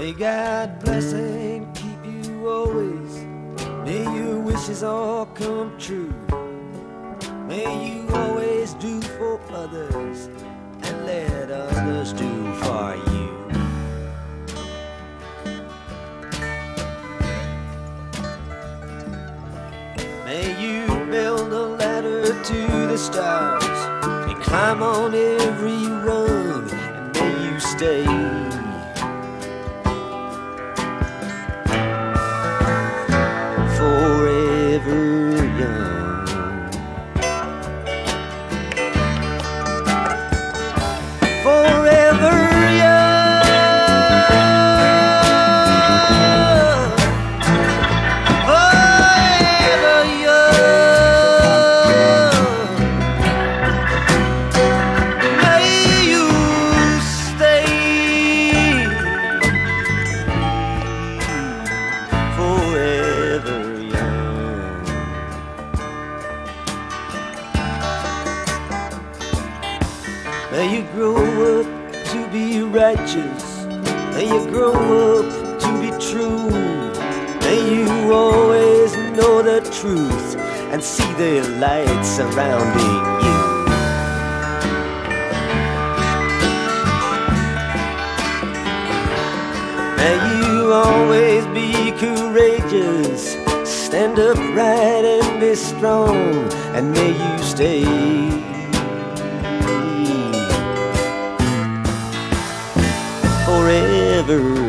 May God bless and keep you always. May your wishes all come true. May you always do for others And let others do for you. May you build a ladder to the stars And climb on every rung. And may you stay light surrounding you. May you always be courageous Stand upright and be strong And may you stay. Forever.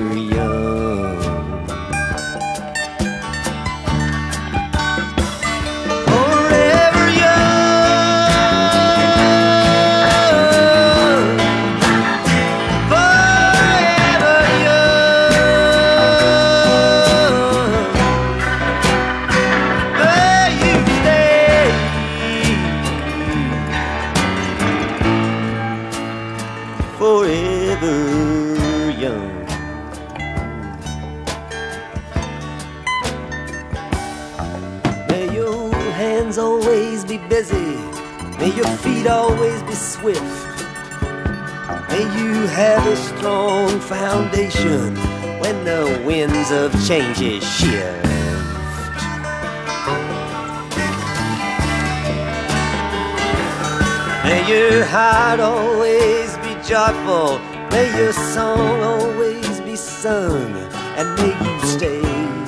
swift And you have a strong foundation When the winds of change is sheer May your heart always be joyful. May your song always be sung. And may you stay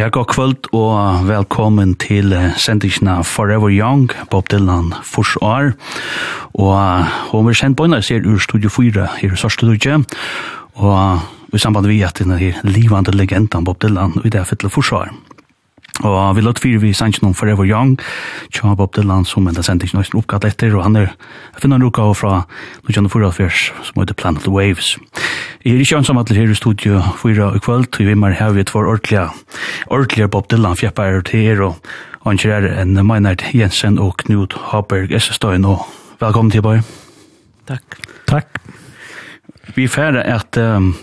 Ja, god kvöld og velkommen til sendisjena Forever Young, Bob Dylan, Fors År. Og hun vil kjent bøyna ser ur Studio 4 her i Sørstudutje. Og i samband vi at denne her livande legendan Bob Dylan, og i det er fytle Fors År. Og vi låt fyrir vi sannsyn om Forever Young, tja Bob Dylan som enda sendt ikke nøysen oppgatt etter, og han er finner en ruka fra 1944 som heter Planet Waves. Jeg er ikke ansam at her i studio fyra i kvöld, og vi mer her vi tvår ordentlige, ordentlige Bob Dylan fjeppar til her, og han kjær en Meinert Jensen og Knut Haberg Essestein, og velkommen til Bøy. Takk. Takk. Vi færre at um,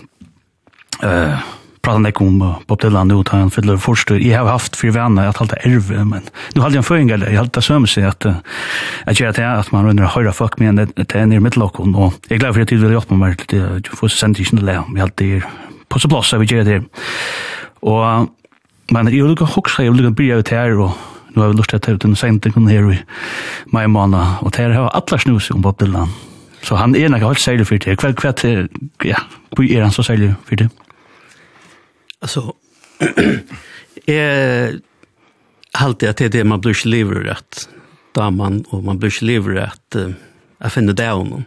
uh, pratar nek om Bob Dylan nu, han fyller först. Jag har haft fyra vänner jag har halta ärv. men nu hade jag en föring, eller jag halta sömmer sig att jag göra det att man rönner höra folk med en det är nere i mittlocken, och jag är glad för att jag vill hjälpa mig till att få sända i sin lä, jag halta er på så plats, jag vill göra det. Och men jag vill också, jag vill börja ut här och nu har vi lust att ta ut en sändning här i maj månad, och det här har alla snus om Bob Dylan. Så han är nog helt särlig för det. Kväll, kväll, ja, hur är han så särlig för det? Alltså eh alltid att det är det man blir lever rätt där man och man blir lever rätt uh, att finna det honom.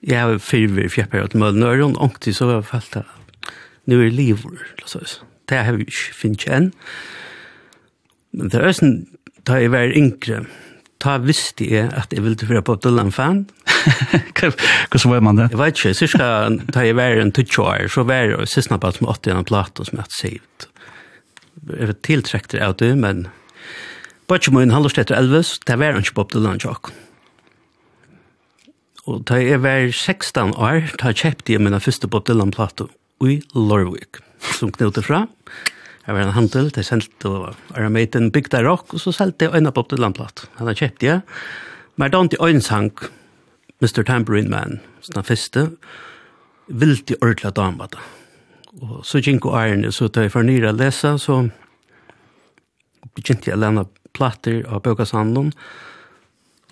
Jag har fyra fjärpar åt Mölnöron och till så har jag fallit nu är det lever så det har vi finns än. Men det är sen da jeg var yngre, da visste jeg at jeg ville være på Dylan fan, så var man det? Jeg vet ikke, cirka da jeg var en 20 år, så var jeg siste på som åtte gjennom plato som jeg hadde sivt. Jeg var tiltrekt av det, men bare ikke min halvårst etter Elvis, det var ikke Bob Dylan tjokk. Og da jeg var 16 år, da kjøpte jeg min første Bob Dylan plato i Lorvik, som knøte fra. Jeg var en handel, det sendte og Aramaten bygde rock, og så selte jeg øyne på Bob Dylan-platt. Han har kjøpt det. Men det var ikke øynsang, Mr. Tambourine Man, som den første, i ordla dama da. Og så gikk og ærene, så da jeg var nyre å lese, så begynte jeg å lene platter av bøkashandelen,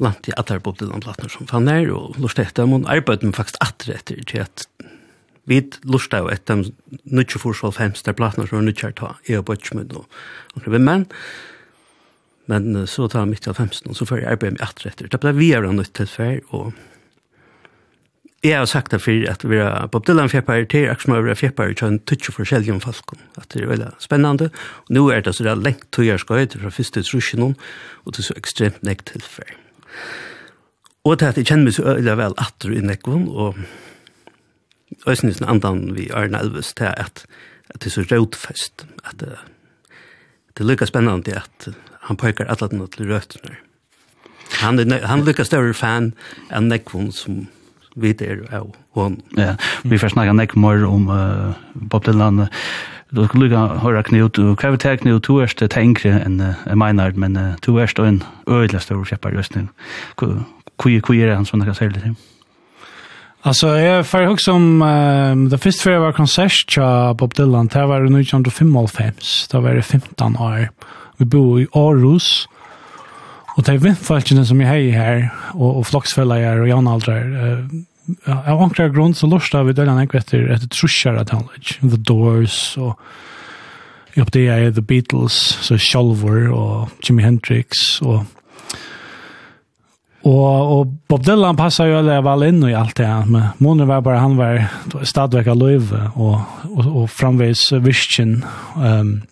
lant i atler på den platten som fann her, og lort etter dem, og arbeidde meg faktisk atler etter til at vi lort av etter dem, nødvendig forsvar femst der platten som var nødvendig ta, jeg og bøtjmød og omkring, menn, men så tar jeg midt av femsten, og så får jeg arbeidet meg atler etter. Det ble vi er nødt til før, og Jeg har sagt det for at vi er Bob Dylan fjeppar til Aksmøver og fjeppar til en tutsi forskjellig om falken. At det er veldig spennende. Og nå er det så det er lengt tøyerskøyt fra første trusjonen og til så ekstremt nekt tilfell. Og til at jeg kjenner meg så øyla vel atter i nekvån og Øysnisen andan vi Arne Elvis til at, at det er så rødfest. At det, det er lykka spennende at han pøker alle den til røtene. Han, han lykka større fan enn nekvån som vi er av hon. Ja, vi får snakka nek mer om uh, Bob Dylan. Du skal lukka høyra Knut, og hva vi tar Knut, du erst tenkre enn uh, Meinard, men uh, du erst en øyla stor kjeppar just nu. Hvor er han sånn akka særlig til? Altså, jeg får ihåg som um, det första för jag var konsert tja Bob Dylan, det var 1995, det var 15 år. Vi bor i Aarhus, Og det er vindfalkene som jeg har her, og, og floksfeller og jaunaldrer, uh, av ankrar grunn så lorsta vi døgnet enk etter etter trusjar at han The Doors og jeg oppde jeg The Beatles, så Shalvor og Jimi Hendrix og Og, og Bob Dylan passar jo alle vel inn i alt det men måneder var bare han var stadigvæk av løyve og, og, og framveis virkjen. Um,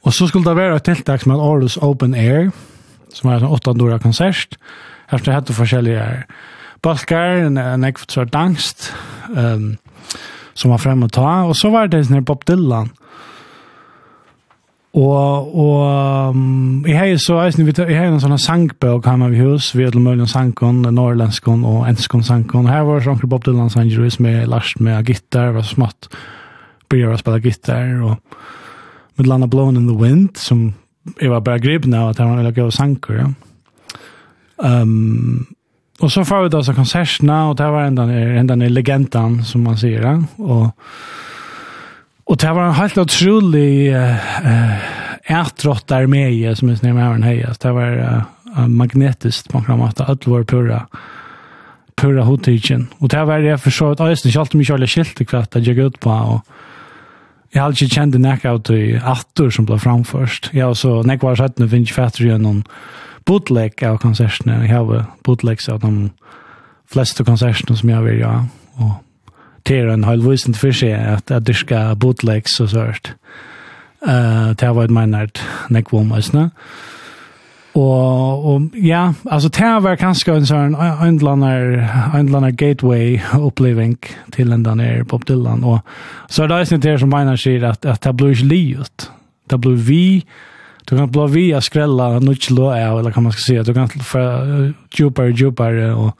og så skulle det være et tiltak som er Aarhus Open Air, som er en åtta dora konsert. Her det hette forskjellige balkar, en, en ekvitsvart dangst, um, som var fremme å ta. Og så var det sånn Bob Dylan. Og, og um, jeg har så, jeg har en sånn sangbøk her med hus, vi har mulig sangkon, norrlenskon og enskon sangkon. Her var sånn Bob Dylan sanger, som er last med gitar, var så smått, å spela gitar, og med Lana Blown in the Wind, som jeg var bare gripen av att han ville gå sanker. Ja. Um, och så får vi då så konsertene, och det var enda ner, ända legenden, som man sier, Ja. Och, och det var en helt utrolig uh, ärtrottar med som jeg snämmer med den här. Det var uh, magnetiskt man kan mata all vår purra purra hotigen. Och det var det jag så att jag inte alltid mycket alla skilt kvart att jag gick ut på och Jag har inte känt en knockout i attor som ble framførst. Jeg har så när var sett, nå finner finns fatter igjen noen bootleg av konsertene. Jeg har bootlegs av de fleste konsertene som jeg vill göra. Och det är en halv visen til sig att, att det ska bootlegs och sånt. Uh, det har varit menat när jag var med Og, og ja, alltså det var kanske en sån ändlanar ändlanar gateway oppleving till en där Bob Dylan och så där är det som mener sier att att det blir livet. Det blir vi Du kan blå via skrella noe lå av, eller kan man ska säga du kan för og djupere. och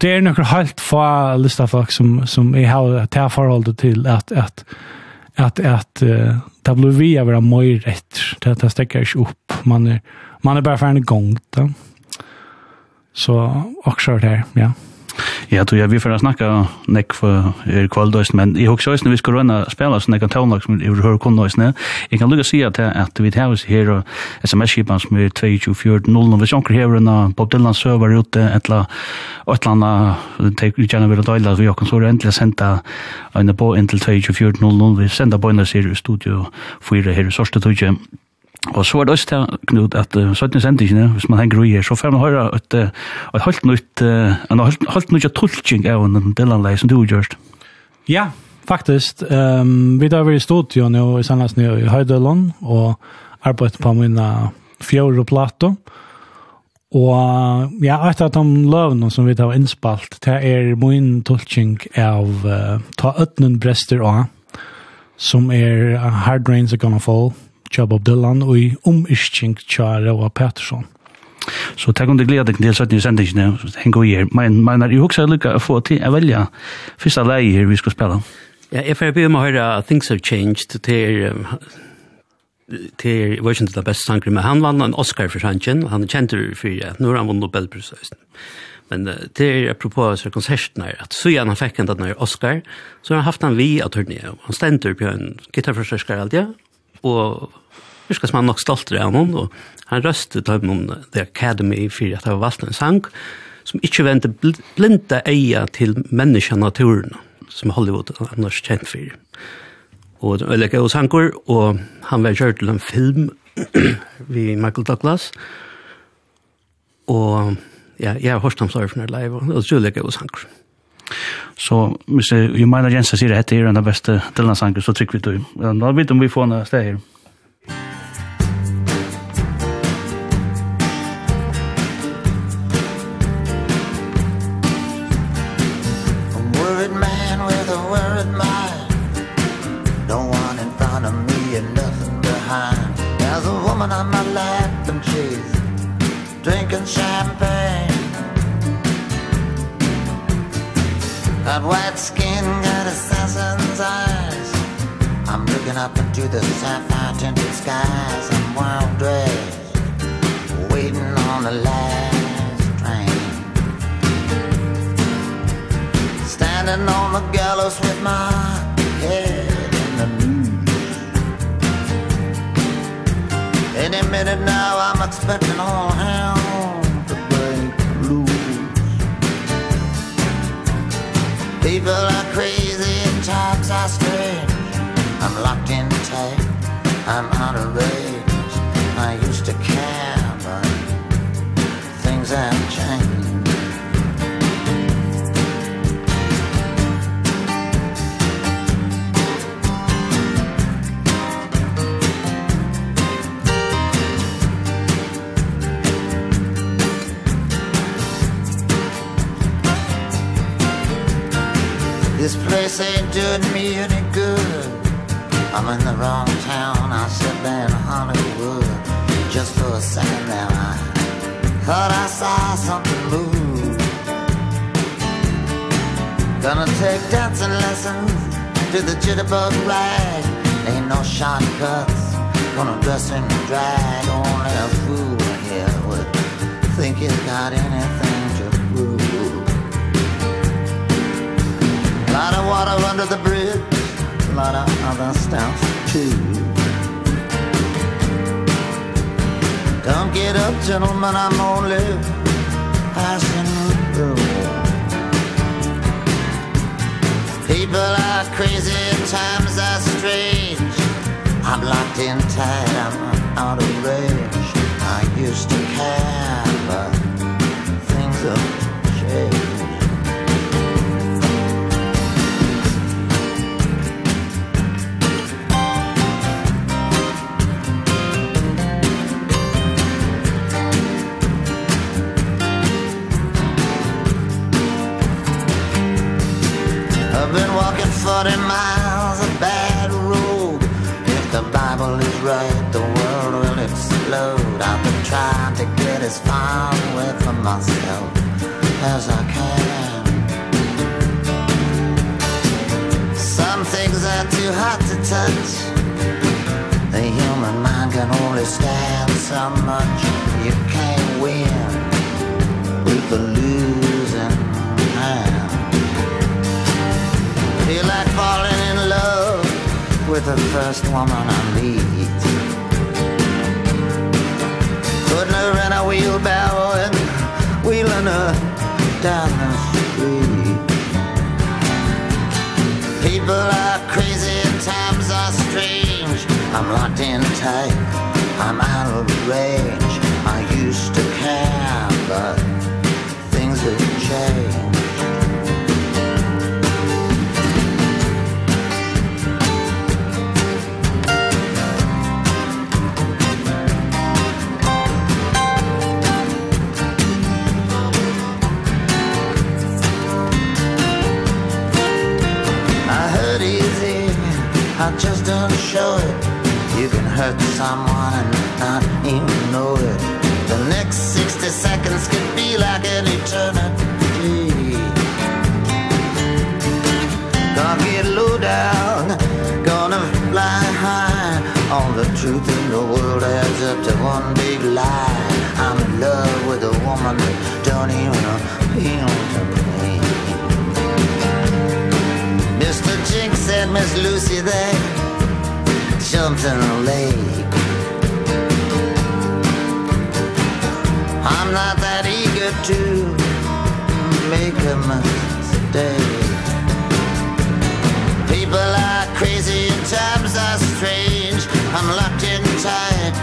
det är några helt få lista folk som som är har ta forholdet till att att att att uh, det blir via vara mer rätt det att stekker ikke upp man är man är bara för en gång då. Så det her, ja. Ja, då jag vi får att nek for för er kvaldost men i också när vi skal rønne spela så kan tona som vi hører kun nøys. när. Jag kan lucka se att at vi tar oss her og SMS skipan som er 2240 hvis sjunker hever en Bob Dylan server ute ettla ettla take you gonna with døyla, vi kan så äntligen sända en på inntil 2240 vi sender på en i studio 4 her i Sørste Tudje. Og så er det også til, Knud, at uh, 17 sendingene, hvis man henger ui her, så får man høre et, et helt nytt, uh, en helt nytt tolking av en delanleie som du har gjort. Ja, faktisk. Um, vi har vært i studio nå i Sandlandsnø i Høydølån, og arbeidet på mine fjord og plato. Og ja, et av de løvene som vi har innspalt, det er min tulltjeng av uh, ta øtnen brester av, som er uh, Hard Rains Are Gonna Fall, tja Bob Dylan og i omyskning tja Roa Pettersson. Så takk om du gleder deg til sånn i sendingen, heng og gjør. Men, men er jo også lykke å få til å velge første leie her vi skal spille. Ja, jeg får be om å høre Things Have Changed til um, til var ikke det beste sanger, men han vann en Oscar for sangen, han kjente det for ja, nå har han vunnet Nobelprisen. Men uh, det er apropos så konserten her, at så gjerne han fikk han denne Oscar, så har han haft han vi av turné, han stender på en gitarforstørskar alltid, og virka som man nok stolt av honom og han røste til hon The Academy for at han valgte en sang som ikke vente blinda eia til menneska naturen, som Hollywood annars kjent for. Og det var hos hankor, og han var kjørt til en film vi Michael Douglas, og ja, jeg har hørt ham sørre for når live, og det var hos hankor. Så hvis jeg mener Jensen sier at dette er den beste Dylan-sanger, så trykker vi til. Da vet vi om vi får en sted her. got white skin got assassin's eyes I'm looking up into the sapphire tinted skies. I'm wild dressed Waiting on the last train. Standing on the gallows with my head in the news. Any minute now I'm expecting all hell. People are crazy and times are strange. I'm locked in tight, I'm out of range I used to care, but things have changed. This place ain't doing me any good. I'm in the wrong town I should be in Hollywood. Just for a second now I thought I saw something move. Gonna take dancing lessons To the jitterbug rag. Ain't no shortcuts Gonna dress in drag. Only a fool here would think he's got anything to prove lot of water under the bridge. A lot of other stuff too. Don't get up gentlemen I'm only passing through. People are crazy and times are strange. I'm locked in tight I'm out of range. I used to care but things are 40 miles of bad road. If the Bible is right, the world will explode. I've been trying to get as far away from myself as I can. Some things are too hot to touch. The human mind can only stand so much You can't win. With the lose with the first woman I meet. Putting her in a wheelbarrow and wheeling her down the street. People are crazy and times are strange. I'm locked in tight, I'm out of range. I used to care, but things have changed. I just don't show it. You can hurt someone and not even know it. The next 60 seconds could be like an eternity. Gonna get low down Gonna fly high. All the truth in the world adds up to one big lie. I'm in love with a woman that don't even appeal to me met Miss Lucy there Jumped in a lake. I'm not that eager to make a mistake. People are crazy and times are strange. I'm locked in tight.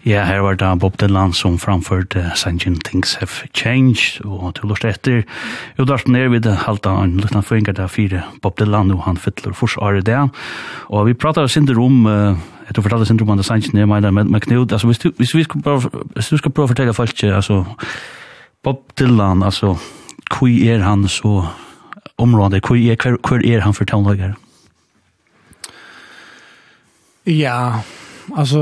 Ja, her var det Bob Dylan som framførte Sanjin Things Have Changed, og til lort etter, jo dart ned vid halta en lukna føringar der fire Bob Dylan, og han fytler fors året det, og vi pratar sinder om, jeg tror fortalte sinder om andre Sanjin, jeg mener, med Knud, altså, hvis du, hvis vi skal prøve, hvis du skal prøve å fortelle folk, altså, Bob Dylan, altså, hvor er han så område, hvor er, hvor er han for tonelager? Ja, yeah. Alltså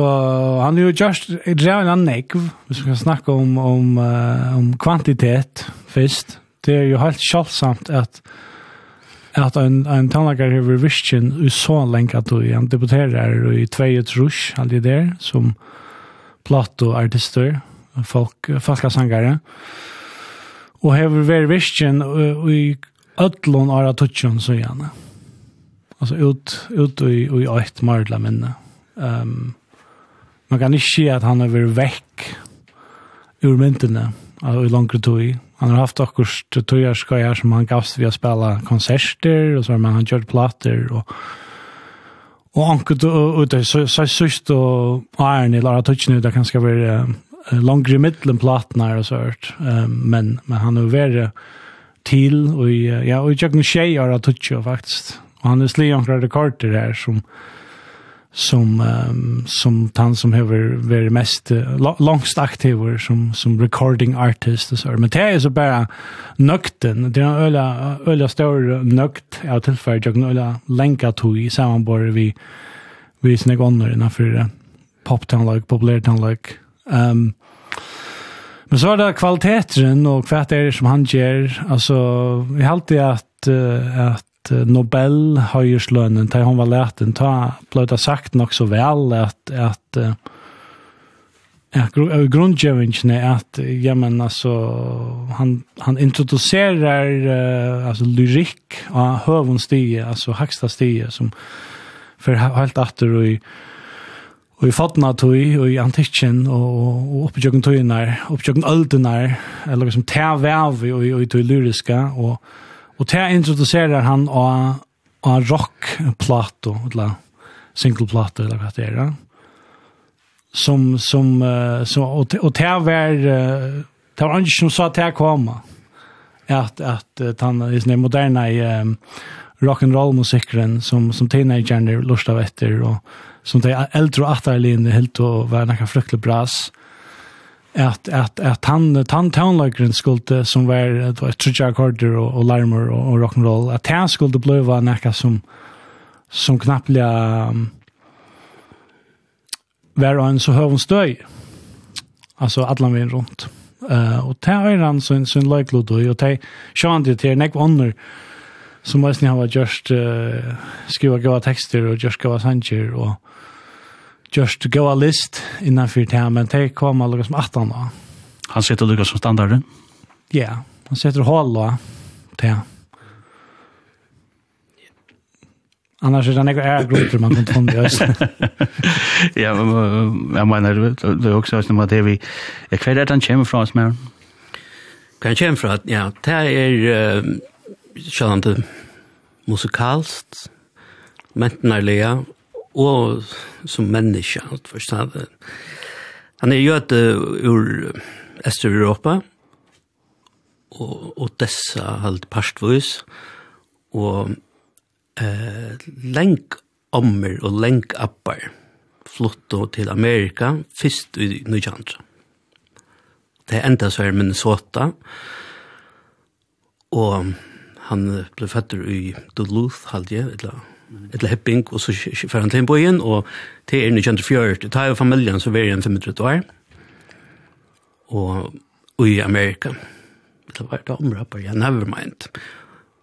han är ju just drar en neck. Vi ska snacka om om uh, om kvantitet först. Det är ju helt självsamt att att en en tandläkare har revision i så länge att du han debuterar i två trusch all det där som platto artister folk fasta sangare och har varit i öllon aratochon så gärna alltså ut ut i i ett mardla minne Um, man kan ikke si at han har vært vekk ur myndene av i langere tog. Han har haft akkurat togjerskøyer som han gavst ved å spille konserter, og så har man han kjørt plater, og Og anket ut av så jeg og æren i Lara Tutsjene, det kan skal være langere i middelen platen her og så hørt, men, men han er vært til, og ja, og jeg kjøkken tjej Lara Tutsjene faktisk, og han er slik anker rekorder her som, som um, som han som har varit mest uh, långst aktiv som som recording artist och så men det är så bara nökten det är öla öla stor nökt jag tillfälligt jag öla länka till i sammanbord vi vi sina gånger innanför uh, pop town like popular town like um, men så är det kvaliteten och kvart är det som han ger. Alltså vi har alltid att uh, att Nobel høyeslønnen til hun var lært en ta, ble det sagt nok så vel at, at Ja, grundgevingen är att ja men alltså han han introducerar uh, alltså lyrik av hövonstige alltså högsta stige som för helt åter och i och i fatna tog och i antiken och och uppjögen tog när uppjögen ölden när eller som tär och och i lyriska och Og det introduserer han av, av rockplato, eller singleplato, eller hva det er. Som, som, uh, som, og, og det var, uh, det var ikke som sa til det kom, at, at uh, den, den moderne um, roll musikeren som, som teenagerne lust av efter och som de eldre og atterlinje helt och var några fryktelig brass att att att han han town skulle som var det var jack Carter och, och Larmer och, och rock and roll att han skulle bli var näka som som knappliga um, var en så hög stöj. Alltså alla vägen runt. Eh och där är han så en sån like då och där sjön det där näck under som måste ni ha just uh, skriva goda texter och just goda sanger och just go a list innanför det här, men det kom alla som att han sitter Han sätter Lucas som standarden? Ja, yeah, han sitter hål då. Det Annars är det några är grupper man kan ta med oss. ja, men jag menar det är också som att det vi är kvar där han kommer från oss med. Kan jag från att ja, det är uh, sånt musikalst, mentnarliga og som menneske, alt forstå. Han er jøde ur Øster-Europa, og dessa halt parstvis, og eh, lenk ommer og lenk appar flotto til Amerika, fyrst i Nujandra. Det enda så er Minnesota, og han ble født i Duluth, halvdje, eller et eller hepping, og så fer han til en bøyen, og til er 1924, det tar jo familien, så var jeg en 500 år, og, og i Amerika. Det var da omrapper, ja, never mind.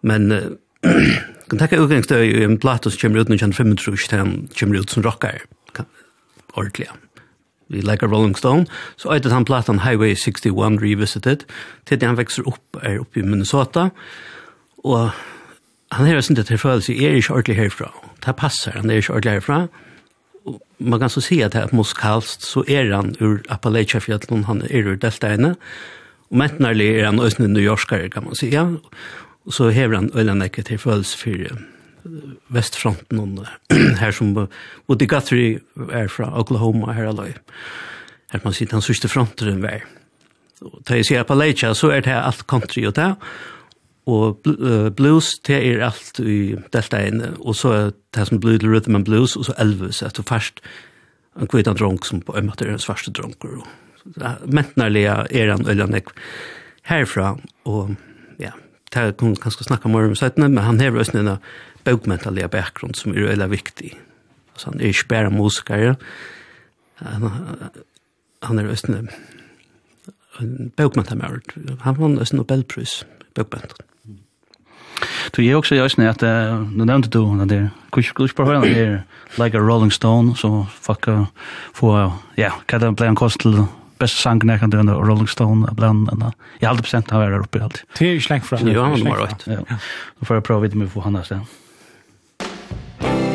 Men uh, kan takke utgangsdøy i en plato som kommer ut 1925, til han kommer ut som rockar, ordentlig. Vi leker Rolling Stone, så eitet han platan Highway 61 Revisited, til han vekser opp, er oppe i Minnesota, og han har sin til følelse, er ikke ordentlig herfra. Det passer, han er ikke ordentlig herfra. Og man kan så si at det er muskalst, så er han ur Appalachia-fjallet, han er ur deltaene. Og mentenarlig er han også New Yorkere, kan man si, ja. Og så hever han øylandekket til følelse for vestfronten, og her som Woody Guthrie er fra Oklahoma, her aløy. Her man sier han sørste fronteren vær. Og da jeg sier Appalachia, så er det alt country og det, Og blues, det er alt i delta in og så er det som blir rhythm and blues, og så Elvis, at du først en kvita dronk som på en måte er en svarste dronker. Mentnerlige er han øylandek herfra, og ja, det er kun ganske snakka mer om søttene, men han hever også en bøkmentalige bakgrunn som er øyla viktig. så han er ikke bare musiker han, han er også en bøkmentalige, han vann også en Nobelpris, bøkmentalige. Du är också jag snärt den nämnde du när det kusch kusch på hörna där like a rolling stone så fucka för ja kan det bli en kostel bästa sangen när kan den rolling stone bland den jag hade procent har där uppe allt. Det är släng från. Ja, han var rätt. Då får jag prova lite med för Hanna sen. Thank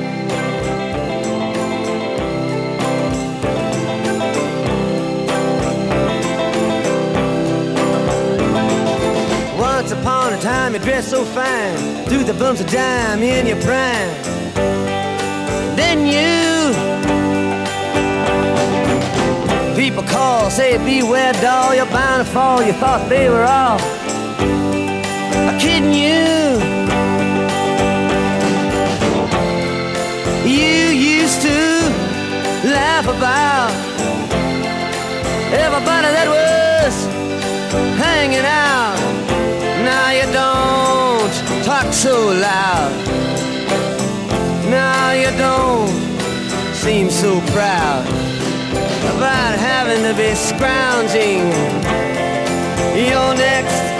time, you dress so fine. Through the bumps of dime in your prime. Then you People call, say beware doll You're bound to fall, you thought they were all I'm kidding you. You used to laugh about Everybody that was hanging out talk so loud. Now you don't seem so proud About having to be scrounging. Your next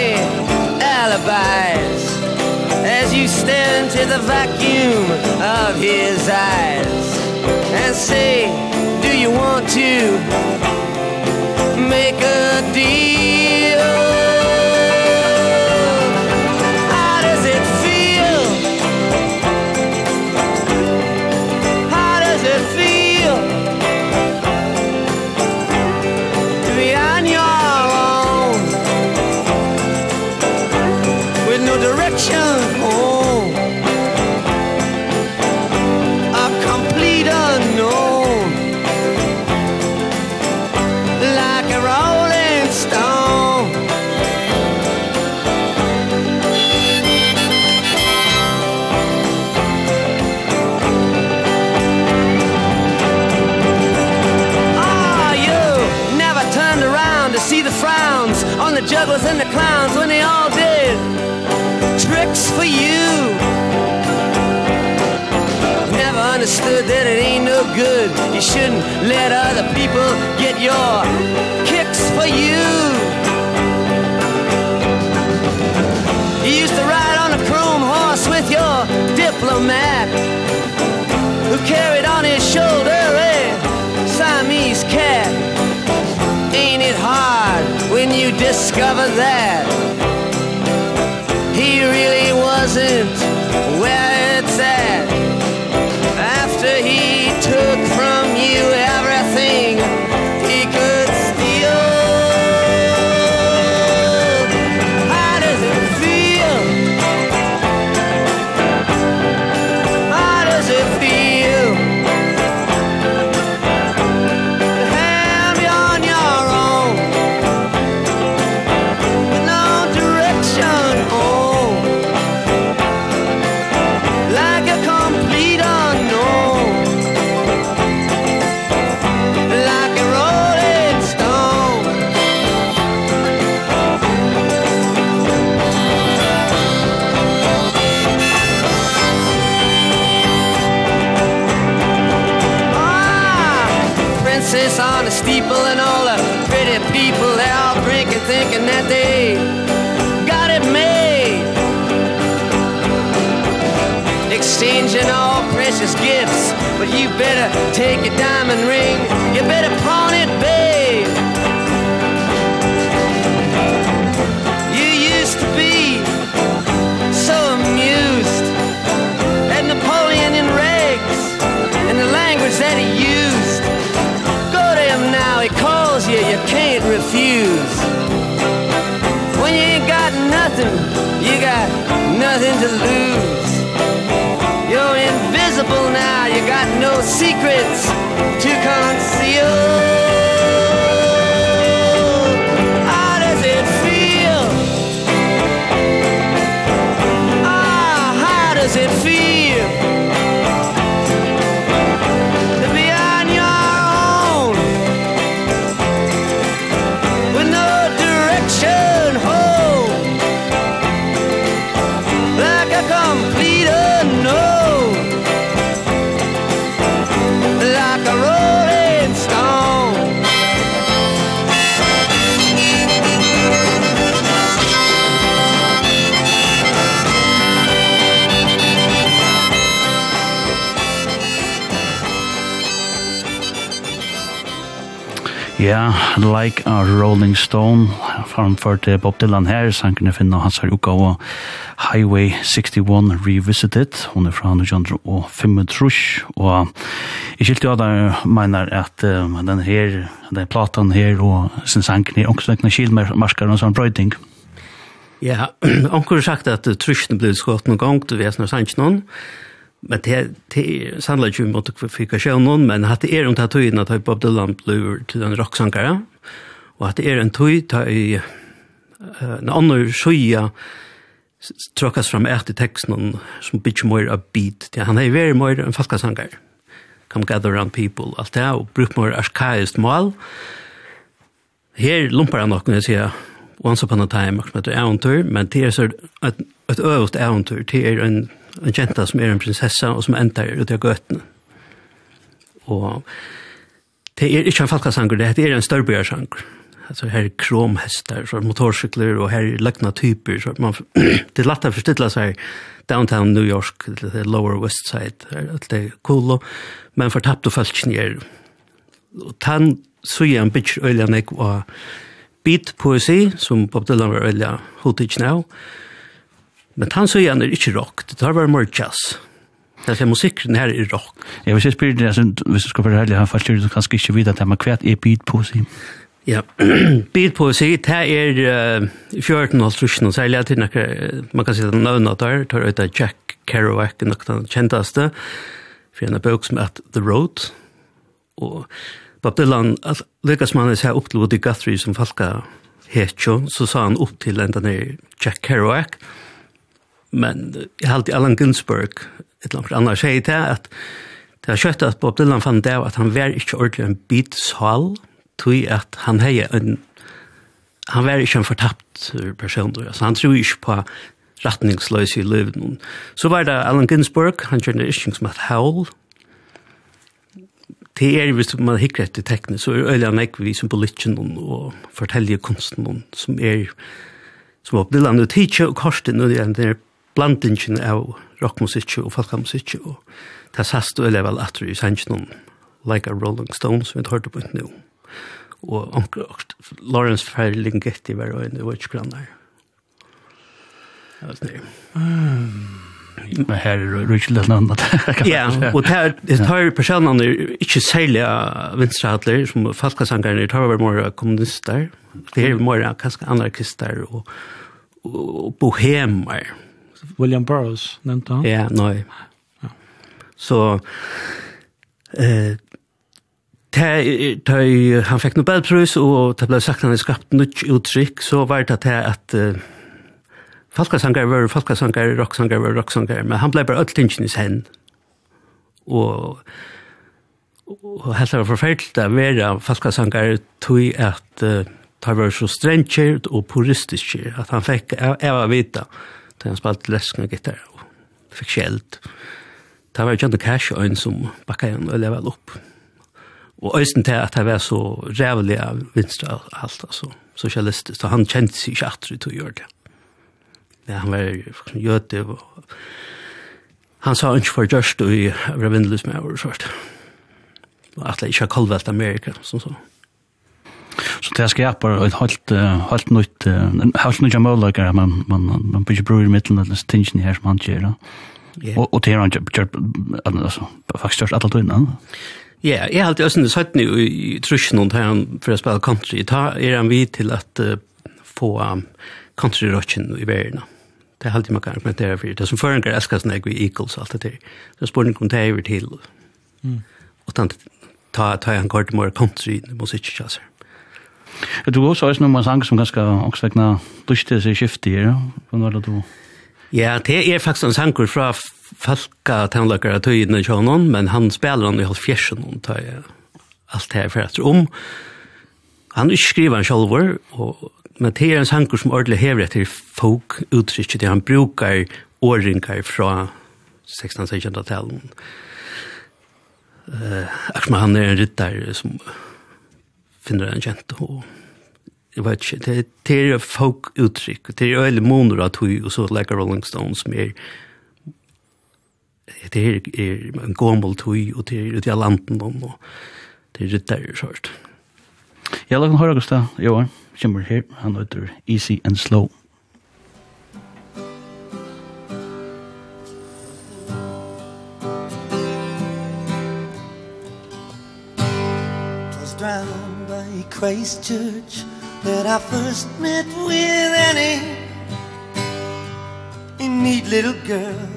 into the vacuum of his eyes and say do you want to make a deal? you shouldn't let other people get your kicks for you. You used to ride on a chrome horse with your diplomat who carried on his shoulder a Siamese cat. Ain't it hard when you discover that? He really wasn't better take your diamond ring. You better pawn it, babe. You used to be so amused At Napoleon in rags And the language that he used. Go to him now, he calls you, you can't refuse. When you ain't got nothing You got nothing to lose people now. You got no secrets to conceal. Ja, Like a Rolling Stone, framført Bob Dylan her, sankerne finna hans her uka og Highway 61 Revisited, hun er fra 1935, og jeg skilte jo der mener at uh, den her, den platan her og sin sankerne, også nekna kilmarskar og sånn brøyding. Ja, anker sagt at trusjene ble skått noen gang, til vet når noen, men det det sannla ju mot kvalifikationen men hade er runt att tiden att ha Bob Dylan blue till den rocksankare och att er en tøy ta i en annan skia tråkas fram ett i texten som bitch more a beat. Det han är very more en falska falkasankare come gather around people allt det och bruk more arkaiskt mål här lumpar han nog när jag sier once upon a time, men det äventyr men det är så ett ett övrigt äventyr det är en en jenta som er en prinsessa og som endar ut i gøtene. Og det er ikke en falkasanger, det er en størrebøyersanger. Altså her er kromhester, så er motorsykler, og her er løgna typer, så man, det er lett å forstille seg downtown New York, the lower west side, det är cool, men fortapt og falsk er. Og tann så er en bitch øyla nek og bit poesi, som Bob Dylan var øyla hotig now, og Men han så igjen er ikke rock, det tar bare mer jazz. Det er musikken her er rock. Jeg vil ikke spyrir det, hvis du skal være ærlig, han faller du kanskje ikke vidt at det er beat på beatpoesi. Ja, beatpoesi, det er uh, 14 og 13, og særlig at man kan si at navnet der, tar ut av Jack Kerouac, nok den kjentaste, for en bøk som heter The Road, og Bob Dylan, lykkes man seg opp til Woody Guthrie som falka hetjo, så sa han opp til enda nere Jack Kerouac, og men jeg halte Allen Ginsberg, et eller annet sier det, at det har kjøtt at Bob Dylan fann det, at han var ikke ordentlig en bit sal, tog at han heier en han var ikke en fortapt person, altså han tror ikke på retningsløs i livet. Så var det Allen Ginsberg, han kjørte ikke som et haul. Det er, hvis man hikker etter tekne, så er øyla han ikke vi symbolikken og forteller kunsten som er som Bob Dylan og teacher og korsten og den der blandingen av rockmusikk og folkamusikk og det sast og elevel atter i sangen Like a Rolling Stone som vi hørte på nå og onkel Lawrence Ferlinghetti var en det var ikke grann Men her er det ikke litt annet. Ja, og det er det tar personene ikke særlig av venstrehatler, som falkasangerne, det har vært mer kommunister, det er mer kanskje anarkister og, og bohemer, William Burroughs nämnde han. Ja, nej. Ja. Så eh da han fick Nobelpris och det ble sagt han skapat nytt uttrykk, så var det att att uh, Falkasangar var Falkasangar, rocksanger var rocksanger, men han blev bara ölltingen i sen. Och og helt var forferdelig å være falkasangar tog at uh, det var så strengt og puristisk, at han fikk jeg, jeg var vite Da han spalte lesken og gitar og fikk kjeld. Da var John Cash og en som bakka igjen og level opp. Og øysten til at det var så rævlig av vinstra og alt, altså, sosialistisk. Så han kjente seg ikke atri til å gjøre det. Ja, han var jøte og han sa ikke for gjørst og i revindelig vindløs med og svart. Og at det ikke har kallvelt Amerika, som sånn. Så det skapar ett helt helt nytt helt nya möjligheter man man man bygger bror i mitten av tingen här som han gör. Och och det är han alltså faktiskt allt innan. Ja, jeg har alltid østende sett nu i trusjen og her for å spille country. Ta er han vid til at uh, få um, country-rocken i verden. Det er alltid man kan argumentere for. Det som føringer elsker sånn jeg vi Eagles og alt det der. Så spør om det er til. Mm. Og ta, ta, ta en kort mer country-musikk, altså. Du har også også noen sanger som ganske også åksvekna dusjte seg skifte ja? hvordan var det du? Ja, det er faktisk en sanger fra falka tannløkere tøyene i Kjønnen, men han spiller han i halv fjersen, og tar alt det her for etter om. Han ikke skriver han selv, og, men det er en sanger som ordentlig hever etter folk uttrykket, han brukar åringer fra 16-17-tallet. Uh, Akkurat han er en rytter som finner en kjent og jeg vet ikke, det, det er folk-uttrykk, det er øyelig måneder av tog, og så leker Rolling Stones som er, det er, er en gammel tøy, og det er ute i landen, og det er rytter, sånn. Ja, la kan høre, Gustav, Johan, kommer her, han heter Easy and Slow. Drowned by Christchurch that I first met with Annie A neat little girl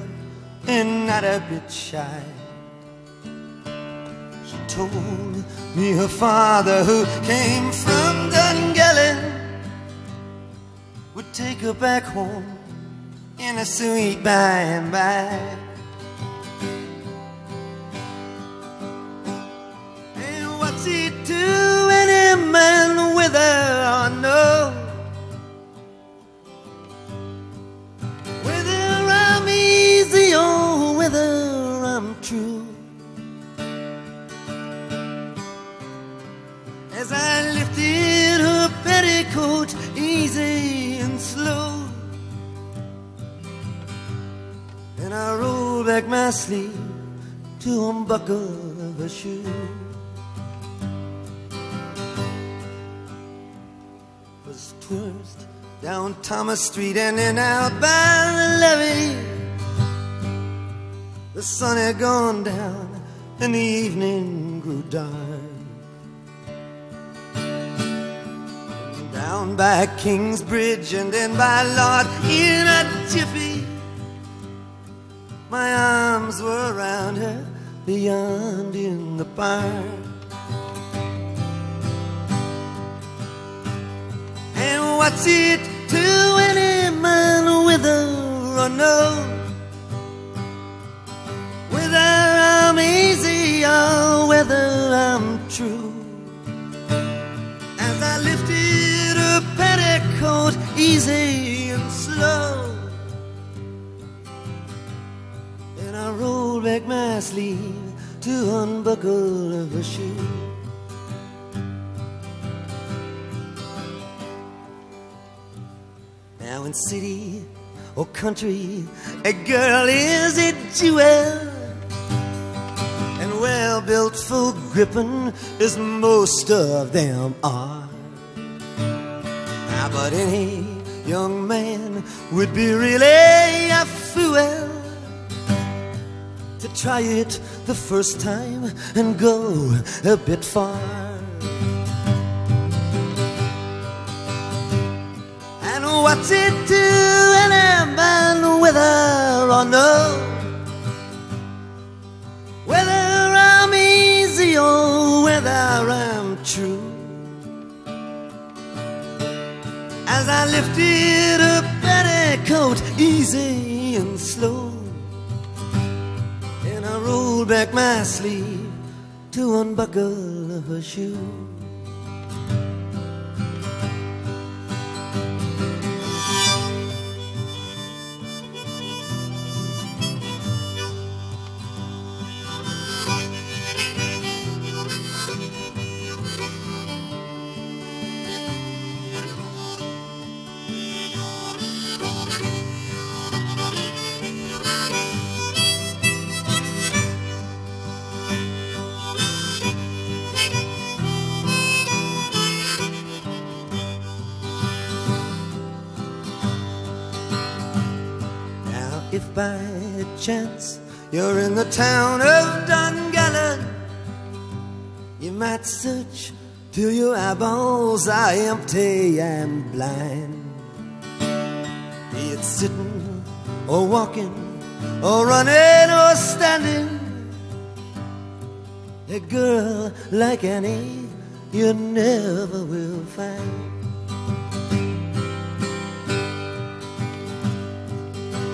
and not a bit shy She told me her father who came from Dungelling Would take her back home in a sweet by and by. And what's it to and wither I With Whether I'm easy or whether I'm true. As I lifted her petticoat easy and slow And I rolled back my sleeve to unbuckle her shoe. first Down Thomas Street and then out by the levee. The sun had gone down and the evening grew dark. Down by King's Bridge and then by Lord in a jiffy. My arms were around her beyond in the park. And what's it to any man whether or no Whether I'm easy or whether I'm true. As I lifted her petticoat easy and slow. And I rolled back my sleeve to unbuckle her shoe. Now in city or country A girl is a jewel? And well-built full gripping As most of them are. Now but any young man Would be really a fool To try it the first time And go a bit far. what to do And am and whether or no Whether I'm easy or whether I'm true. As I lifted up that coat Easy and slow And I rolled back my sleeve To unbuckle her shoe. chance. You're in the town of Dungannon. You might search till your eyeballs are empty and blind. Be it sitting or walking or running or standing. A girl like any you never will find.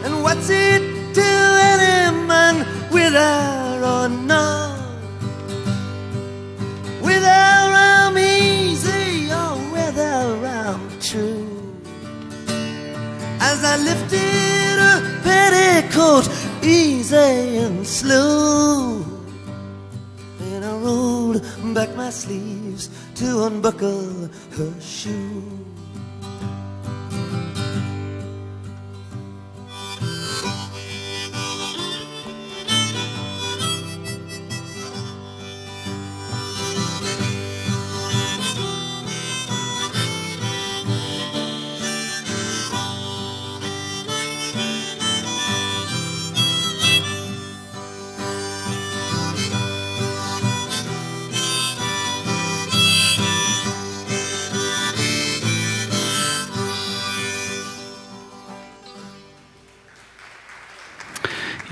And what's it man without or none. Whether I'm easy or whether I'm true. As I lifted a petticoat easy and slow. And I rolled back my sleeves to unbuckle her shoes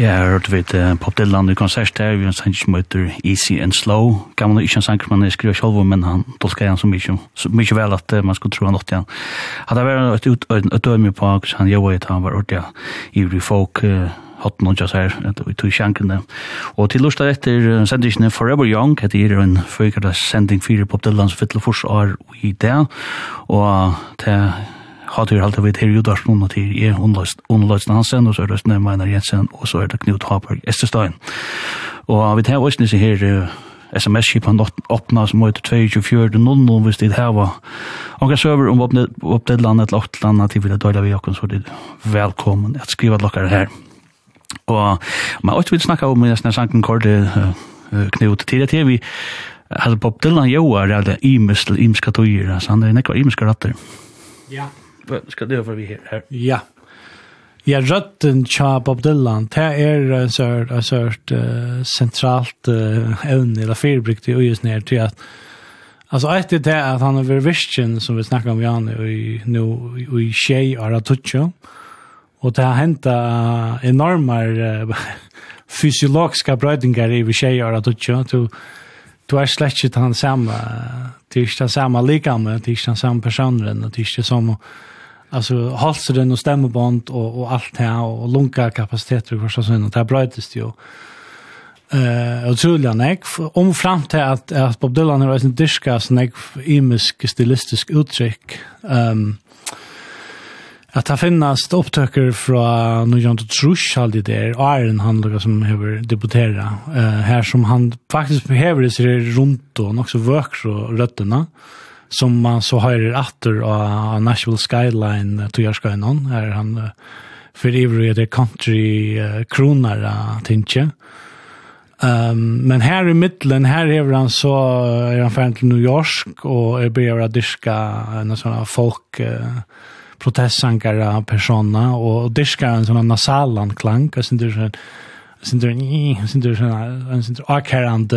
Ja, jeg hørte vidt Pop Dylan i konsert her, vi har en sang som heter Easy and Slow. Gamle ikke en sang som man skriver selv, men han tolker han så mye, så mye vel at man skulle tro han åtte igjen. Hadde vært et utdømme på hans, han gjør at han var ordentlig ivrig folk, hatt noen jazz her, vi tog sjankene. Og til lust etter sendingene Forever Young, heter er en fyrkert sending fire Pop Dylan som fytler fors år i det, og til har du alltid vet her judars noen av tid er underløst Hansen, og så er det Østene Meinar Jensen, og så er det Knut Haberg Estestein. Og vi tar også disse her sms-kipan åpna som heter 2240 hvis det her var jeg søver om oppdelt landet eller åtte landet til vi det døyla vi okken, så er det velkommen at skriva lokkar her. Og man også vil snakka om nesten sanken korte knut til det vi Alltså Bob Dylan joar eller imisl imiska tøyir, han er nekvar imiska rattar. Ja skal det vara vi här? Ja. Ja, rötten tja Bob Dylan, det är en sort, en sort uh, centralt uh, ämne, eller fyrbryggt i just ner till att Alltså ett är det att han är över vision som vi snackar om Jan i nu i tjej Aratucho. Och det har hänt enorma uh, fysiologiska brödingar i tjej Aratucho. Du, du är släckigt han samma, det är inte samma likamme, det är inte samma personen, det är inte samma alltså halsen och stämband och och allt här och lunga kapaciteter och så sånt där brötest ju. Eh och Julia om fram till att att Bob Dylan har en diska snack imisk stilistisk uttryck. Ehm um, att det finnas upptöker från Nujan och Trush aldrig där och Iron handlar som behöver debutera eh här som han faktiskt behöver det sig runt och också vöks och rötterna som man så høyrer atter av Nashville Skyline to gjør. Her han for ivrig er det country-kroner uh, tinsje. Um, men her i middelen, her er han så er han ferdig til New York og er begynner å dyrke en sånn folk uh, protestsankere personer og dyrker en sånn nasalan klang, og sånn sindur sindur såna sindur akarand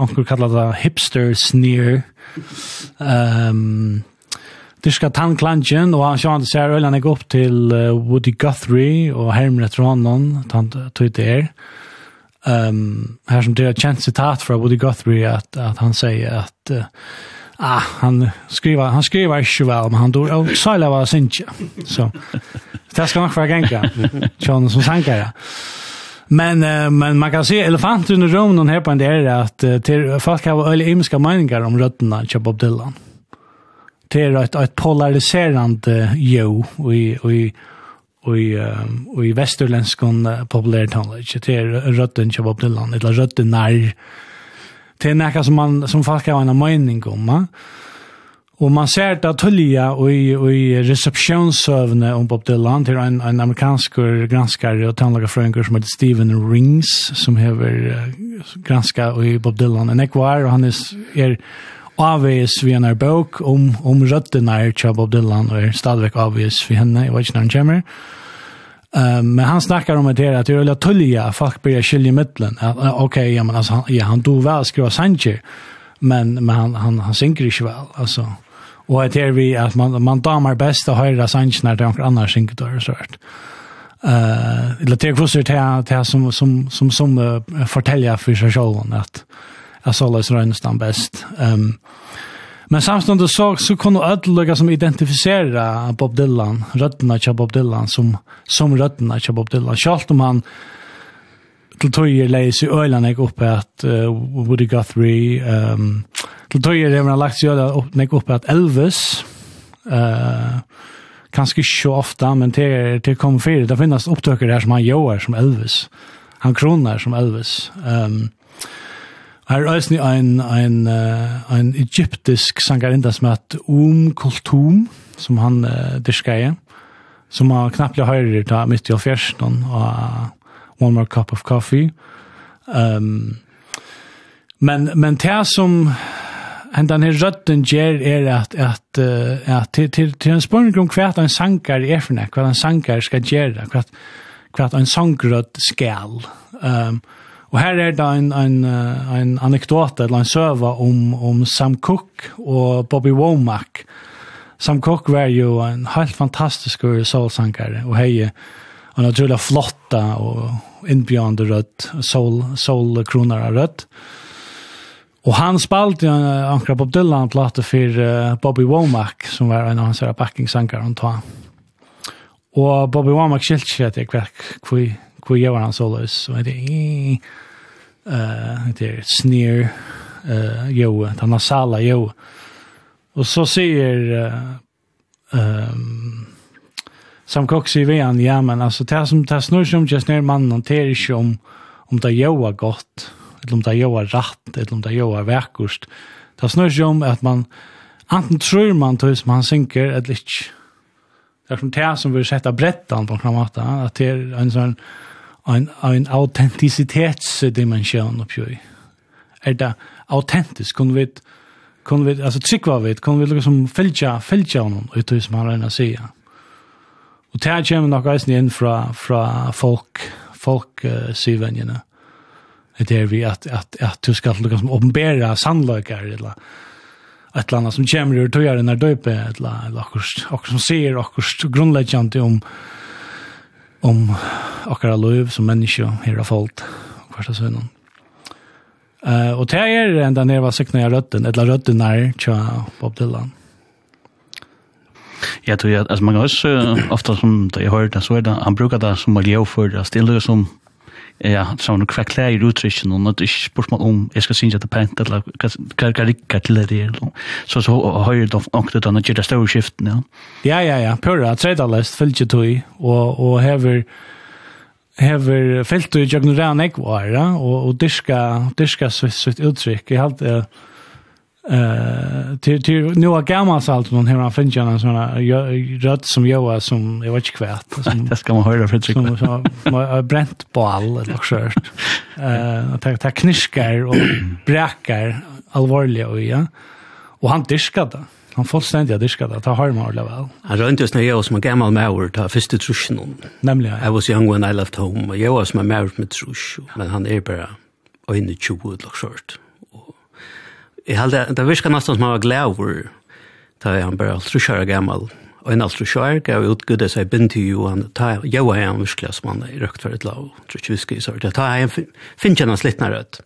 onkur kallar ta hipster sneer. Ehm um, Det ska ta klanchen och han sjön ser ölen jag upp till Woody Guthrie och Herman Tronon tant tog det Ehm här som det är chans citat från Woody Guthrie att att han säger att uh, ah han skriver han skriver ju väl men han då oh, säljer var sin så det ska nog vara en gång John som sankar Men uh, men man kan se elefanten i rummet här på en del att uh, till folk har öle imiska meningar om rötterna till Bob Dylan. Det är ett ett polariserande jo och i och i och i i västerländsk populärtonlage det är rötten till Bob Dylan eller rötten när det är något som man som folk har en mening om. Va? Og man ser det tullia i, i resepsjonssøvne om Bob Dylan. Til en, en amerikansk granskare og tannlagerfrøyngur som heter Steven Rings som hever uh, granska i Bob Dylan. En ekvar og han er, er avvis vi en bok om, om røttene er til Bob Dylan og er stadigvæk avvis vi henne. I vet ikke når han kommer. Um, men han snackar om det här att det är väldigt tulliga folk börjar skilja i mittlen. Okej, okay, ja, men alltså, han, ja, han dog väl skriva Sanchez men men han han han synker inte väl alltså Og at er vi at man, man damar best å høre sannsjoner til noen andre synketører og sånt. Uh, eller det er kvosser til, til som, som, som, som uh, forteller for seg selv at jeg så løs rønnes den best. Um, men samtidig så, så kunne ødelegge som identifisere Bob Dylan, røttene til Bob Dylan, som, som røttene til Bob Dylan. Selv om han till tøyer läs i öland jeg oppe at uh, Woody Guthrie ehm um, till tøyer det man lagt seg upp jeg oppe at Elvis eh ikke så ofte, men det til kom fire, det finns opptøkker där som han gör som Elvis. Han kronar som Elvis. Ehm um, Her er også en, en, en egyptisk sangarinda som heter Om Kultum, som han uh, dyrker i, som han knappt høyre da midt i alfersen, og One More Cup of Coffee. Um, men, men det som henda her ger är att, att, uh, att till, till, till en spørning om kvart en sankar är för när, hva en sankar ska göra, kvart, kvart en sankrött skal. Um, och här är det en, en, en anekdot eller en söva om, om Sam Cooke och Bobby Womack. Sam Cooke var ju en helt fantastisk soulsankare, och hej en otroligt flotta och inbjudande rött soul kroner av rødt. Och han spalte jo ankra Bob Dylan platta för Bobby Womack som var en av hans backing sankar han tar. Och Bobby Womack skilt sig att jag kvack kvui kvui gör han solos så det är eh det er sneer eh jo den nasala jo. Och så säger ehm som Cox i vean, ja, men alltså det som det snur som just när man hanterar sig om om det gör gott, eller om det gör rätt, eller om det gör verkost. Det snur sig om att man antingen tror man tills man synker eller inte. Det är som det som vill sätta brettan på något mått, att det är en sån en, en autenticitetsdimension uppe i. Är det autentiskt? Kunde vi, kunde vi, alltså tryckva vi, kunde vi liksom fälja, fälja honom ut som han redan säger. Og det kommer nok eisen inn fra, fra folk, folk uh, syvenjene. Det er vi at, at, at du skal lukka som åpenbæra sannløkar, eller et eller annet som kommer ur tøyere når døype, eller, eller akkurat, akkurat som sier akkurat grunnleggjant om om akkurat lov som menneske her har falt, og hvert av sønnen. Uh, og det er enda nere var sikna jeg røtten, eller røtten er tja Bob Dylan. Ja, tror jag alltså man har också ofta som det jag hörde så är det han brukar det som miljö för det. Stilla som ja så nu crack klär i nutrition och det är spörsmål om jag ska synja det pent eller kan kan kan till det så så har ju då också då när det stora skiften ja. Ja ja ja. Pura trade list fyllt ju tog och och haver haver fyllt ju jag nu ran ekvara och och diska diska så så uttryck jag hade Eh till till nu har gammal salt någon hemma finns ju någon såna rött som jag som jag vet inte kvärt det ska man höra för sig som så bränt ball eller så eh att ta kniskar och bräkar allvarliga och ja. Och han diskade. Han fullständigt diskade. Ta har man väl. Han rönte just när jag som gammal mauer ta första truschen nämligen. I was young when I left home. Jag var som maur med trusch. Men han är bara och inne 20 eller så jeg held det, det virker nesten som han var glad over da han bare alt rusjører gammel, og en alt rusjører gav ut gudde seg bind til jo, han ta, jeg var han virkelig som han er røkt for et lav, tror ikke viske i sort, jeg tar han, finner han slittner rødt.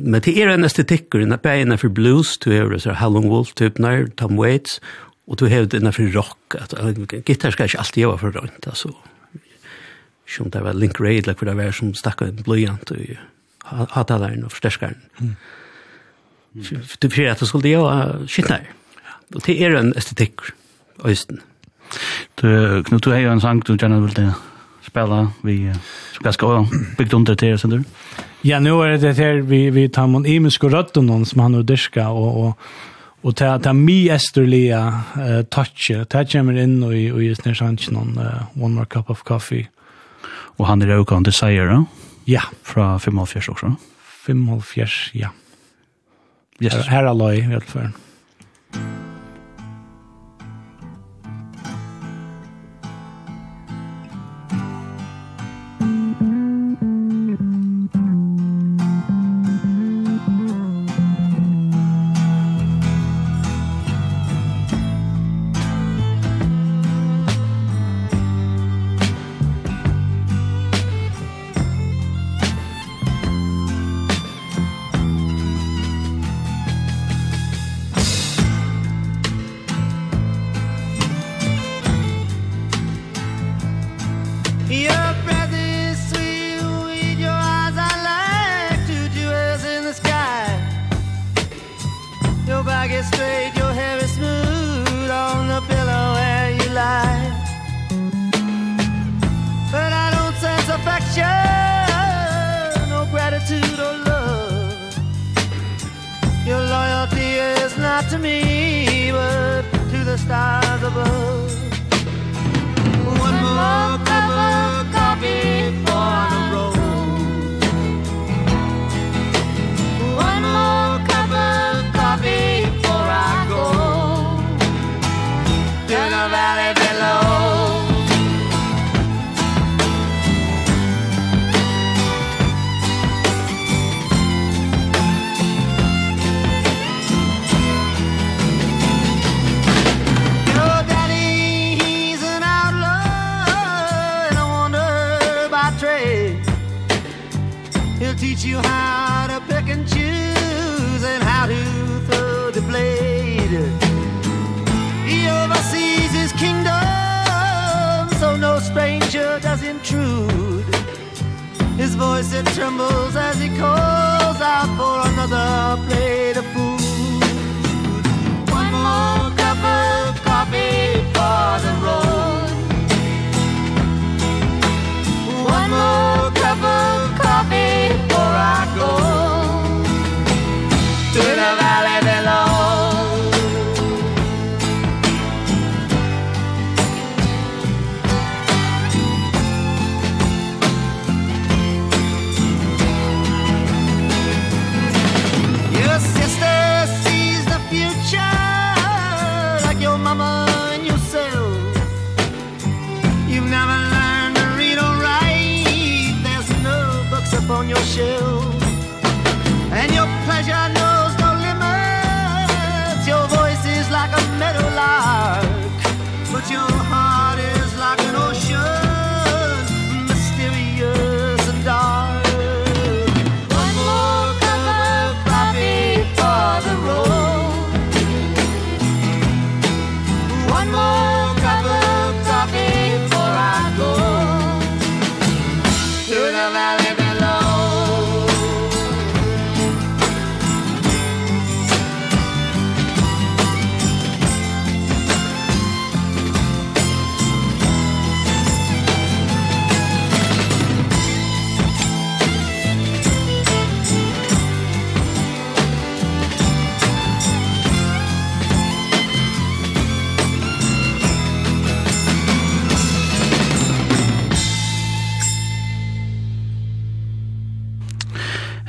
Men til er en estetikker, en er en for blues, du har så Helen Wolf typ nær, Tom Waits, og du har en for rock, at gitar skal ikke alltid gjøre for rønt, altså. Sjønt det var Link Raid, eller hva det var som stakk en blyant, og hattalaren og forsterskaren. Mm. Mm. Du fyrir at det skulle shit där. Og det er en estetikk, Øysten. Du, Knut, du har jo en sang du gjerne vil spela vi ska ska byggt under det sen du. Ja, nu är det här vi vi tar man i och och någon som han och diska och och och ta ta mi esterlia uh, touch ta kommer in och och just när han någon uh, one more cup of coffee. Och han är ju kan det the då. Ja, fra 75 også. 4 ja. Yes. Her, er løy, i hvert fall.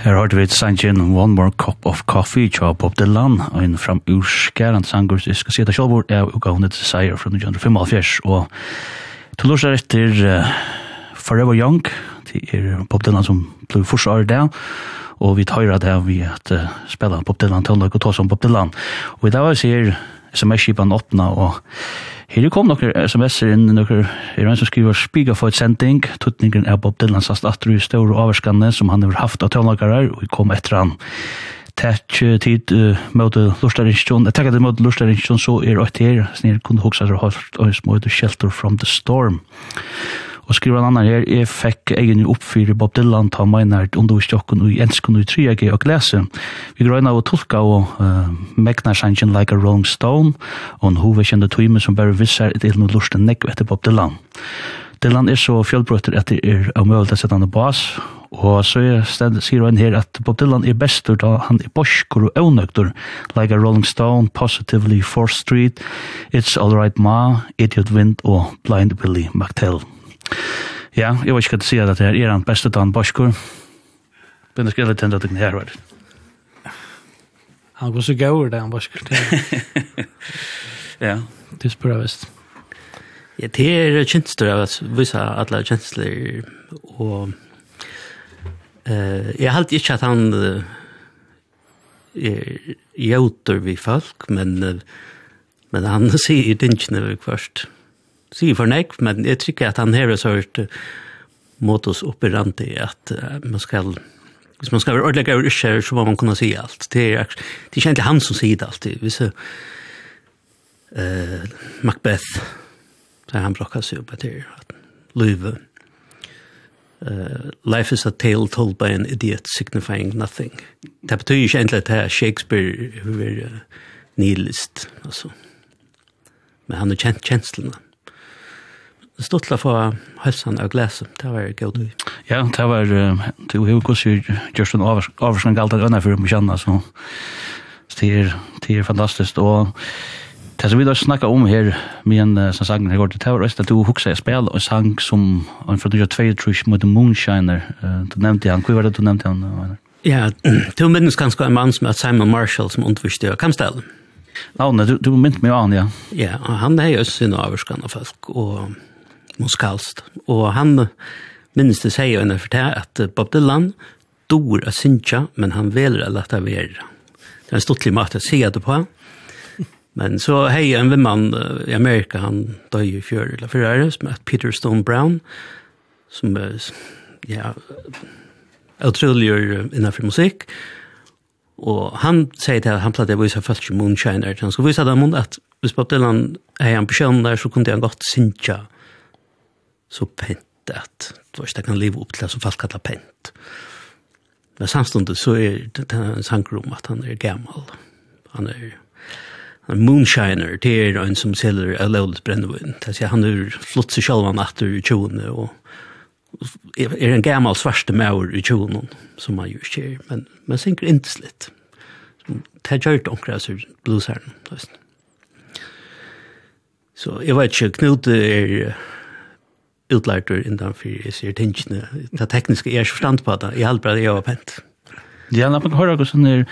Her har vi sangen One More Cup of Coffee tja Bob Dylan og en fram urskærand sanger jeg skal si det selv hvor jeg og hun etter seier fra 1975, og til lort er etter uh, Forever Young det er Bob Dylan som ble første år der og vi tar det vi at uh, spela Bob Dylan til og ta som Bob Dylan. Og i dag ser sms-kipan åpna, og her kom noen sms-er inn, noen, er en som skriver «Spiga for et sending», tuttningen er Bob Dylan sast atru i større avvarskane som han har haft av tøvnlagarar, og vi kom etter han. Takk tid uh, møte Lorstarinsjon, takk at møte Lorstarinsjon, så er åkt her, snir kunne hoksa seg hørt, og små shelter from the storm. Og skriver en annan her, jeg fikk egen oppfyrer Bob Dylan ta meinert undervisjokken i enskene i 3G og glese. Vi grøyna og tolka og uh, megna sangen like a rolling stone, og en hovedkjende tøyme som bare visser et illen og lusten nekk etter Bob Dylan. Dylan er så fjellbrøtter at er av å til han bas, og så er sted, sier han her at Bob Dylan er bestur da han er borskur og avnøkter, like a Rolling Stone, Positively, 4th Street, It's All Right Ma, Idiot Wind og Blind Billy McTell. Ja, jeg vet ikke hva du sier at det her er han beste Dan Borskur. Men det skal jeg litt enda at det her var. Han går så gaur det han Borskur. Ja. Det spør jeg vist. Ja, det er kjensler av at vise alle kjensler og eh jeg halte ikke at han uh, er jauter vi folk, men uh, men han sier i dinkene vi først. Ja sier for nek, men jeg tror at han har hørt modus operandi at man skal hvis man skal være ordentlig over ikke, så må man kunne si alt. Det er, det er ikke egentlig han som sier det alltid. Hvis uh, Macbeth, så han brakka seg opp etter at Løyve. Uh, life is a tale told by an idiot signifying nothing. Det betyr ikke egentlig at Shakespeare er nihilist, altså. Men han er kjent kjenslene. Mm. Det stod til å få helsen av glesen. Det var gøy du. Ja, det var det var jo hvordan Gjørsten Averskan galt av øyne for å kjenne. Så det er, det er fantastisk. Og det som vi da snakket om her med en som sangen her går til, det var også at du hukse jeg spil og sang som han fra 2002 tror jeg mot Moonshiner. Du nevnte han. Hvor var det du nevnte han? Ja, du minnes kanskje en mann som er Simon Marshall som underviste av Kamsdalen. Navnet, du, du mynt meg an, ja. Ja, han er jo sin avskan av folk, og musikalst. Og han minnes det seg for det at Bob Dylan dår av Sinja, men han veler å lette være. Det er en stortlig mat å si det på. Men så hei en vimmann i Amerika, han døg i fjør eller fyrre år, som heter Peter Stone Brown, som er, ja, utrolig innenfor musikk. Og han sier til at han pleide å vise folk som Moonshiner, han skal vise dem at hvis Bob Dylan er en person der, så kunne han godt synge så pent at det ikke det kan leve opp til det som folk kallar pent. Men samstundet så er det en sangrum at han er gammal. Han er en moonshiner, det er en som selger av lovligt. Det er, han er flott seg selv han etter i tjoene og er en gammal svarste maur i tjoene som han gjør skjer, men, men synker ikke slitt. Det er gjørt omkring altså bluesherren. Så jeg vet ikke, Knut er utlærtur innan fyrir jeg ser tingene. Det tekniske er ikke forstand på det. Jeg halper at jeg var pent. Ja, la meg høre hvordan er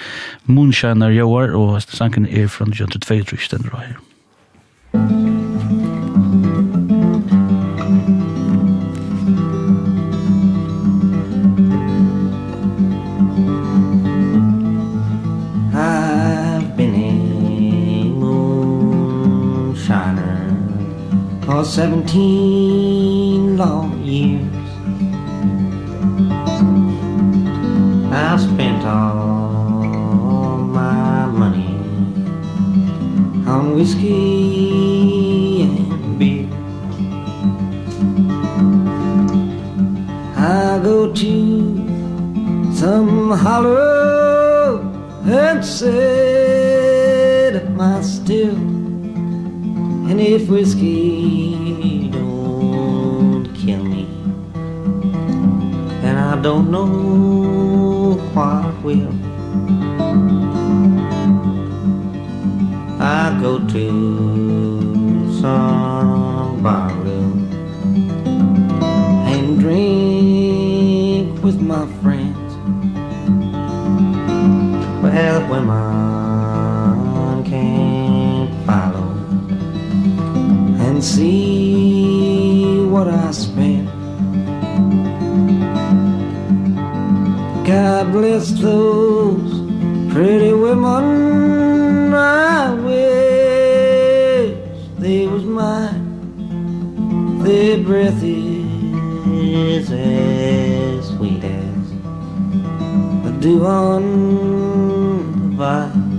Moonshiner Joar, og sangen er fra 1922, tror jeg, den røyer. All 17 long years. I spent all my money on whiskey and beer. I go to some hollow and said my still and if whiskey I don't know what will I go to some bar room And drink with my friends. Well, women can't follow And see God bless those pretty women I wish they was mine. Their breath is as sweet as the dew on the vine.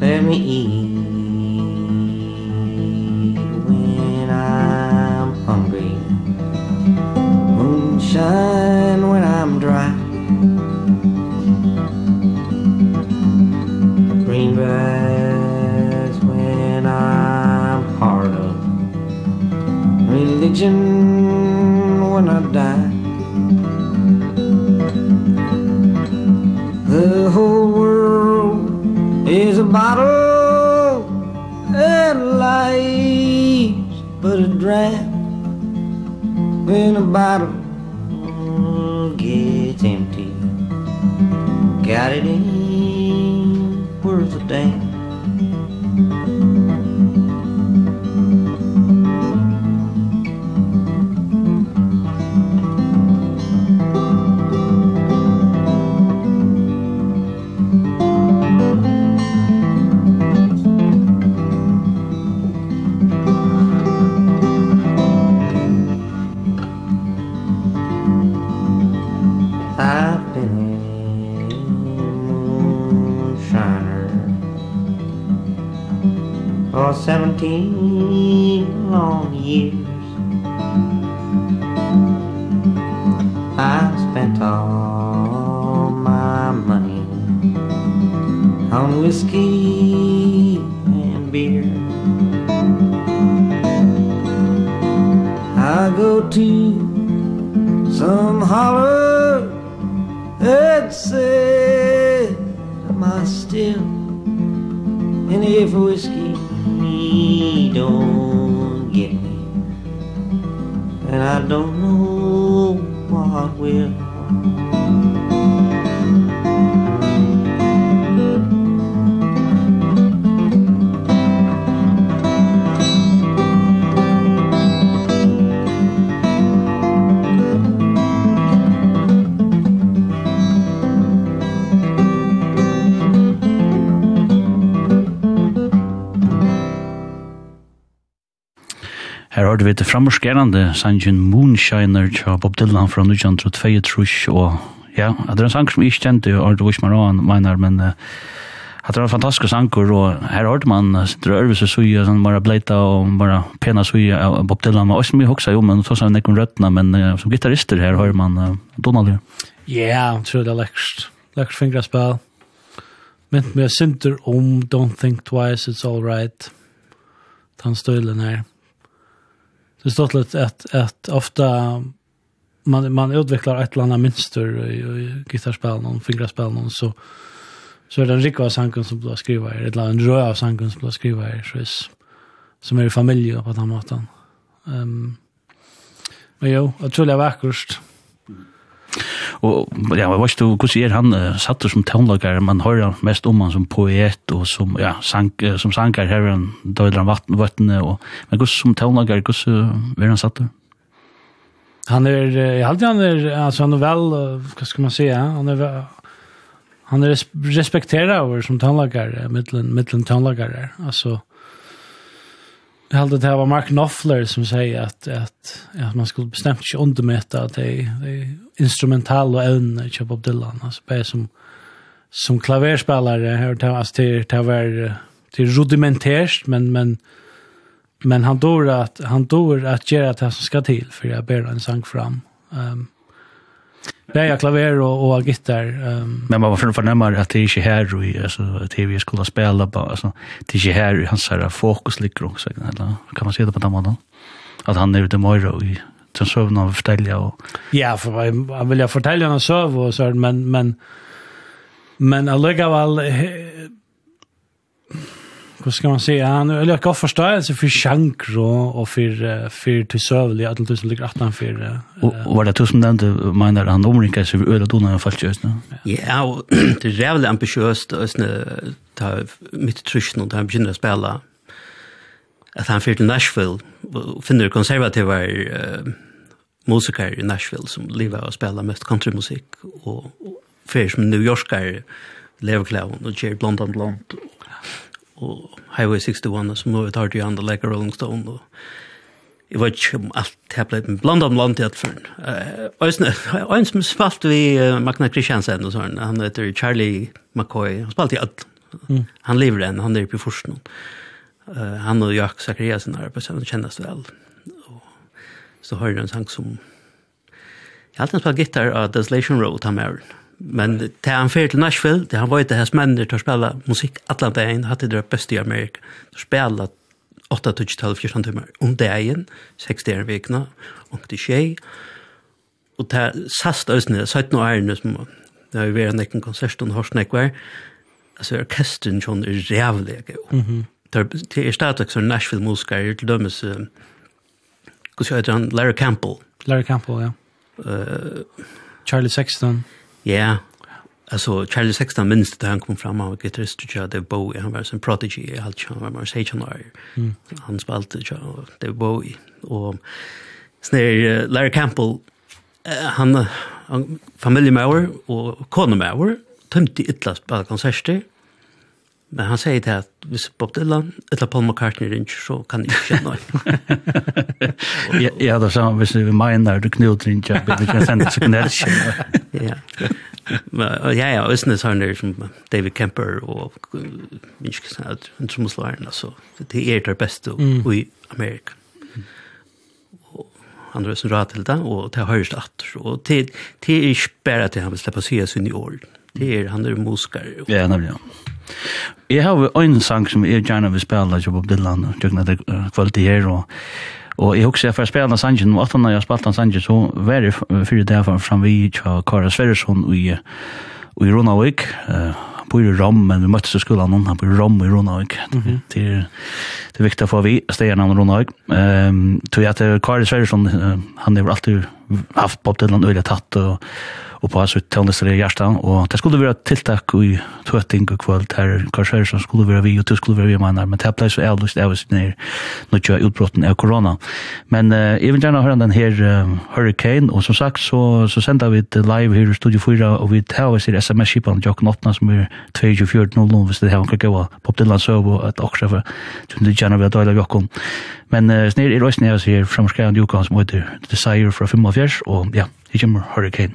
Let me eat. dram when a bottle. Gets empty. Got it ain't worth a damn. seventeen long years. I spent all my money on whiskey and beer. I go to some holler and say am I still in here whiskey? don't get me And I don't know what will hørte vi til framorskerande sangen Moonshiner til Bob Dylan fra 1922 og ja, det er en sang som jeg ikke kjente og det var Arne Wismaran mener, men uh, det var en fantastisk sanger og her hørte man sitter og øvelse seg sånn bare bleita og bare pena suja av Bob Dylan og også mye hoksa jo, men så sa han nekken røttene, men uh, som gitarrister her hører man uh, Donald Ja, yeah, tror det er lekkert, lekkert fingerspill. Mynt med synder om Don't Think Twice, It's All Right. Den støylen her. Ja förstått lite att att ofta man man utvecklar ett eller annat mönster i, i gitarrspel någon fingerspel någon så så är det en rikva sanken som blir skriva i ett land röa sanken som blir skriva i så är, som är i familj på den måten. Ehm um, men jo, jag tror det är vackert Og ja, hva vet ikke hvordan er han uh, satt som tonlager, man hører han mest om han som poet og som, ja, sang, uh, som sanger her, han døyler han vatten, vattnet, og, men hvordan som tonlager, hvordan uh, er han satt Han er, jeg halte han er, altså han er vel, uh, hva skal man si, ja? han er han er respekterer over som tonlager, mittlen, mittlen tonlager, altså, Jag hade det här var Mark Knopfler som säger att, att, att man skulle bestämt sig undermäta att det, det instrumentala evne till Bob Dylan alltså bara som som klaverspelare hör det alltså till till var till rudimentärt men men men han dår att han dår att göra det som ska till för jag ber en sång fram. Ehm um, Bäja klaver och, och gitarr. Um. Men man var förnämmar att det är inte här i alltså, tv skulle spela bara. Alltså, det är inte här hans här fokus ligger också. Eller? Kan man se det på den måten? Att han är ute i i den søvn han forteller. Og... Ja, for han vil jo fortelle han søv og så, men, men, men allikevel, hva skal man si, han har ikke hatt forståelse for sjankro og for, for til søvlig, at det som ligger at han for... Uh, og var det tusen den du mener han omringer seg ved øde donar han falt i Ja, Ja, og det er jævlig ambisjøst ta mitt trusjen, og da han begynner å spille at han fyrt til Nashville og finner konservativa uh, musiker i Nashville som lever og spelar mest countrymusik och, och för som New Yorkare Leo Clown och Jerry Blond and Blond och Highway 61 som nu tar til andre like Rolling Stone og Jeg vet ikke om alt det har blitt blant om landet jeg hadde og En som spalt vi Magna Kristiansen og sånn, han heter Charlie McCoy, han spalt i alt. Han lever enn, han er i uh, Han og Jack Zachariasen er på sånn, kjennes vel. Mm så har jeg en sang som jeg alltid spiller gitar av Desolation Road han med men til han fyrir til Nashville det han var ikke hans mennir til å spela musikk allan dagen, hatt det det beste i Amerika. Til å spela 8-12-14 timmar om dagen 6 dagen vikna, om til tjej og til sast øsne 17 år årene som det har vært en ekken konsert og horsnek var. Altså orkestren sånn er rævlig det er stadigvæk som Nashville-musikere til dømes hur heter han? Larry Campbell. Larry Campbell, ja. Uh, Charlie Sexton. Ja, yeah. Alltså Charlie Sexton minns det han kom fram av gitarrist och Dave Bowie han var som prodigy i allt han var mer sejonar. Mm. Han spelade Dave Bowie och snär Larry Campbell han, han familj och kona tömte illa spela konserter Men han säger det att hvis Bob Dylan eller Paul McCartney ringer så kan det ikke noe. ja, det er sånn, hvis vi mener du knut ringer, vi kan sende så kan det ikke. ja. Ja, ja, og sånne sånne som David Kemper og minske en trommeslageren, så det er det beste i Amerika. Og han har sånn rad til det, og det har hørt at, og det er ikke bare at han vil slippe å si sin i år. Det er, han er musiker. Ja, nemlig, ja. Jeg har en sang som jeg gjerne vil spille til Bob Dylan, tjøkken at det kvalitet her, og, og jeg husker jeg får spille den sangen, og etter når jeg spalte sangen, så var det fyrir det var fram vi til Kara Sverresson i, i Ronavik, Han bor i Rom, men vi møttes i skolen noen han bor i Rom i Ronavik. Mm -hmm. Det er det viktig å få vi, stegerne av Ronavik. Um, tror jeg at Kara Sverresson, han har alltid haft Bob Dylan øyelig tatt, og og på sitt tøvnestere i hjertan, og det skulle være tiltak i tøtting og kvöld her, kanskje som skulle være vi, og det skulle være vi mannar, men det ble så avlyst av oss nere, når det utbrotten av korona. Men uh, jeg vil gjerne høre den her uh, Hurricane, og som sagt så, så sender vi det live her i Studio 4, og vi tar oss i sms-kipan, Jokken 8, som er 24.00, hvis det her kan gå pop Dylan Søv, og at akkurat for, du gjerne vil ha døyla Jokken. Men uh, snir i røysene her, så er fremskrevende Jokken som heter Desire fra 45, og ja, Det kommer hurricane.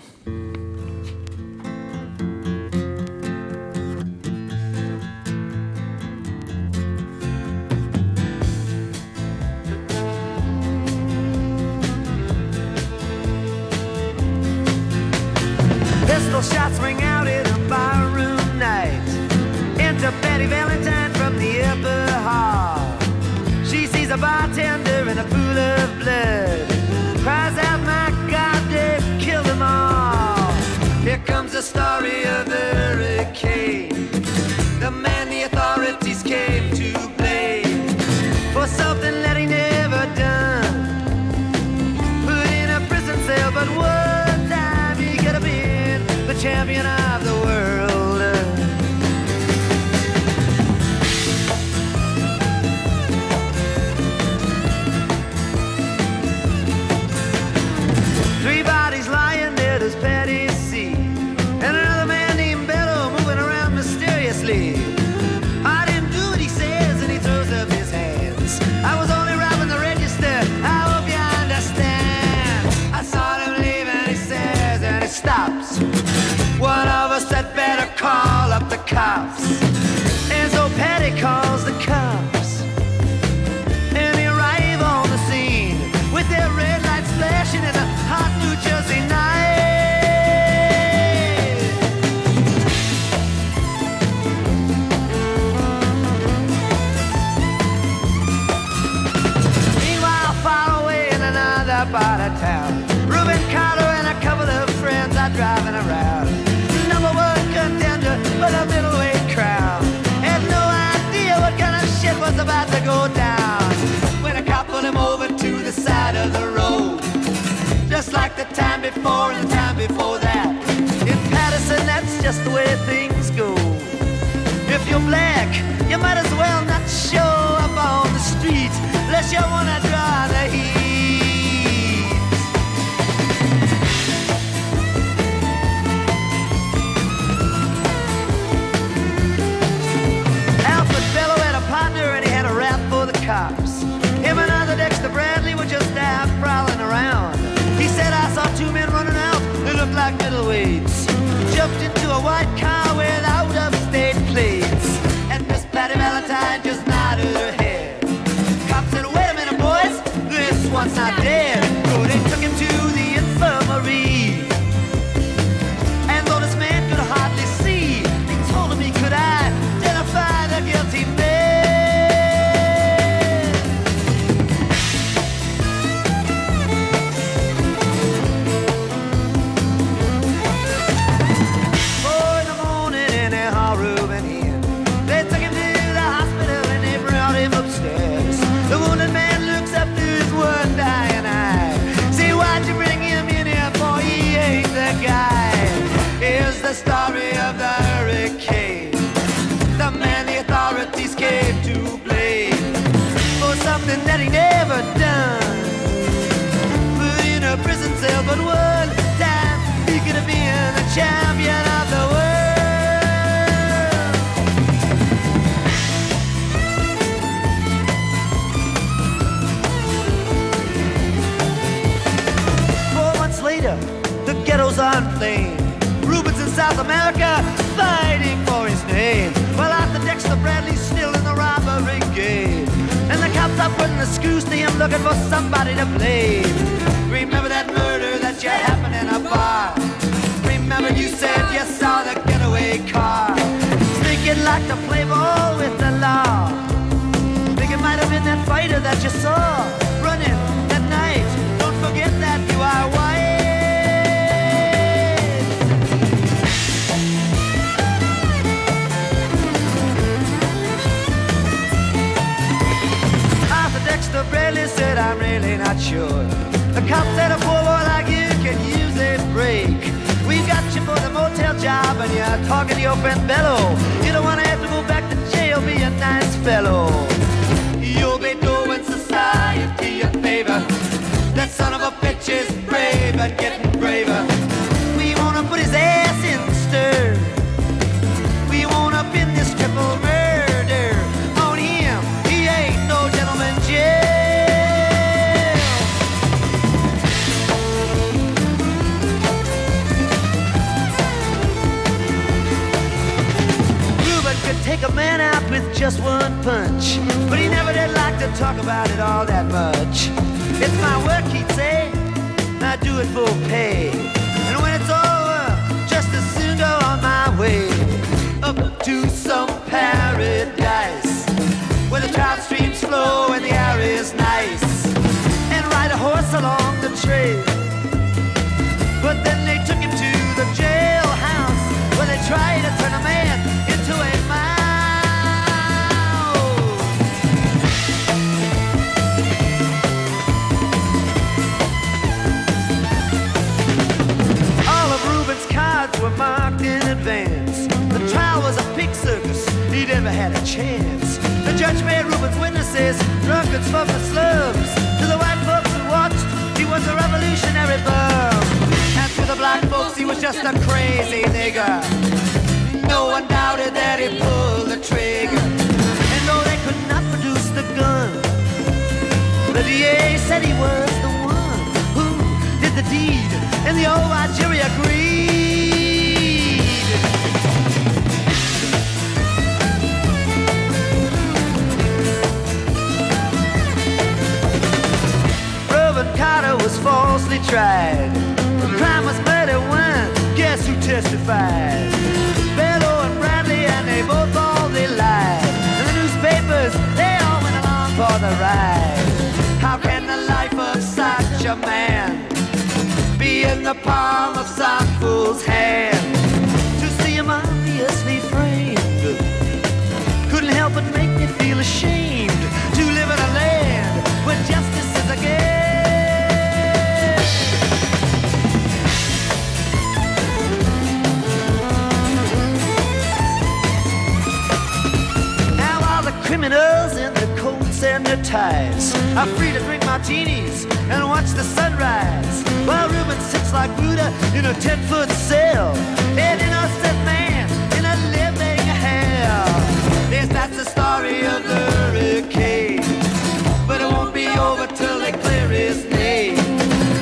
more in time before that. In Patterson, that's just the way things go. If you're black, you might as well not show up on the street Unless you wanna draw the heat. middleweight. champion of the world. Later the ghettos on flame Rubens in South America fighting for his name. While out the Dexter Bradley's still in the robbery game. And the cops are putting the screws to looking for somebody to blame. Remember that murder that you had? car. Thinking like the ball with the law. Think it might have been that fighter that you saw Running that night. Don't forget that you are white. Dexter Bailey said I'm really not sure. The cop said a poor boy like you can use a break job and you're talking to your friend Bello. You don't want to have to go back to jail, be a nice fellow. You'll be doing society a favor. That son of a bitch is brave and getting just one punch. But he never did like to talk about it all that much. It's my work, he'd say I do it for pay. And when it's over Just as soon go on my way. Up to some paradise Where the trout streams flow And the air is nice. And ride a horse along the trail. But then they took him to the jailhouse Where they tried to He never had a chance. The judge made Rupert's witnesses Drunkards, smokers, slums. To the white folks who watched He was a revolutionary bum. And to the black folks he was just a crazy nigger. No one doubted that he pulled the trigger. And though they could not produce the gun The DA said he was the one Who did the deed And the old Algeria agreed Carter was falsely tried. The crime was better when guess who testified? Bello and Bradley and they both all they lied And the newspapers they all went along for the ride. How can the life of such a man Be in the palm of some fool's hand? To see him obviously framed Couldn't help but make me feel ashamed. ties I'm free to drink martinis and watch the sunrise. While Ruben sits like Buddha in a ten-foot cell. An innocent man in a living hell. Yes, that's the story of the hurricane. But it won't be over till they clear his name.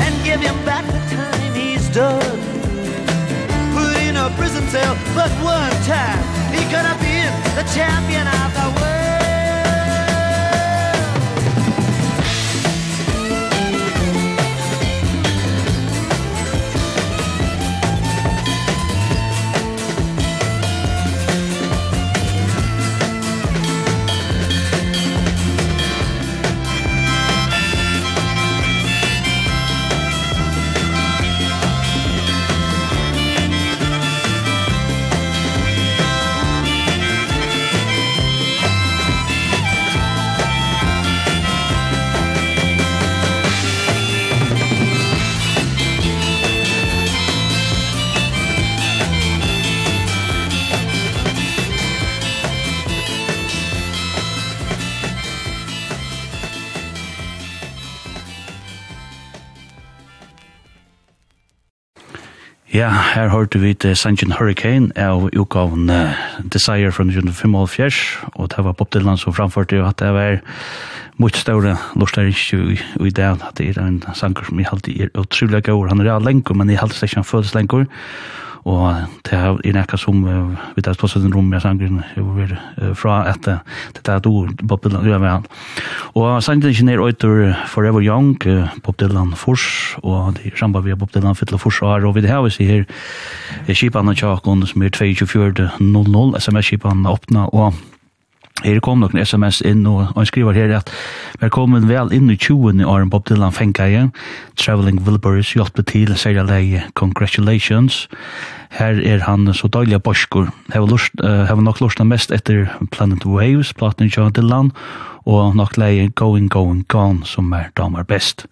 And give him back the time he's done. Put in a prison cell but one time He could have been the champion of the Ja, her hørte vi til Sanjin Hurricane av utgaven uh, Desire fra 1975, og det var Bob Dylan som framførte jo at det var mot større lortstæringsju i det, at det er en sanger som jeg alltid er utrolig gøy, han er av lengur, men jeg alltid ikke han føles lengur, og det er nekka som vi tar stått rom rommet sangren fra at det er du Bob Dylan gjør med han og sangren ikke nere øyter Forever Young Bob Dylan fors og det er samband vi Bob Dylan fytla fors og og vi det her vi sier kipan og tjakon som er 2400 sms-kipan åpna og Her kom noen sms inn, og han skriver her at Velkommen vel inn i 20. åren Bob Dylan fengeie. Traveling Wilburys hjelper til, sier leie. Congratulations. Her er han så deilig borskur. Hever, lust, uh, nok lurt mest etter Planet Waves, platen John Dylan, og nok leie Going, Going, Gone, som er damer best.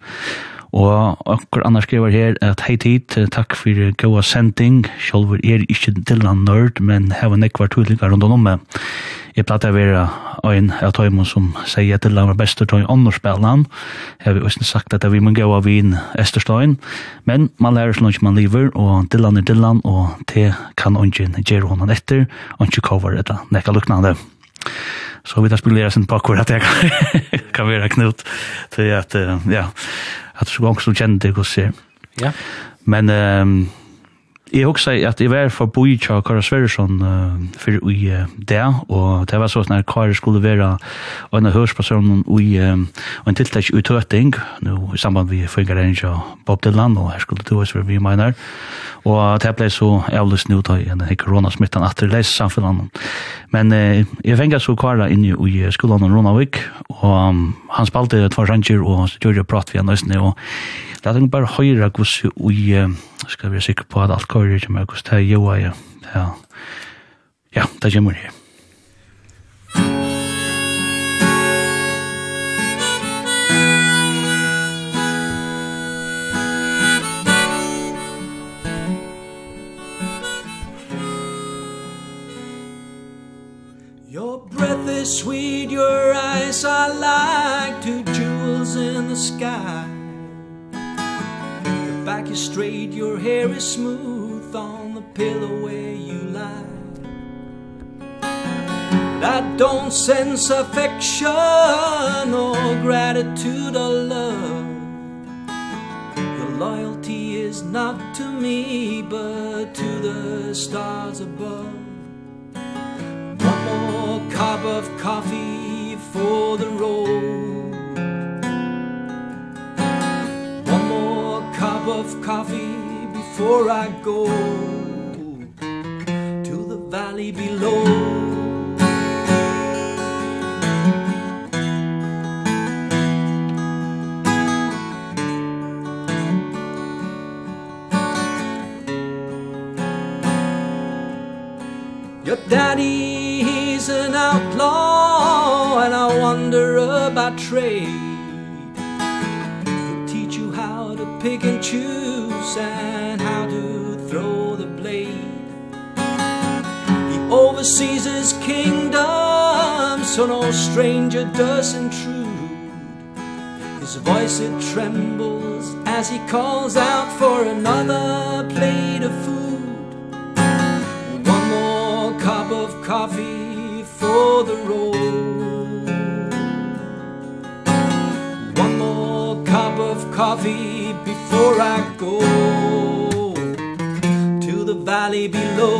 Og akkur annars skriver her at hei tid, takk fyrir góa sending, sjálfur er ikkje dilla nörd, men hefa nekvar tydlingar rundt om meg. Jeg platt av vera ein av tøymon som sier at dilla var bestur tøy annor spelan, hefa også sagt at vi må góa vin Esterstein, men man lærer slunch man lever, og dillan er dillan, og det kan ongen gjer honan etter, ongen kovar etta nekka luknande. Så vi tar spillera sin på at jeg kan være knut, til at, ja, at så gong som kjenne det hos jeg. Ja. Men um, jeg husker at jeg var forbi til Kara Sverresson uh, for i uh, det, og det var sånn at Kara skulle være en av hørspersonen i uh, en tiltak uttøting, nå i samband med Fingeren og Bob Dylan, og her skulle du også være vi mener, og det ble så avlyst nå i en koronasmittan at det leser samfunnet. Men uh, jeg fengt så Kara inn i skolen av Ronavik, og um, han spalte et par ranger, og gjorde prat vi han nøysene, og la er bare høyre hvordan vi skal være sikker på at alt kører til meg, hvordan det er jo, ja, ja, ja, det kommer her. Your breath is sweet, your eyes are like two jewels in the sky back is straight, your hair is smooth on the pillow where you lie. that I don't sense affection or gratitude or love. Your loyalty is not to me but to the stars above. One more cup of coffee for the road cup of coffee before I go to the valley below. Your daddy he's an outlaw and I wonder about trade. pick and choose and how to throw the blade. He oversees his kingdom so no stranger does intrude. His voice it trembles as he calls out for another plate of food. One more cup of coffee for the road. coffee before I go To the valley below.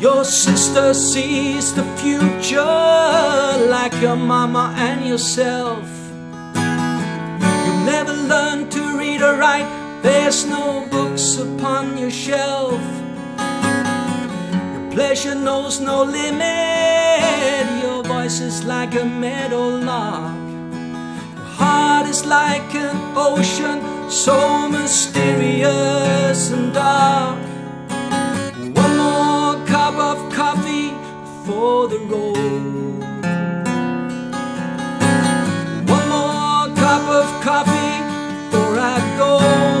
Your sister sees the future like your mama and yourself. You never learn to read or write. There's no books upon your shelf. Your pleasure knows no limit. Your voice is like a meadowlark Your heart is like an ocean So mysterious and dark. One more cup of coffee for the road. One more cup of coffee before I go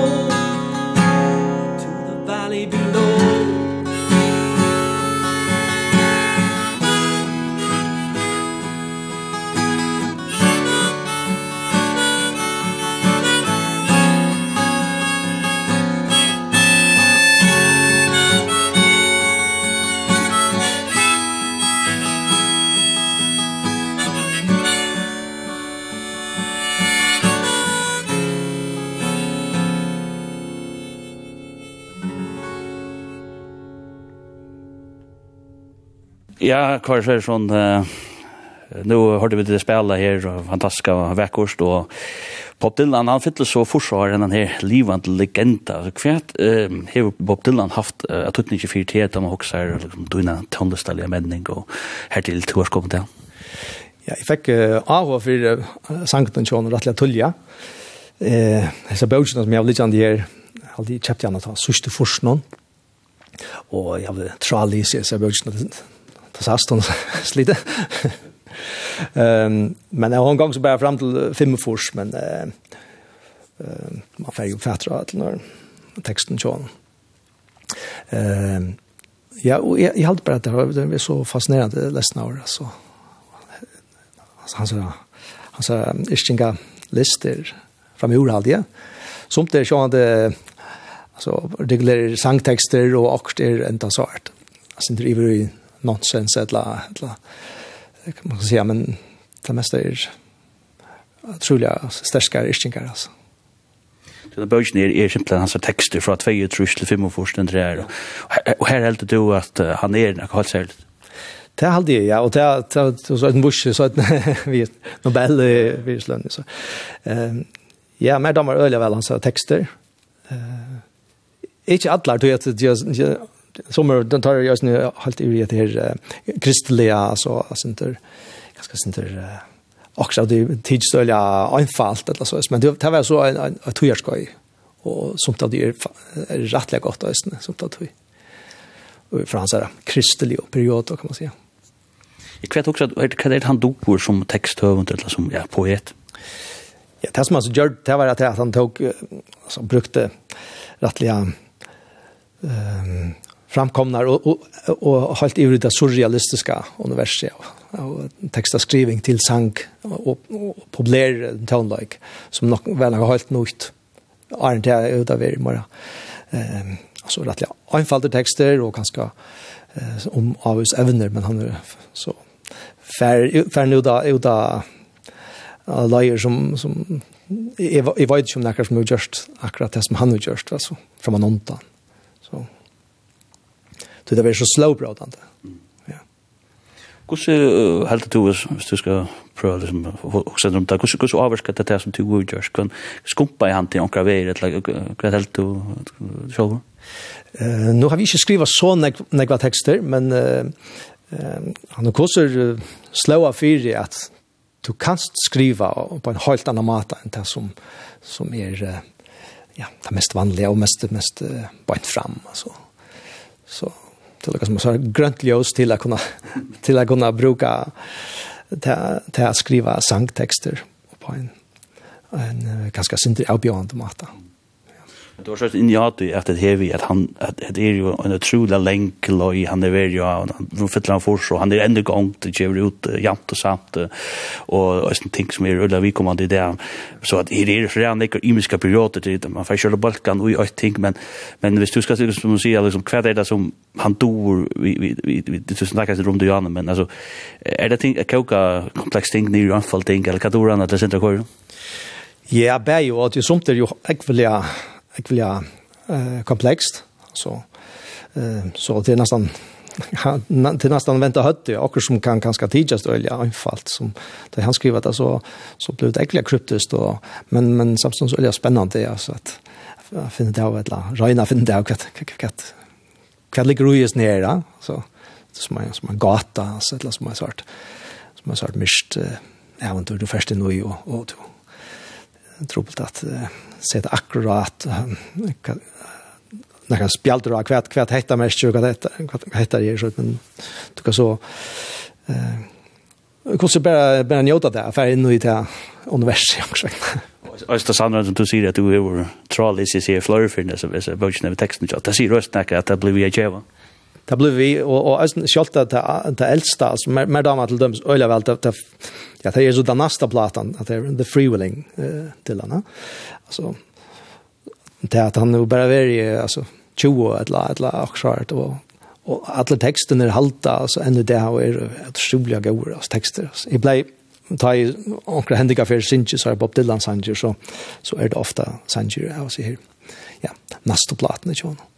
Ja, hva er sånn, uh, nu hørte vi det spela her, fantastiska vekkost, og Bob Dylan, han fyller så forsvar enn han her livande legenda. Kvært uh, har Bob Dylan haft uh, at utnyttje fyrt her, da man hoksa her, liksom, døgna tåndestallige menning, og her til to års til. Ja, jeg fikk uh, avhå for uh, sangten til rettelig tulja. Eh, disse bøkene som jeg har litt an de her, aldri kjøpte jeg an at han sørste forsen, og jeg vil tra lise disse bøkene fast hastan slite. Ehm men jag har en gång så bara fram till fem fors men eh man får ju fatta att när texten John. Ehm ja och jag jag hade bara att det var så fascinerande läsna år alltså. Alltså han så han så istinga lister fram Uraldia. Som det Somt det så hade alltså reglerar sangtexter och akter ända så art. Alltså det är ju nonsens eller, eller kan man säga, men det mesta är otroliga stärskare ischingar alltså. Så det bøkene er, er simpelthen hans tekster fra 22 til 5 den der. Og her heldur du at han er noe helt særlig. Det er alltid, ja. Og det er, det er så en bursje, så et Nobel i Så. ja, mer damer øyelig vel hans tekster. Uh, ikke atler, du vet, Sommer, den tar jag nu helt i det här kristliga, så center, ganska center, också av det tidsstölja anfallt eller så, men det var så en, en, tojarskoj, och som det är rättligt gott, som tar och från så här kristliga period, kan man säga. Jag vet också att det han dog som texthövund eller som ja, poet. Ja, det som han gjør, det var att han tog, altså, brukte rättliga um, framkomnar och och, och helt i det surrealistiska universet och texta skriving till sank och, och populär tone like som nog väl har helt nytt är inte utav er mera ehm alltså rättliga enfaldiga texter och ganska eh, om August Evner men han är så fär fär nu då uta layer som som i vet som näkar som just akkurat det som han har gjort alltså från någonstans Så det var så slowbrådande. Mm. Ja. Hvordan heldt du, hvis du skal prøve liksom, å sende om det, hvordan avvarsker det det som du gjør? Hvordan skumpa i hand til omkring veier, eller hva du selv? Uh, nu har vi ikke skrivet så neg negva tekster, men uh, uh, han har kosser uh, för fyri at du kanst skriva på en helt annan mata enn det som, som er ja, det mest vanliga och mest, mest uh, bant fram. Alltså. Så till något som så grönt ljus till att kunna till att kunna bruka till att skriva sangtexter på en en ganska synd avbjörande matta. Mm. Det var sånn inni at det her vi, at han, at det er jo en utrolig lenk løy, han er veri, og han fyller han for så, han er enda gang til kjøver ut, jant og samt, og sånne ting som er ulla vikommende i det, så at det er så rann ikke imiske perioder til det, man får kjøre balkan og i alt ting, men, men hvis du skal som du sier, liksom, hva er det som han dor, vi, vi, vi, vi, vi, tusen takkast i rundt i men altså, er det ting, kauka kompleks ting, nyr anfall ting, eller hva dor han, eller sentra kvar? Ja, bæg jo, at jo somt er jo ekvelige, jag vill ja eh komplext så eh så det är nästan till nästan vänta hött det och som kan ganska tidigast välja anfallt som det han skriver att så så blev det äckliga kryptiskt och men men samtidigt så är det spännande alltså att finner det av ett la Reina finner det av kat kat kat ligger ju nära så som är som en gata alltså eller som man svart som är svart mist äventyr du först nu och och trubbelt att sett akkurat när kan spjälta och kvätt kvätt heter mest ju sjuka detta heter det så men du kan så eh hur bara bara njuta där för in i det universum också. Östa Sandra som du säger att du är troll i sig flöjfinnes av dessa böckerna med texten. Det säger röstnacka att det blir vi att det blev vi, og, og selv det, det eldste, altså, mer, mer damer til dømes, øyla vel, det, ja, det er så den neste platan, at det er The Freewilling eh, til henne. Altså, det at han jo bare var altså, 20 eller et eller akkurat, og og alle tekstene er halta, altså, enda det har er et utrolig gode, altså, tekster. Altså. Jeg blei, ta i onkra hendiga fyrir Sinji, så er Bob Dylan Sanji, så, så er det ofta Sanji, jeg vil si her. Ja, nasta platan ikke hva noe.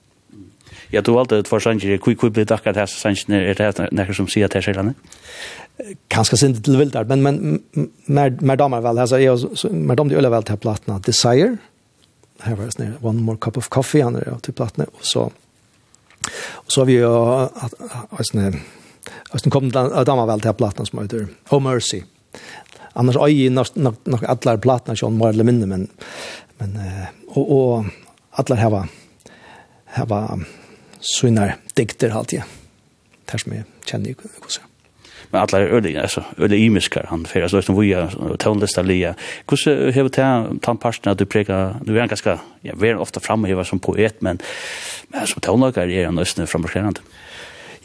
Ja, du valgte et forsanger, hvor hvor blir det akkurat her sanger, er det noe som sier til skjellene? Kanskje sint til vildar, men, men mer, mer damer vel, altså, jeg, mer damer de øler vel til platene Desire, her var det sånn, One More Cup of Coffee, han er til platene, og så, og så har vi jo, sånn, Alltså kom damer vel til till som heter Oh Mercy. Annars är nok, nok alle alla plattan som mer eller mindre men men og, og alle här var här var sånne dikter alltid. Det er som jeg kjenner ikke hvordan men alla är öliga alltså öliga imiskar han för alltså som vi är tonlista lia hur hur tar tant parten att du präga du är ganska ja väl ofta framme här som poet men men som tonlagare är han nästan framme skärande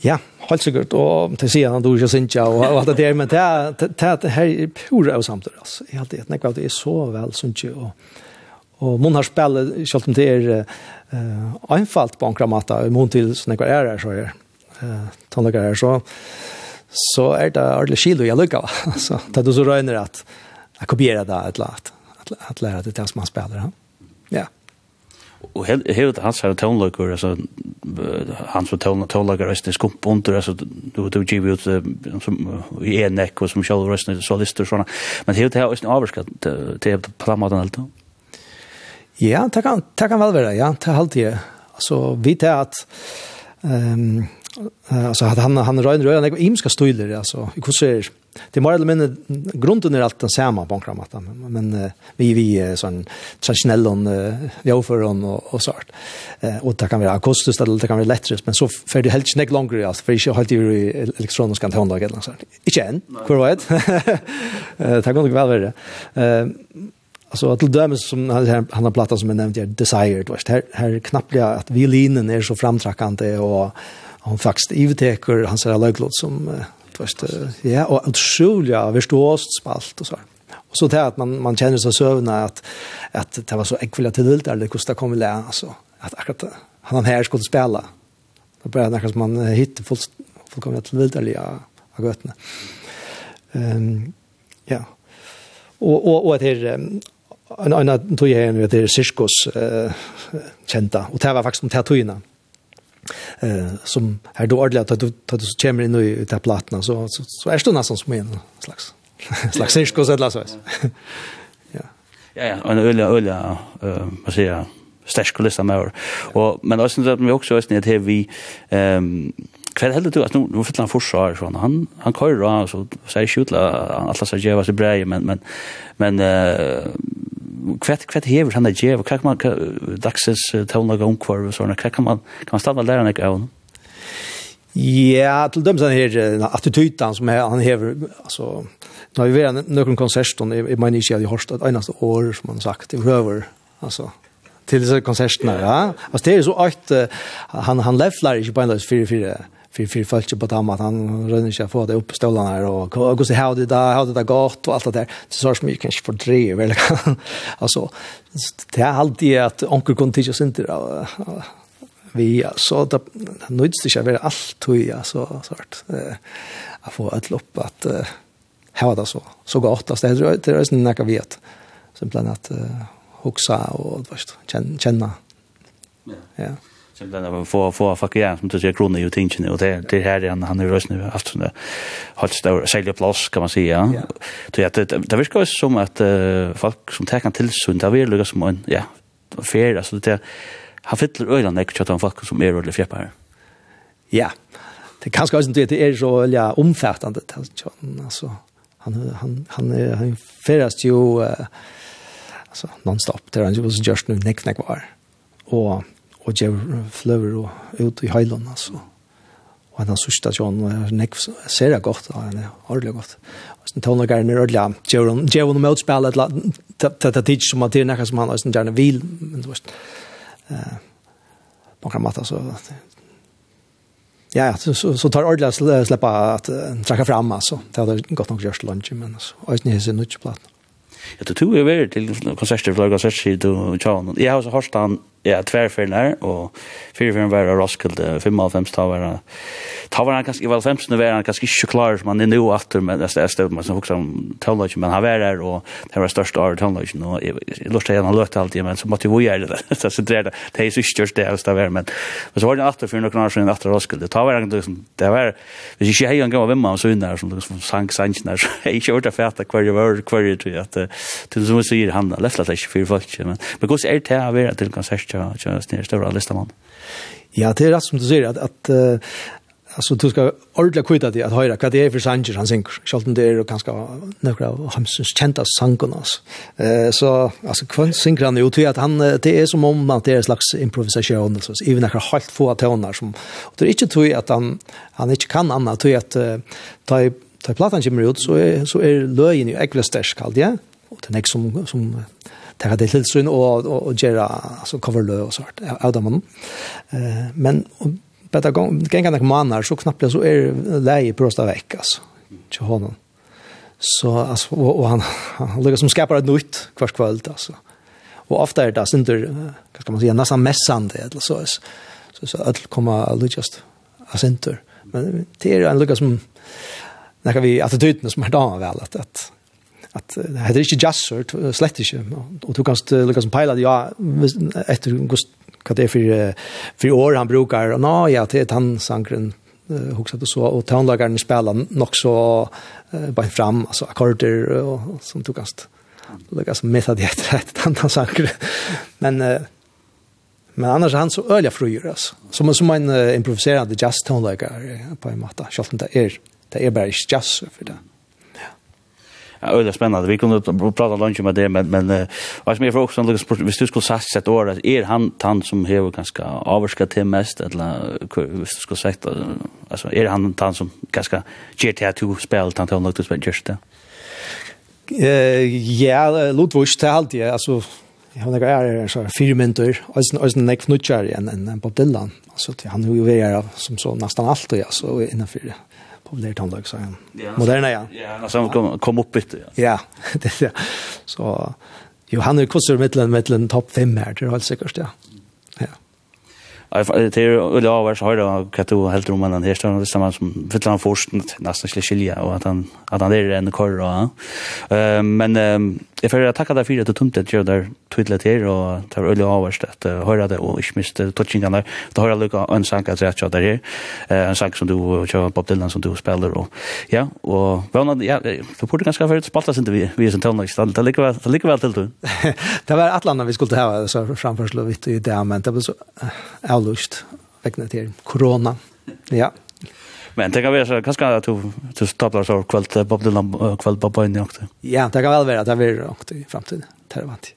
Ja, helt sikkert, og til siden han dår ikke sinja, og alt det der, men det er, det her er pura av samtidig, altså. Jeg har alltid, jeg det er så vel synes jeg, og, og man har spillet, selv om det er, uh, eh einfalt på en matta i mån til sånne kvar är så er Eh tonlagar är så så är det ordentligt kilo jag lucka så det du så röner att jag kopierar det ett lat att lära det tills man spelar ja ja och helt han så tonlagar alltså han så tonlagar är skump under alltså du du ger ut som i en neck och som själva rösten så listor såna men helt här är en avskatt till på matten alltså Ja, det kan, det kan vel være, ja, det er alltid. Altså, vi tar at um, altså, at han han røyner rör rör er imska støyler, altså, i kurser det er, mer eller mindre grunden er alt den samme på kramat men men uh, vi vi er sån traditionell uh, vi offer og, og sånt Uh, og det kan være akustisk, eller det kan være lettere, men så får det helt snack längre alltså för jag har ju elektroniska kan handla eller noe sånt Ikke igen hvor var det det kan nog vel være. Uh, Alltså till dömes som han han har plattan som jag nämnde Desired vart här här knappliga att violinen är så framträckande och hon faktiskt ivteker han säger löglott som först ja och otroliga förstås spalt och så. Och så det att man man känner sig sövna att att det var så ekvivalent till det eller kosta kommer lä alltså att akkurat han här skulle spela. då bara när som man hittar folk folk kommer till det eller ja har gått Ehm ja. Och och och det en en tog jag en vet det cirkus eh kända och det var faktiskt om tatuina. Eh som här då ordentligt att du att du kommer in i ta plattan så så, så är det nästan som en slags slags cirkus eller så. ja. Ja ja, en öliga öliga eh vad säger jag? stark kulissa. Och men då syns att vi också är det här vi ehm Kvar heldur du att nu nu fyllan forsar så han han kör då så säger skjutla alla så jävla så bra men men men eh kvätt kvätt hever han där jävla kan man dagsens tona gång kvar så när kan man kan man stanna där när gång Ja, til dem sen här attityden som han hever alltså när vi var någon konsert ikke at jeg har Horstad eneste år som han har sagt i røver, altså, til disse konsertene, ja. Altså, det är så att han han levlar ikke på en 4-4 för för folk på tam att han rönner sig få det upp stolarna här och och så hade det där hade det gått och allt det där. Så så mycket kanske för tre väl alltså det är alltid att onkel kunde inte syns inte vi så det nöjts det är allt tror jag så sort eh att få ett lopp att ha det så så gott. Att det är det är sån vet. Som att huxa och vad känna. Ja. Ja den av få få fuck igen som du säger krona ju tingen och det det här han han är röst nu haft såna halt stor sälja plats kan man säga. Ja. Så att det verkar som att folk som tar kan till sund där vill som en ja fair alltså det har fyller öland det jag folk som är eller fjäppar. Ja. Det kanske också inte det är så ja omfattande alltså han han han han färdas ju alltså nonstop där han ju just nu neck neck var. Och og gjev fløver og ut i heilen, altså. Og han har sørsta til han, og nek ser det godt, og han er ordentlig godt. Og sånn tåner gæren er ordentlig, gjev han med utspill, et eller annet, som han til nekka som han, og sånn gjerne vil, men du vet, på en måte, så, ja, ja, så, så tar ordelig å slippe at han trekker frem, altså. Det hadde gått nok gjørst lunch men altså, og sånn hisser nødt platt. Ja, det tog jo vært til konserter, flere konserter, du tjaen. Jeg har også hørt han ja, tvärfärden här och fyrfärden var det Roskilde, 55 ta var det ta var han kanske i var 15 var han ganska inte klar som han är nu åter men det är stöd man som också tonlage men han var där och det var största av tonlage och jag lustar han löt allt men så måtte vi göra det så det det är så störst det helst var men men så var det efter för några år sedan åter Roskilde. Ta var han liksom det var vi ska hejan gå vem man så där som liksom sank sank när jag körde färta kvar ju var kvar ju att till som så i handen lätt lätt för folk men men går så är det här att det kan tja, tja, tja, stora listaman. Ja, det är rätt som du säger att, att uh, alltså du ska ordentligt kvita dig att höra vad det är för sanger han synger. Självt om det är ganska några av hans kända sangerna. Alltså. Eh, så alltså kvant synger han ju till att han, det är som om att det är en slags improvisation. så även några helt få toner. Som, och det är inte till att han, han inte kan annat till att uh, ta i Ta platan kommer ut så är så är löjen ju äckligt ja. Och det är som som ta det til syn og og, og gjøre cover coverlø og sånt av dem. Eh men bättre gång gänga några månader så knappt så är läge på rosta veck alltså. Till honom. Så alltså och, och han han lägger som skapar ett nytt kvart kväll alltså. Och ofta är det sånt där vad ska man säga nästan mässande eller så så så, så att komma just asenter. Men det är en lucka som när vi attityden som är då väl att att att det är inte just så slett inte och du kan lyckas som pilot ja efter gust vad det är för för år han brukar och nå, ja det han sankren uh, huxar det så och tonlagaren spelar nog så uh, bara fram alltså akkorder och som du kan lukke som method det rätt han sankren men uh, Men annars han så öliga fröjer alltså. Som som en uh, improviserande jazz tonläggare på en måte, selv om det är det är bara jazz för det. Mm. Ja, öle spännande. Vi kunde prata lunch om det men men vad som är för också Lucas hvis du skulle sagt sett år att är han han som har ganska avskar till mest eller hvis du skulle sagt alltså är han han som ganska GTA 2 spelat han till något spel just det. Eh ja, Ludwig ställt ja alltså Jag har några är så fyra minuter och sen och sen näck fnutchar igen en Bob Dylan. Alltså han hur ju är som så nästan alltid alltså innanför kom det tandlag så han. Ja, Moderna ja. Ja, alltså kom kom upp lite. Ja. ja, det ja. Så Johan är kusser mellan mellan topp 5 här det är helt säkert ja. Ja. Det är väl av så har det du helt om han här står det som Fittland forst nästan skulle skilja och att han att han är en korra. Ehm men Jeg føler får takka deg for at du tomte til der tydelig til, og det var øyelig avvarst at du hører det, og ikke minst touchingene der. Du hører lukka en sang at jeg der er, en sang som du kjører Bob Dylan som du spiller, og ja, og vana, ja, du burde ganske for spalta sin vi, vi er sin tøvnlig, det ligger vel til du. Det var et land vi skulle ha så framførsel og vitt i det, men det var så avlust, vekkene til korona, ja. Men det kan være så hva skal du, du stabler så kveld Bob Dylan, kveld Bob Bøyne i okte. Ja, det kan vel være at det blir okte i fremtiden. Det er vant.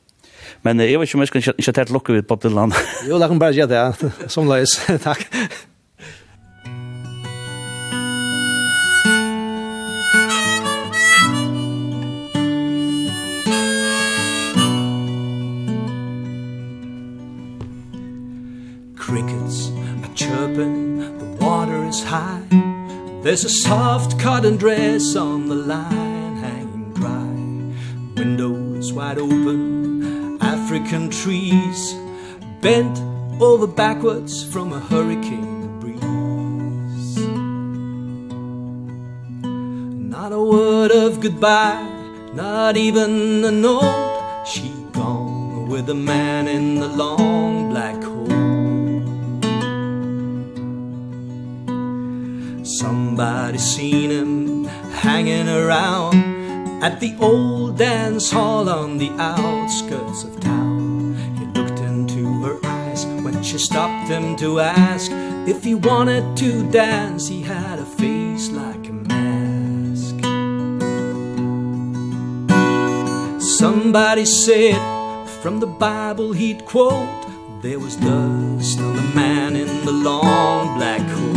Men jeg vet ikke om jeg skal ikke ta et lukke ut Bob Dylan. jo, det kan bare gjøre det. Som løs. Takk. Crickets are chirping mountains high. There's a soft cotton dress on the line hanging dry. Windows wide open, African trees Bent over backwards from a hurricane breeze. Not a word of goodbye, not even a note. She gone with the man in the long black coat Somebody seen him hanging around At the old dance hall on the outskirts of town. He looked into her eyes when she stopped him to ask If he wanted to dance. He had a face like a mask. Somebody said from the Bible he'd quote There was dust on the man in the long black coat.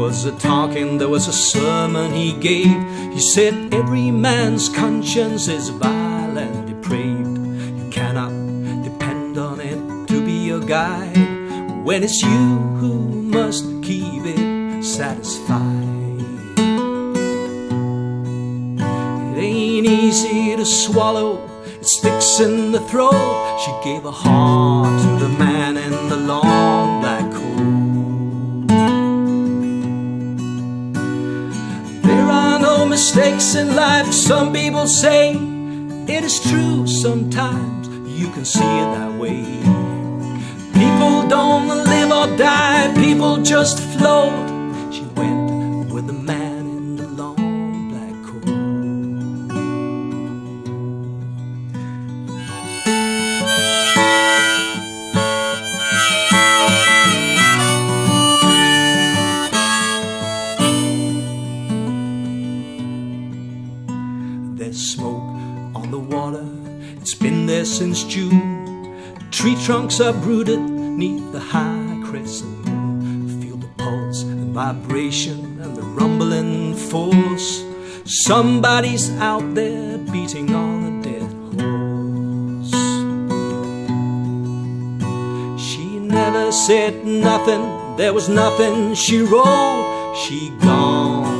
was a talking, there was a sermon he gave. He said every man's conscience is vile and depraved. You cannot depend on it to be your guide. When it's you who must keep it satisfied. It ain't easy to swallow, it sticks in the throat. She gave a heart to the man. mistakes in life Some people say. It is true sometimes You can see it that way. People don't live or die People just float. She went with the man. there since June Tree trunks are brooded neath the high crescent. Feel the pulse and vibration and the rumbling force. Somebody's out there beating on a dead horse. She never said nothing, there was nothing she wrote. She gone.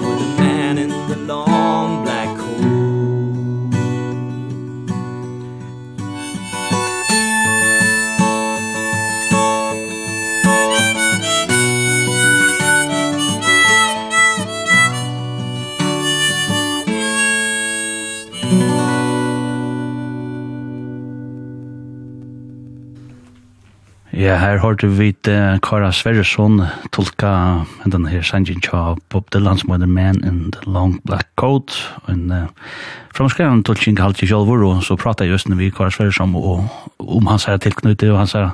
Ja, her har du vidt uh, Kara Sverresson tolka den her sangen tja Bob Dylan som heter Man in the Long Black Coat. En uh, framskreven tolking i sjølver, og så prata jeg just når vi Kara Sverresson og, om hans her tilknyttet, og hans her,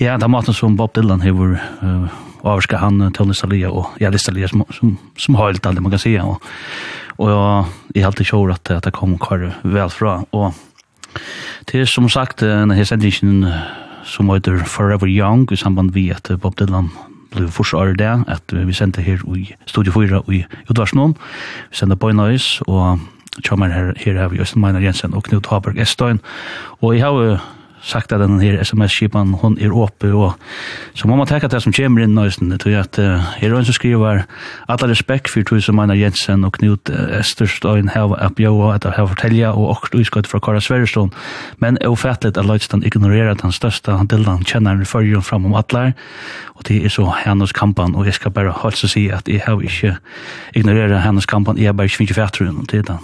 ja, den maten som Bob Dylan hever uh, avska han til Listalia, og ja, Listalia som, som, som har alt man kan si, og, og jeg halte sjølver at, at det kom Kara vel fra, og Det er som sagt, denne her sendingen som heter Forever Young i samband vi at Bob Dylan blev forsvaret det, at vi sendte her i Studio 4 i Udvarsnån, vi sendte en Noise, og kommer her, her har vi Østen Meiner Jensen og Knut Haberg Estein, og jeg har sagt at den her SMS-skipan, hon er åpe, og så må man tenke det som kommer inn nøysen, det tror jeg at uh, her er en som skriver, alle respekt for tog som Einar Jensen og Knut Esterstøyen her at bjøa etter her fortelja, og også utskott fra Kara Sverrestånd, men er ufattelig at Løystein ignorerer den største delen kjenner den førjen fram om atler, og det er så hennes kampan, og jeg skal bare holde seg si at jeg har ikke ignorerer hennes kampan, jeg er bare ikke finner fætrun, det er den.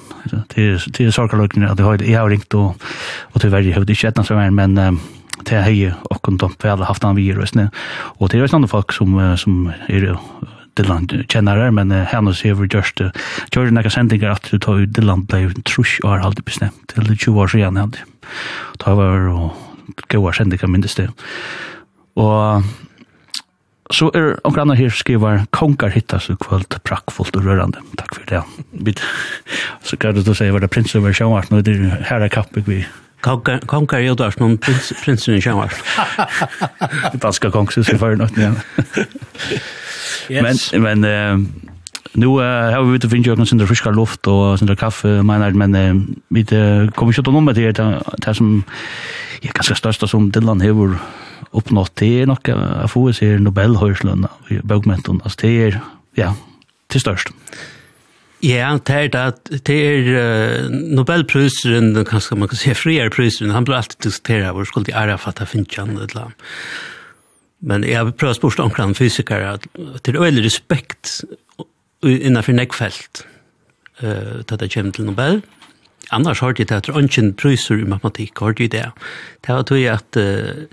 Det er sorgarløkene at jeg har ringt, og, og tyverre, jeg har ikke etnast som er, men men det har ju och kunde de väl haft han virus nu. Och det är ju andra folk som som är Dylan kjenner men henne ser vi just gjør noen sendinger at du tar Dylan ble trus og har alltid bestemt til 20 år siden hadde. Ta var og gode sendinger minnes det. Og så er omkring annan her skriver Kongar hittas så kvöld prakkfullt og rørande Takk for det. Så kan du si var det prinsen var sjåvart nå er det her er kappig vi Konkar i Odarsnum, prinsen i Kjamar. Danska kongsen skal føre nått igjen. Men, men uh, nu uh, har vi ute og jo noen sindre friska luft og sindre kaffe, mener, men uh, vi uh, kommer ikke til å noe med det her, det som er ganske største som Dylan hever oppnått, det er nok å få seg Nobelhøyslønna i bøkmenten, altså det er, ja, til størst. Ja. Ja, det er det, det er uh, kanskje man kan si friarpryseren, han blir alltid diskuteret hvor skulle de ære ha finnet han et eller annet. Men jeg har prøvd spørst om hvordan fysikere, at det er veldig respekt innenfor nekkfelt uh, til det kommer til Nobel. Annars har de det at det er ikke i matematikk, har de det. Det var tog at uh,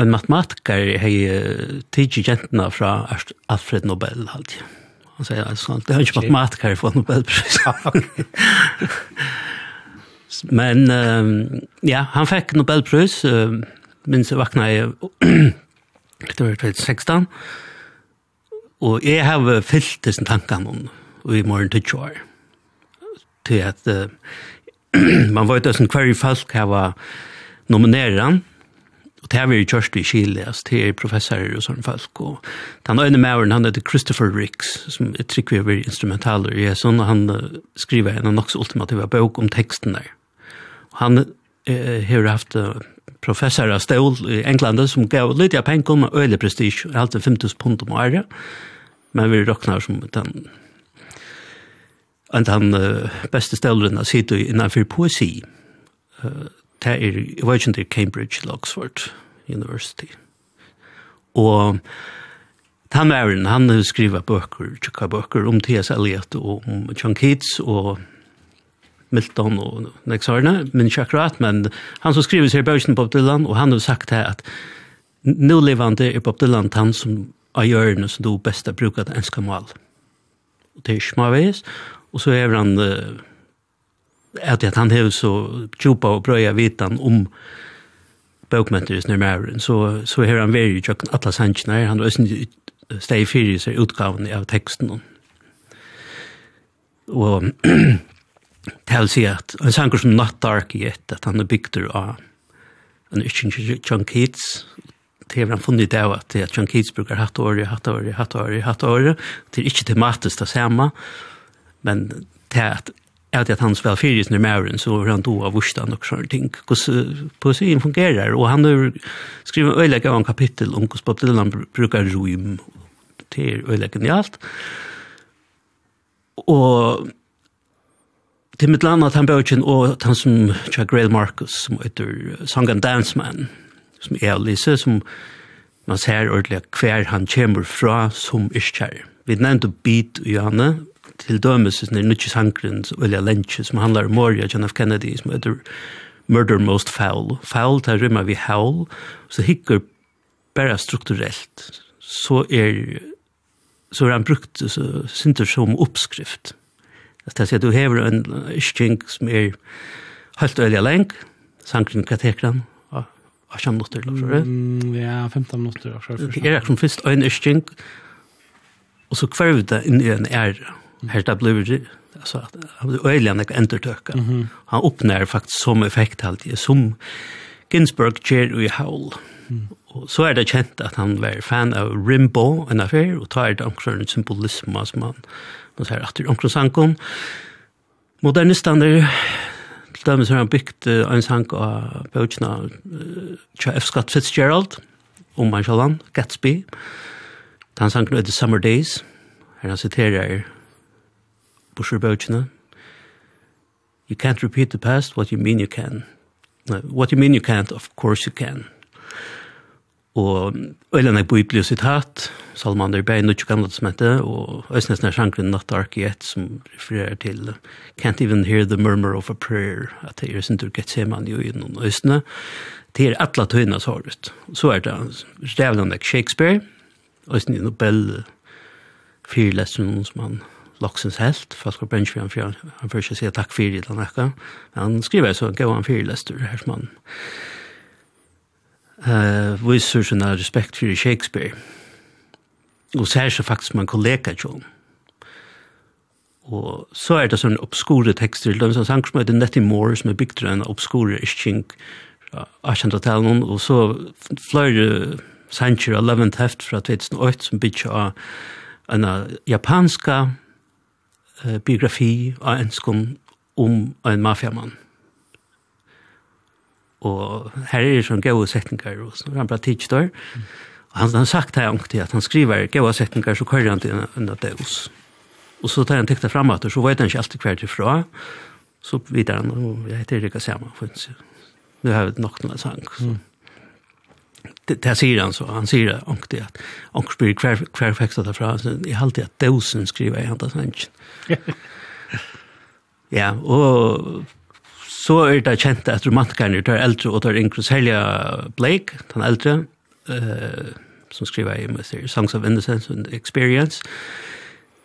en matematiker har tidsi jentene fra Alfred Nobel, alltid. Han sier, altså, det har inte matematiker for Nobelpris. Men um, ja, han fikk Nobelpris, uh, minns jeg vakna i 2016. Og jeg har fyllt disse tankene om og i morgen til år, Til at uh, man vet at hver folk har nomineret han, det har vi kjørst i Chile, altså, det er professorer og sånne folk. Og den øyne mauren, han heter Christopher Ricks, som er tryggvever instrumentaler i Jesun, og han uh, skriver en av nokså ultimativa bok om teksten der. Han uh, har haft uh, professor av Stål i England som gav litt av penger med øyne prestige, og halte 5000 pund om året, men vi råkner som den en den uh, beste stålene sitter innenfor poesi. Uh, det er, jeg vet ikke er Cambridge eller Oxford University. Og han var en, han skrivet bøker, tjukka bøker om T.S. Eliot og om John Keats og Milton og Nexarne, men ikke akkurat, men han som skriver seg i bøkene Bob Dylan, og han har sagt her at nå levande er Bob Dylan han som av hjørne som du best har brukat enska mal. Og det er smavis, og så er han uh, at, at han hevur so djupa og brøya vitan om bókmentir i mæren, så, så har han vært i tjøkken atlas han har også fyrir seg utgávan av teksten. Og det vil at ein sanger sum not Dark yet at han er bygd av en ikke John Keats, det har han funnet av at at John Keats brukar hatt året, hatt året, hatt året, hatt året, det er ikke tematisk det samme, men det er at är det han spelar fyris när Mauren så han då av vurstan och sånt ting. Kus poesin fungerar och han har skrivit av en kapitel om hur Bob Dylan brukar rym till öjläggen i allt. Och till mitt land att han bögen och han som Chuck Grail Marcus som heter Song and Dance Man som är Lise som man ser ordentligt kvar han kommer fra som iskär. Vi nämnde Beat och Janne til dømes i nutje sangren, Ulla Lynch, som handlar om Moria, John F. Kennedy, som heter Murder Most Foul. Foul, det rymmer vi howl, så hikker bare strukturelt, så er, så er han brukt så, sinter som oppskrift. Det er at du hever en iskjeng som er helt øyelig lenge, sangren katekran, og kjem notter, eller så Ja, 15 minutter, eller så Det er akkurat først en ischink. og så kvarv det inn i en ære. Her det blir det, altså, han blir öjligen en entertöka. Han oppnær faktisk som effekt alltid som Ginsberg ger i Howl. Mm. Och så er det kjent at han var fan av Rimbo en affær, og tar det omkring en symbolism som han, man sier, at det också sankon Moderne där til dem har han byggt en sank av Bouchna F. Scott Fitzgerald om Magellan Gatsby. Han sank nu The Summer Days. her han siterer Busher-bøkene. You can't repeat the past, what you mean you can. No, what you mean you can't, of course you can. Og øylen er bøybelig sitat, Salman er bein utjå gamle smette, og Østnes er sjankren nattark i Yet, som refererer til Can't even hear the murmur of a prayer, at det er sin tur gett jo i noen Østene. Det er atla tøyna såret. Så er det Stavlandek Shakespeare, Østene Nobel, fyrlesen som han loksens helt, for skal at for han for han først sier takk for det, han ekka. Han skriver så, gav han fyrir lester, her som han uh, viser sin respekt for Shakespeare. Og sær så faktisk man kollega jo. Og så er det sånne obskure tekster, det er en sang som heter Nettie Moore, som er bygd av en obskure ischink, 1800-talen, og så flere sanger av Levent Heft fra 2008, som bygd av en japanska biografi av enskon om en mafiamann. Og her er det sånn gode setninger, og sånn, han bare tidsdør. Og Han har sagt her anktig at han skriver gode setninger, så kører han til en av deus. Og så tar han tekta fram at så vet han ikke alltid hver til fra, så vidar han, og jeg heter Rika Sama, for ikke. Nu har vi nok noen sang. Mm det, det sier han så, han sier det ordentlig at onker spyr hver, hver fekst det fra, så jeg har alltid at døsen skriver i hentas hengen. ja, og så er det kjent at romantikerne tar eldre og tar yngre, særlig Blake, den eldre, uh, som skriver i Mr. Songs of Innocence and Experience,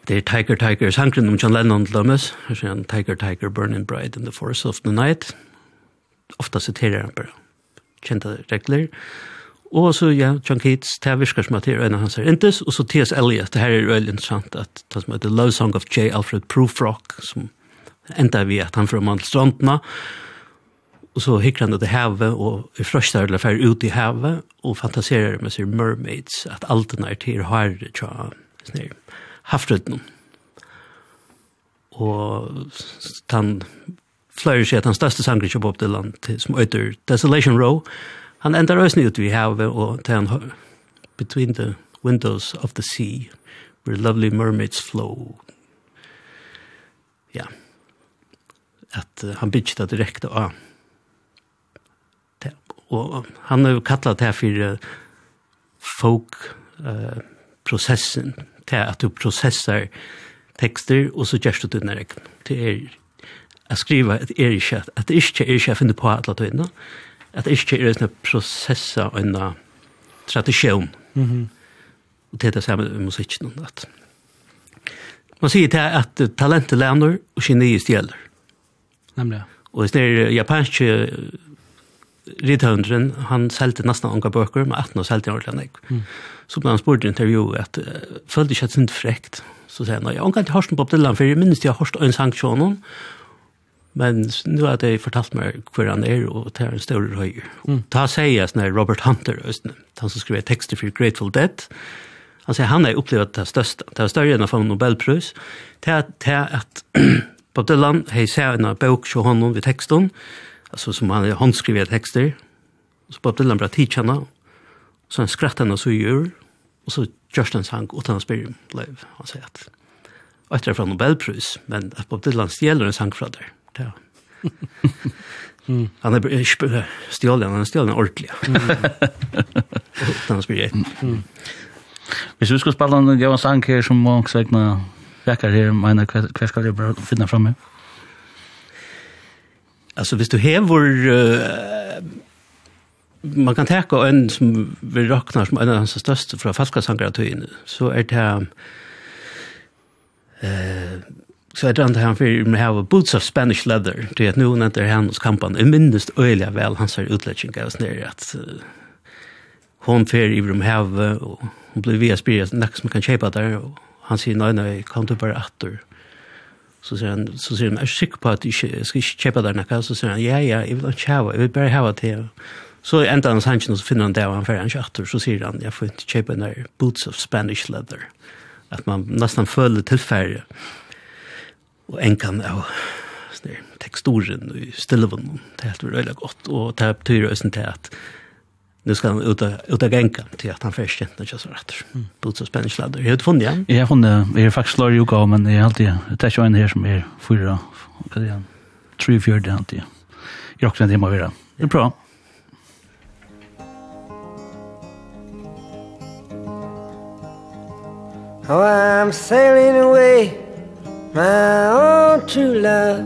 Det er Tiger Tiger, sangren om John Lennon til dømes, Tiger Tiger, Burning Bright in the Force of the Night, ofta siterer han bare kjente regler, og Og så, ja, John Keats, det virker som at det er en av hans her intes, og så T.S. Eliot, det her er veldig interessant, at det som heter Love Song of J. Alfred Prufrock, som enda vi at han får mann til strandene, og så hikker han det havet, og i frøsta eller fer ut i havet, og fantaserer med seg mermaids, at alt den er til har tja, sånn hafrøtten. Og han fløyer seg at han største sangren til land, Dylan, som øyter Desolation Row, Han endar ösni ut vi have og ten between the windows of the sea where lovely mermaids flow. Ja. At uh, han byggde det direkte av. Og han har jo kallat det for uh, folk uh, processen til at du processar tekster og så gjerst du denne regn. Det er å skrive at det er ikke at det ikke er ikke jeg finner på alle tøyene, at det ikke er en prosess av en tradisjon. Mm. Og det er det samme med musikken. At man sier til at talentet lærer og geniet stjeler. Nemlig. Og hvis det er japanske rithøndren, han selte nesten unga bøker, men 18 og selte han ordentlig mm. Så ble han spurt i intervjuet at uh, følte ikke at det er frekt. Så sier han, jeg har ikke hørt på Bob Dylan, for jeg minnes jeg har hørt en sang til Men nu har det fortalt meg hvor han er, og det er en større høyer. Mm. Da sier jeg sånn Robert Hunter, han som skriver tekster for Grateful Dead, han sier han har opplevd det største. Det er større enn å få en Det er at Bob Dylan har sett en bok til honom ved teksten, altså som han har håndskrivet tekster, så Bob Dylan bare tid så han skrattar henne så gjør, og så gjørs den sang, og han spyr, han sier at, og etter fra Nobelprøys, men at Bob Dylan stjeler en sang fra der klart, ja. Mm. Han är er stjälen, han stjälen ordentligt. Han spelar ett. Hvis vi skulle spille en Johan Sang her som mange svegna vekker her, mener hva skal jeg bare finne fremme? Altså, hvis du hever... Uh, man kan teka en som vi raknar som en av hans største fra falska sangaratøyene, så er det uh, så jag tror han för med have boots of Spanish leather. Till att nu när det här hos kampan i minst öliga väl hans ser utläggning av snär att hon för i rum have och hon blev via spirit nästa som kan köpa där och han säger nej nej kom du bara åter så säger han så säger han är sick på att du ska köpa där nästa så säger han ja ja jag vill inte ha jag vill bara ha det Så enda hans hansen og så finner han det og han fyrir han kjattur, så sier han, jeg får ikke kjøpe den der boots of Spanish leather. At man nesten føler tilfærre og enkan av sånne teksturen og stilleven, det er helt veldig godt, og det betyr også til at nu skal han ut ut av gänka til at han först kände inte så rätt. Bult så spännande sladdar. Jeg har funnet igjen. Jeg funnit igen. Jag hon är faktiskt lär ju gå men jeg jag alltid det er ikke en her som er fyra vad det är. Tre fyra det alltid. Jeg Jag också det måste være. Det er bra. Oh, I'm sailing away my own true love.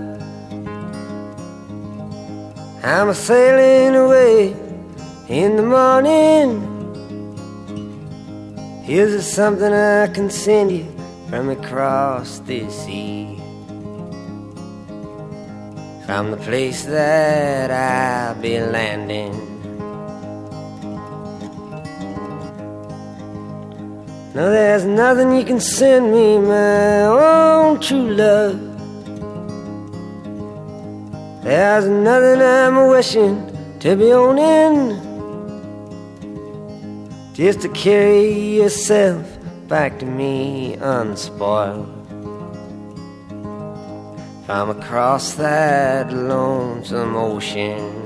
I'm sailing away in the morning. Here's a something I can send you from across the sea. From the place that I'll be landing. Now there's nothing you can send me my own true love. There's nothing I'm wishing to be on in Just to carry yourself back to me unspoiled. From across that lonesome ocean.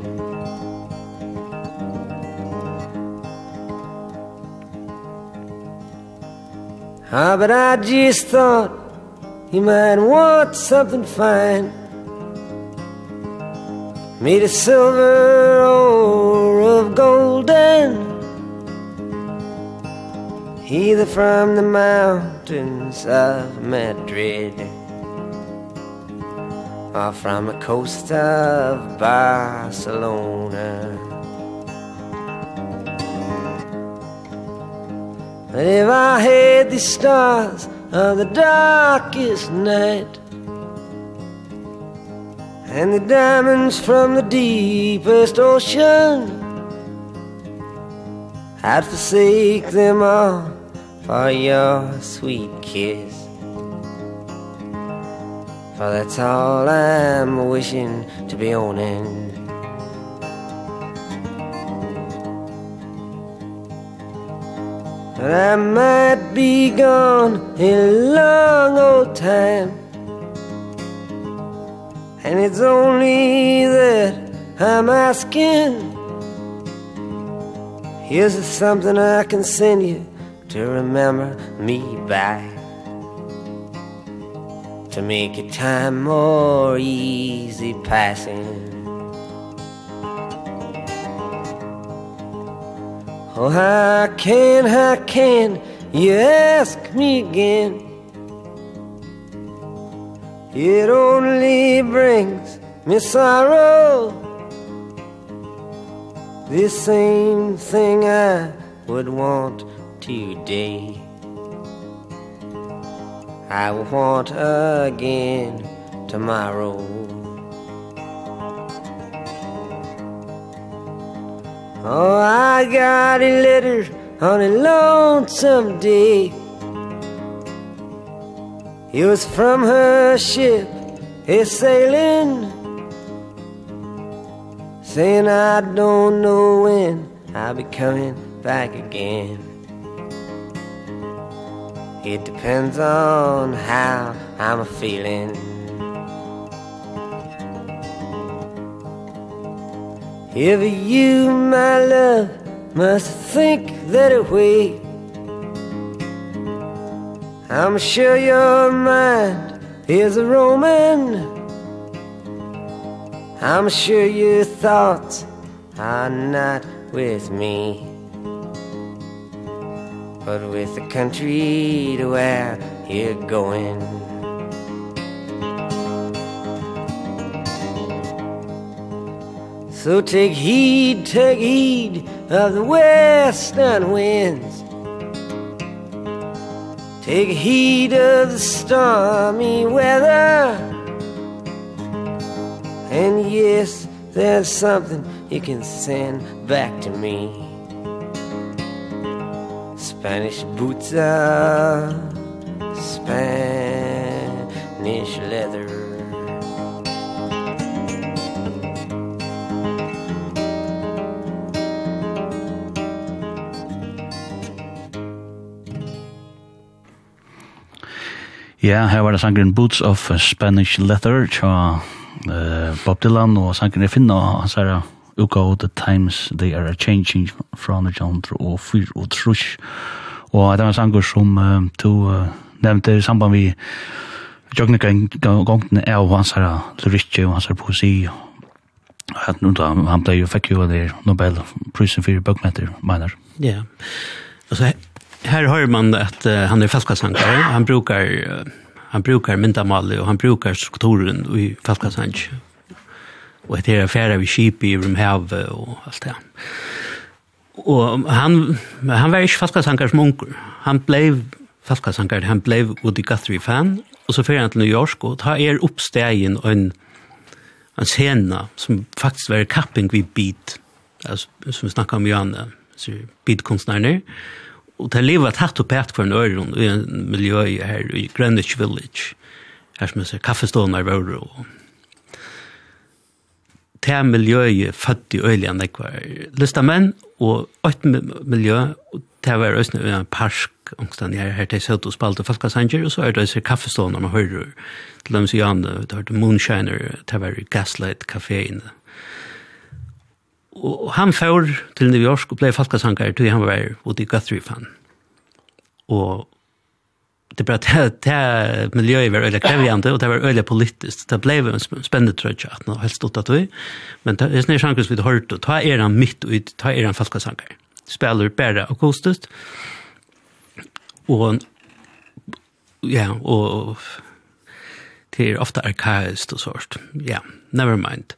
Ah, but I just thought you might want something fine. Made of silver or of golden. Either from the mountains of Madrid Or from the coast of Barcelona. And if I had the stars on the darkest night And the diamonds from the deepest ocean I'd forsake them all for your sweet kiss. For that's all I'm wishing to be owning. I might be gone a long old time. And it's only that I'm asking. Here's something I can send you To remember me by. To make your time more easy passing. Oh, how can, how can you ask me again? It only brings me sorrow. The same thing I would want today. I want again tomorrow. Oh, I got a letter on a lonesome day. It was from her ship a sailing Saying I don't know when I'll be coming back again. It depends on how I'm feeling. If you, my love, must think that way I'm sure your mind is a roaming I'm sure your thoughts are not with me But with the country to where you're going. So take heed, take heed of the western winds. Take heed of the stormy weather. And yes, there's something you can send back to me. Spanish boots are Spanish leather. Ja, her var det sangren Boots of Spanish Leather tja uh, Bob Dylan, og sangren er finna, og han sier Ugo, the times they are changing fra the John, og fyr og trush. Og det var sanger som uh, to uh, nevnte i samband vi jogne gongten er og hans her lyrikje og hans her poesi. At nu da, han ble jo fikk jo det Nobelprisen for bøkmeter, mener. Ja, altså här hör man att uh, han är falskasankare. Han brukar uh, han brukar myndamal och han brukar strukturen i falskasank. Och det är affärer vi skip i rum hav och allt det. Och han han var ju som munker. Han blev falskasankare, han blev Woody Guthrie fan och så för han till New York och tar er uppstegen och en en scena som faktiskt var kapping vid beat alltså som vi snackar om Janne så beatkonstnärer og det lever tatt og pæt for en øren i en miljø her i Greenwich Village, her som heter kaffestående er våre og det er miljøet født i øylian det var lysta menn og et miljø og det var også en parsk omstand her her til søtt og Spalte og folkasanger og så er det også kaffestående man hører til dem sier han det var Moonshiner det var Gaslight Café inne Og han får til New York og ble falkasankar til han var ute i Guthrie-fan. Og det ble det, det miljøet var øyelig krevjande, og det var øyelig politisk. Det ble en spennende trøtje at nå helst stått at vi. Men det er snakk vi har hørt, og ta er han midt ut, ta er han falkasankar. Spiller bare akustisk. Og ja, og det er ofte arkaist og sånt. Ja, never mind.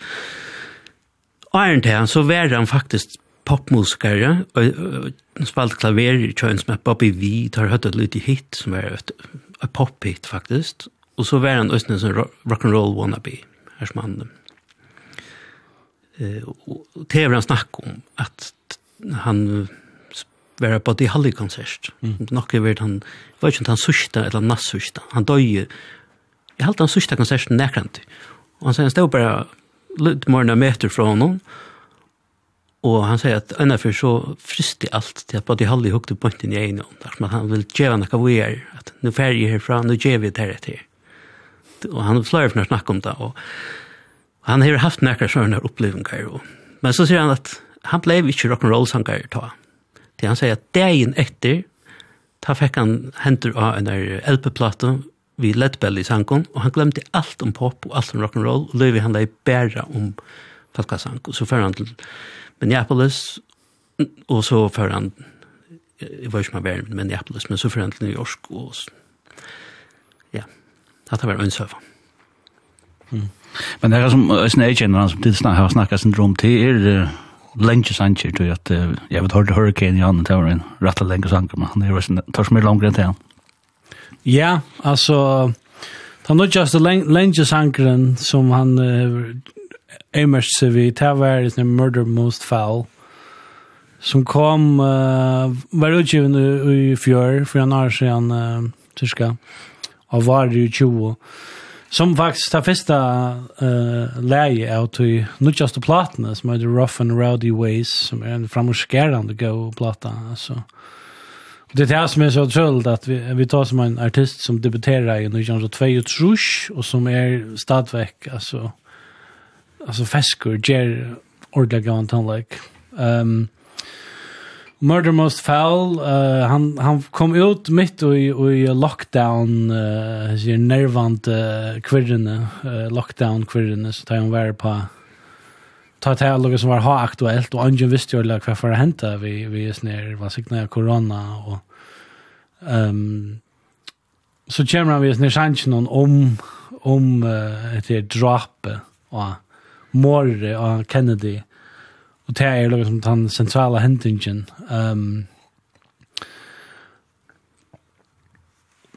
Iron Town så var han faktisk popmusikere, og spalt klaver i kjøen som er Bobby V, tar høyt et lite hit, som er et, et pop-hit faktisk, og så var han østene som rock'n'roll wannabe, her som han eh, og det var han snakk om at han var på det halve konsert. Mm. Nok er vært han, var ikke han sørste eller nass sørste, han døg, jeg halte han sørste konserten nekrant, og han sier han stod bare litt mer enn meter fra honom. Og han sier at ennå for så frist i alt til at både halde i hukte pointen i egen om. At han vil gjøre noe vi er. At nå færger jeg herfra, nå gjør vi det etter. Og han flere for å snakke om det. Og han har haft noen sånne opplevelser. Men så sier han at han ble ikke rock'n'roll-sanger ta. Til han sier at dagen etter, da fikk han henter av en LP-plate vi Ledbell i sangen, og han glemte alt om pop og alt om rock and roll, og løyvi han lei bæra om falkasang, og så fyrir han til Minneapolis, og så fyrir han, jeg var ikke med verden Minneapolis, men så fyrir han til New York, og ja, det var en søva. Mm. Men det er som Øystein agent han som tidsna har snakka syndrom til, er lenge sanger, tror jeg at, jeg vet, Hurricane Jan, det var en rett og lenge sanger, men han er jo tar som er langere til han. Ja, altså, det er nok just lenge sangren som han uh, emerst seg vid, det var murder most foul som kom uh, var utgiven i, i fjör för en år sedan uh, tyska og var i 20 som faktisk det første uh, leie av till nuttigaste platene, som er The Rough and Rowdy Ways som er en framåtskärande go-platta altså. Det är det här som är så otroligt att vi, vi tar som en artist som debuterar i Norge så två och trus och som är stadväck alltså alltså fäskor ger ordentligt gammalt han like um, Murder Most Foul uh, han, han kom ut mitt i, i lockdown uh, nervant uh, kvirrene uh, lockdown kvirrene så tar han vare på ta ta här något som var ha aktuellt och ingen visste jo like vad för det vi vi är snär vad sikna corona och ehm um, så kommer vi snär chansen om om uh, det droppe och morre og Kennedy och det är liksom som den centrala händingen ehm um,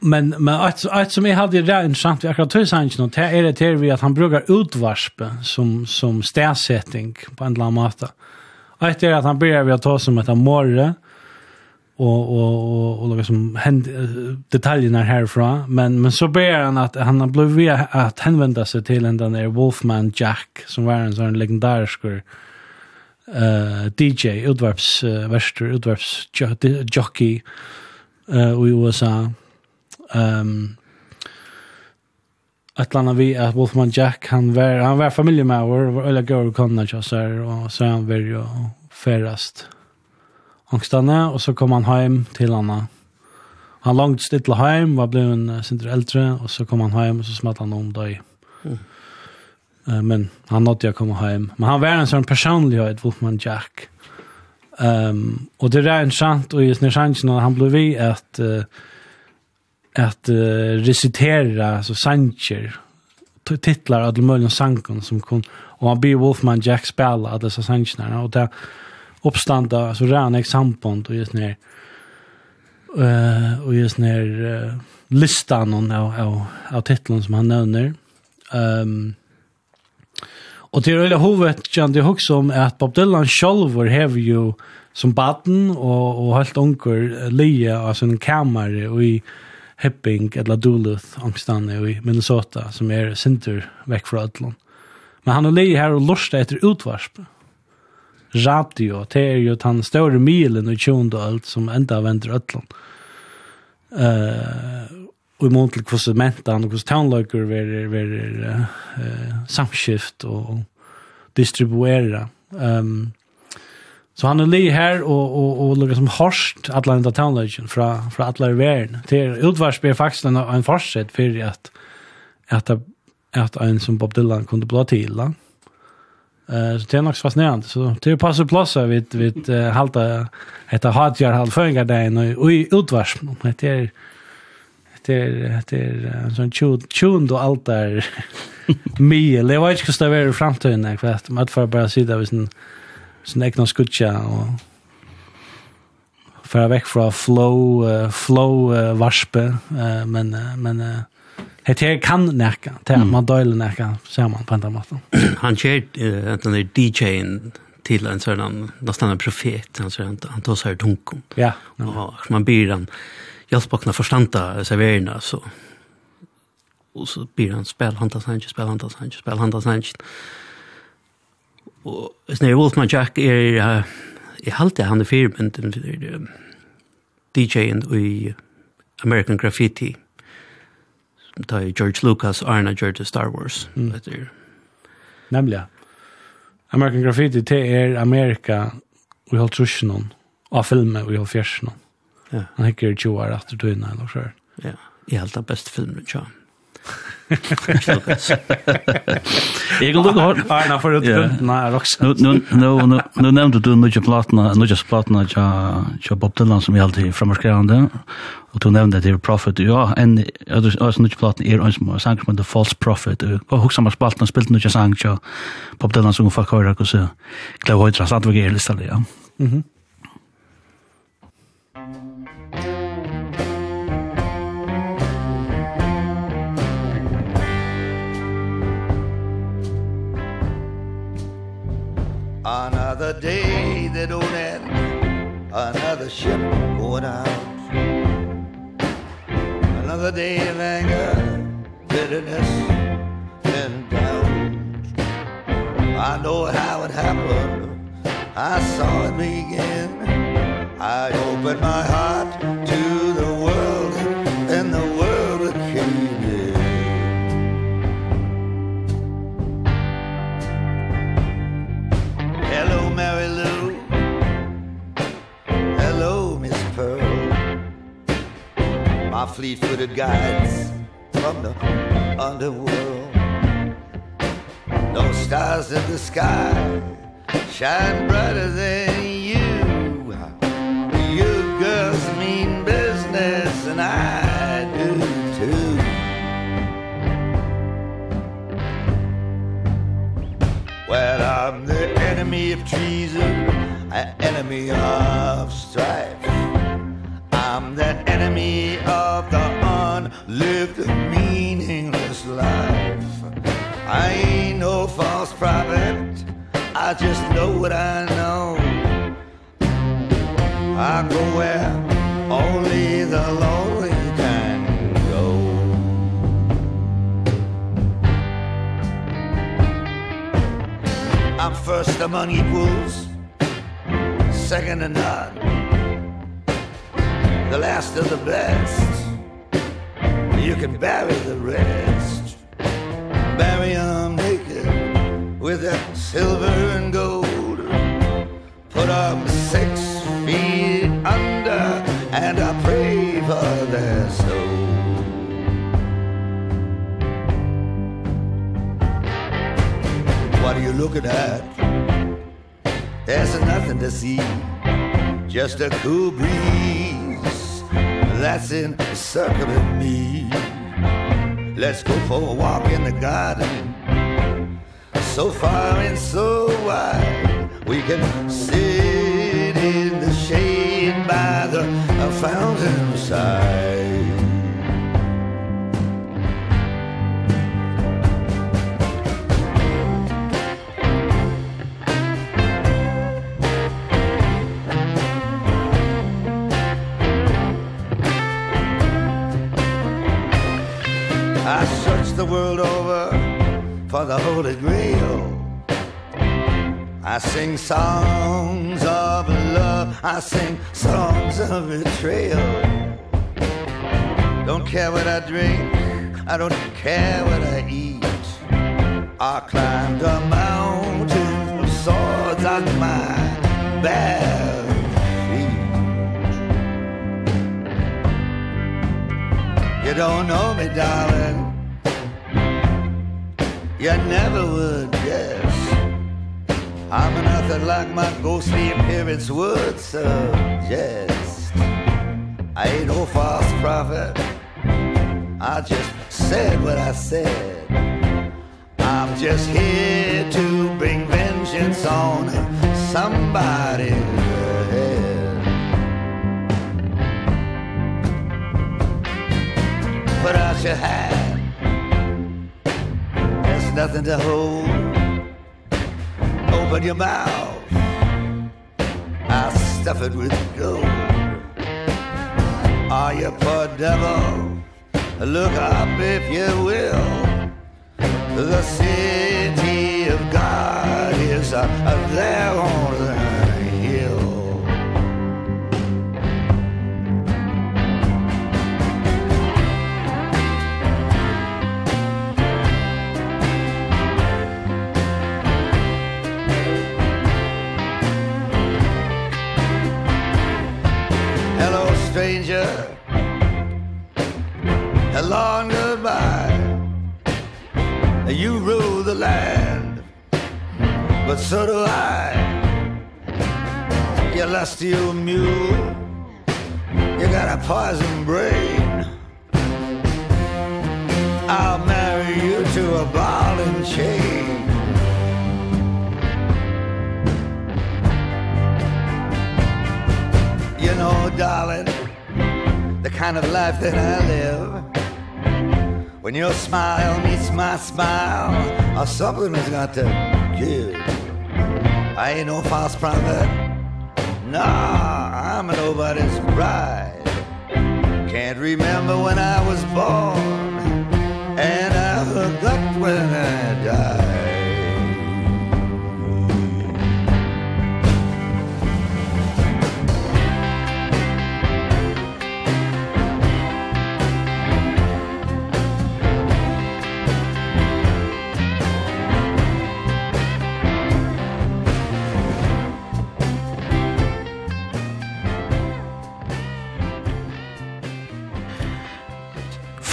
Men men att att som jag hade det intressant vi akkurat hus han inte är det här vi att han brukar utvarspe som som stäsättning på en lamata. Att det är att han börjar vi att ta som ett morre och och och och liksom händ detaljerna härifrån men men så ber han att han har blivit att hänvända sig till en den där Wolfman Jack som var en sån legendarisk eh DJ utvarps uh, värster utvarps jockey eh i USA Ehm att landa vi att Wolfman Jack han var han var familjemedlem och var eller går kunna jag så här och så han var ju färrast. Angstanna och så kom han hem till Anna. Han långt stilla hem var blev en sin äldre och så kom han hem och så smatt han om dig. Mm. Uh, men han nådde jag komma hem. Men han var en sån personlighet Wolfman Jack. Ehm um, och det är intressant och just när chansen han blev vi att uh, att uh, recitera så Sanger titlar av möjligen sanken som kon och han blir Wolfman Jack spela av disse sangene och där uppstanda så ran exempel och just när eh och just när uh, listan och av av titeln som han nämner ehm um, Och det är väl hovet kan det också om att Bob Dylan själv var have you som baden och och helt onkel lia alltså en kammare och i Hepping eller Duluth angstande i Minnesota som är center veck från Ödlund. Men han har legat här och lustat efter utvarsp. Radio, det er jo den större milen och alt som enda venter Ödlund. Uh, og i mån mentan og hvordan konsumtanlöker vil være uh, samskift och distribuera. Um, Så han er li här och och och lukar som harst Atlanta Town Legend från från Atlar verden. Det utvarsp er faktiskt en en forsett för att att att en som Bob Dylan kunde blå till. Eh så det är nog fascinerande. Så det passar plats vi uh, halta heter Hadjar halvfängar där och i utvärs det är det är det är en sån tjund och allt där. me det vet inte hur det är i framtiden, jag vet inte, men att bara sitta vid sin sin egna skutja og för veck från flow uh, flow uh, varspe uh, men uh, men uh, Det här kan närka, det här man döjlar närka, ser man på andra måte. Han kör uh, den där DJ'n till en sådan, nästan en profet, han, han, han tar sig här Ja. ja. Och man blir han hjälpa att kunna förstanta serverna så och så blir han spel, han tar sig inte, spel, han tar sig inte, spel, han tar sig inte og Snare Wolfman Jack er jeg halte han er firmynden for DJ'en i American Graffiti som tar George Lucas Arna George Star Wars mm. det etter Nemlig American Graffiti det er Amerika vi har trusjon noen av filmen vi har fjersen noen ja. han hikker 20 år du døgnet eller så ja, jeg halte best filmen ja Jag kan lukka hårt. Arna, nej, förut. Nej, också. Nu, nu, nu, nu nämnde du nudja platna, nudja platna tja, tja Bob Dylan som är alltid framåtskrivande. Och du nämnde det är Prophet. Ja, en, alltså nudja platna är en som sang som heter False Prophet. Och hos samma spalten spilt nudja sang tja Bob Dylan som folk hör och så. Klau höjdra, sant vad är listalliga. Mhm. Mm the ship going out Another day of anger, bitterness, and doubt I know how it happened, I saw it begin. I opened my heart. my fleet-footed guides from the underworld. No stars in the sky shine brighter than you. You girls mean business and I do too. Well, I'm the enemy of treason An enemy of strife. I'm the enemy of the unlived meaningless life. I ain't no false prophet. I just know what I know. I go where only the lonely can go. I'm first among equals second to none the last of the best. You can bury the rest. Bury them naked With that silver and gold. Put them six feet under And I pray for their soul. What are you looking at? There's nothing to see. Just a cool breeze that's encircling me. Let's go for a walk in the garden. So far and so wide We can sit in the shade by the fountain side. I searched the world over for the Holy Grail. I sing songs of love. I sing songs of betrayal. Don't care what I drink. I don't care what I eat. I climbed a mountain of swords on my back. You don't know me, darling. You never would, guess. I'm nothing like my ghostly appearance would suggest. I ain't no false prophet. I just said what I said. I'm just here to bring vengeance on somebody. what I should have There's nothing to hold. Open your mouth. I'll stuff it with gold. Are you poor devil? Look up if you will. The city of God is uh, there on the long goodbye You rule the land But so do I. You lusty old mule. You got a poison brain. I'll marry you to a ball and chain. You know, darling The kind of life that I live. When your smile meets my smile Or something has got to give. I ain't no false prophet. Nah, I'm nobody's bride. Can't remember when I was born And I forgot when I died.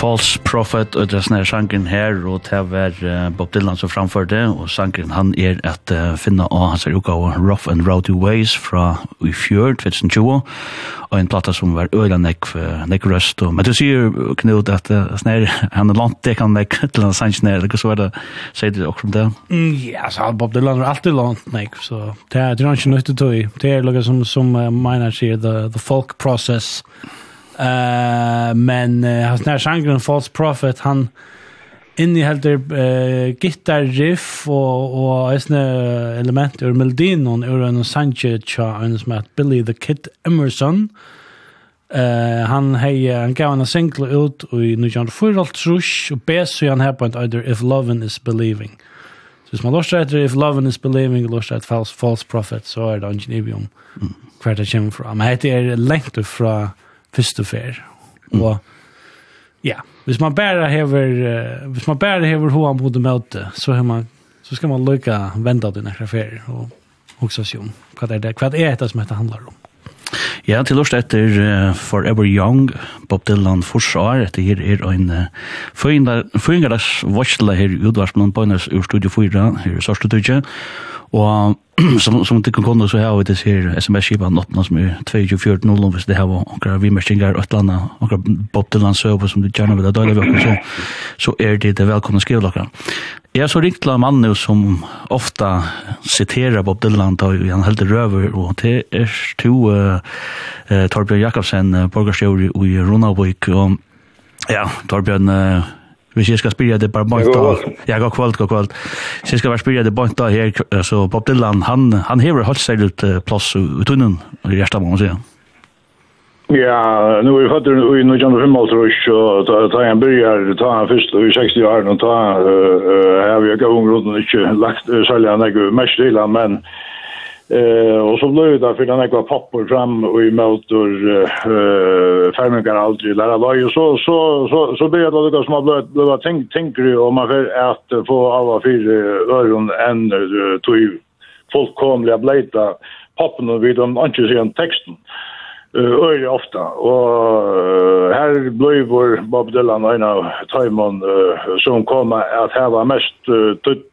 False Prophet og det er sånne sjanken her og det var Bob Dylan som framførte og sangen han er at uh, finne av hans uka utgave Rough and Rowdy Ways fra i fjør 2020 og en platta som var øyla nek, nek røst og, men du sier Knut at uh, sånne han er lant det kan nek til han sangen nere eller så er det sier du også om det? Ja, så Bob Dylan er alltid lant nek så det er ikke nøyt til tog det er noe som, som uh, meiner sier the, the folk process Eh men uh, hans nær sangren False Prophet, han innehelder uh, gitar riff og, og eisne element ur melodinon ur en sanje tja en som heter Billy the Kid Emerson. Uh, han, hei, han gav en single ut i 1904 og besu han her på either If Lovin' is Believing. Så hvis man lortar etter If Lovin' is Believing og lortar etter false, false Prophet så er det angenivium mm. hver det kommer fra. Men hette er lengt fra fyrst og fär. Mm. Och ja, hvis man bare hever uh, hvis man bare hever hur han bodde möte så har man så skal man lycka til dina affärer og också se om hva er det hva er det som dette handlar om. Ja, til lort etter uh, Forever Young, Bob Dylan forsvar, etter her er en uh, føyngardags varsla her i utvarsmannen på hennes ur Studio 4, her i Sørstudutje, og som som det kan kunna så här vet det ser SMS skivan något något som är 2440 hvis det har och några vi mästingar och landa några Bob Dylan så som du gärna vill dela vi så så är det det välkomna skrivlockan. Jag så ringt till man nu som ofta citerar Bob Dylan då han helt röver och det är två eh Torbjörn Jakobsen borgarstjord i Runavík och ja Torbjörn hvis jeg skal spyrja det bare bort av, ja, god kvöld, god kvöld, hvis jeg skal bare spyrja det bort av her, så Bob Dylan, han, han hever holdt seg ut plass i tunnen, i hjertet, må man si. Ja, nu er vi fattar i 1905 tror jag, så ta en börjar, ta en først i 60 år, og ta, har vi ikke gått runt och lagt særlig han ikke mest til han, men Eh och så blev det för den ekva papper fram och i motor eh färmingar aldrig lära var ju så så så så blev det något som har blivit blivit tänk tänker ju om man för att få alla fyra öron en tog fullkomliga blöta pappen och vid de inte ser texten. Eh öre ofta och här blev vår Bob Dylan en av Timon som kom att här var mest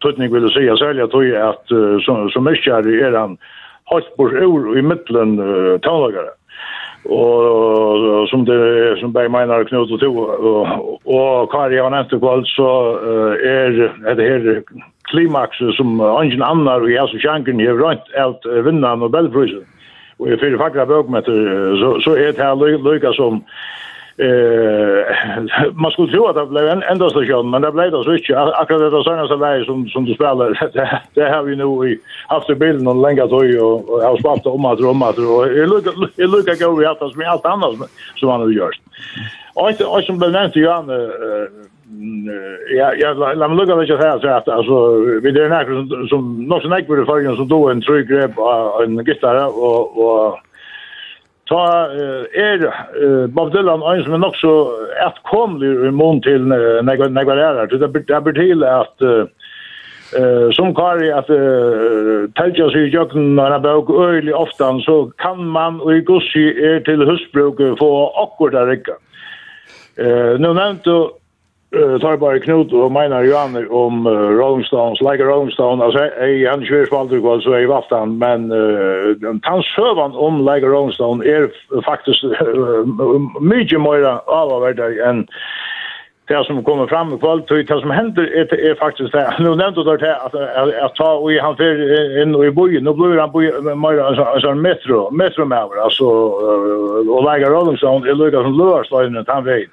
tutning vill säga sälja tror jag att som som mycket är er han Hasbors ur i mitten talagare och som det som Berg menar Knut och Tove och Kari har nämnt kväll så är det här klimax som ingen annan och jag så chanken har rönt att vinna Nobelpriset og jeg fyrir fakra bøkmeter, så, så er det her lykka som eh man skulle tro att det blev en enda station men det blev det så inte akkurat det såna så där som som du spelar det, det har vi nu i haft i bilden och länge tog och, och har sparat om att rumma att och det lukar det lukar gå vi att som allt annat som han har gjort. och och som blev nämnt ju han ja, ja, la mig lukka lite här så att alltså vi det är några som som något som ekbur för som då en true grip en gitarr och och ta er Bob Dylan en som är nog så att komlig i mån til när när jag til där det blir till at Eh som Kari att tälja sig jökn när bok öjlig ofta så kan man og i gussi er til husbruk få akkurat rikka. Eh nu nämnt du uh, tar bara Knut och menar Johan om uh, Rolling Stones, like Rolling Stone, jeg er en svær spalter kvar så jeg valgte han, men uh, hans søvann om like Rolling Stone är faktiskt uh, mycket mer avvärda än det som kommer fram i kväll till det som händer är, är faktiskt det. Nu nevnte du det at, att, att ta och han för in i bojen. Nu blir han mer en metro, metro, metromäver. Alltså, och lägger Rolling Stone er lyckas som lörs där han den.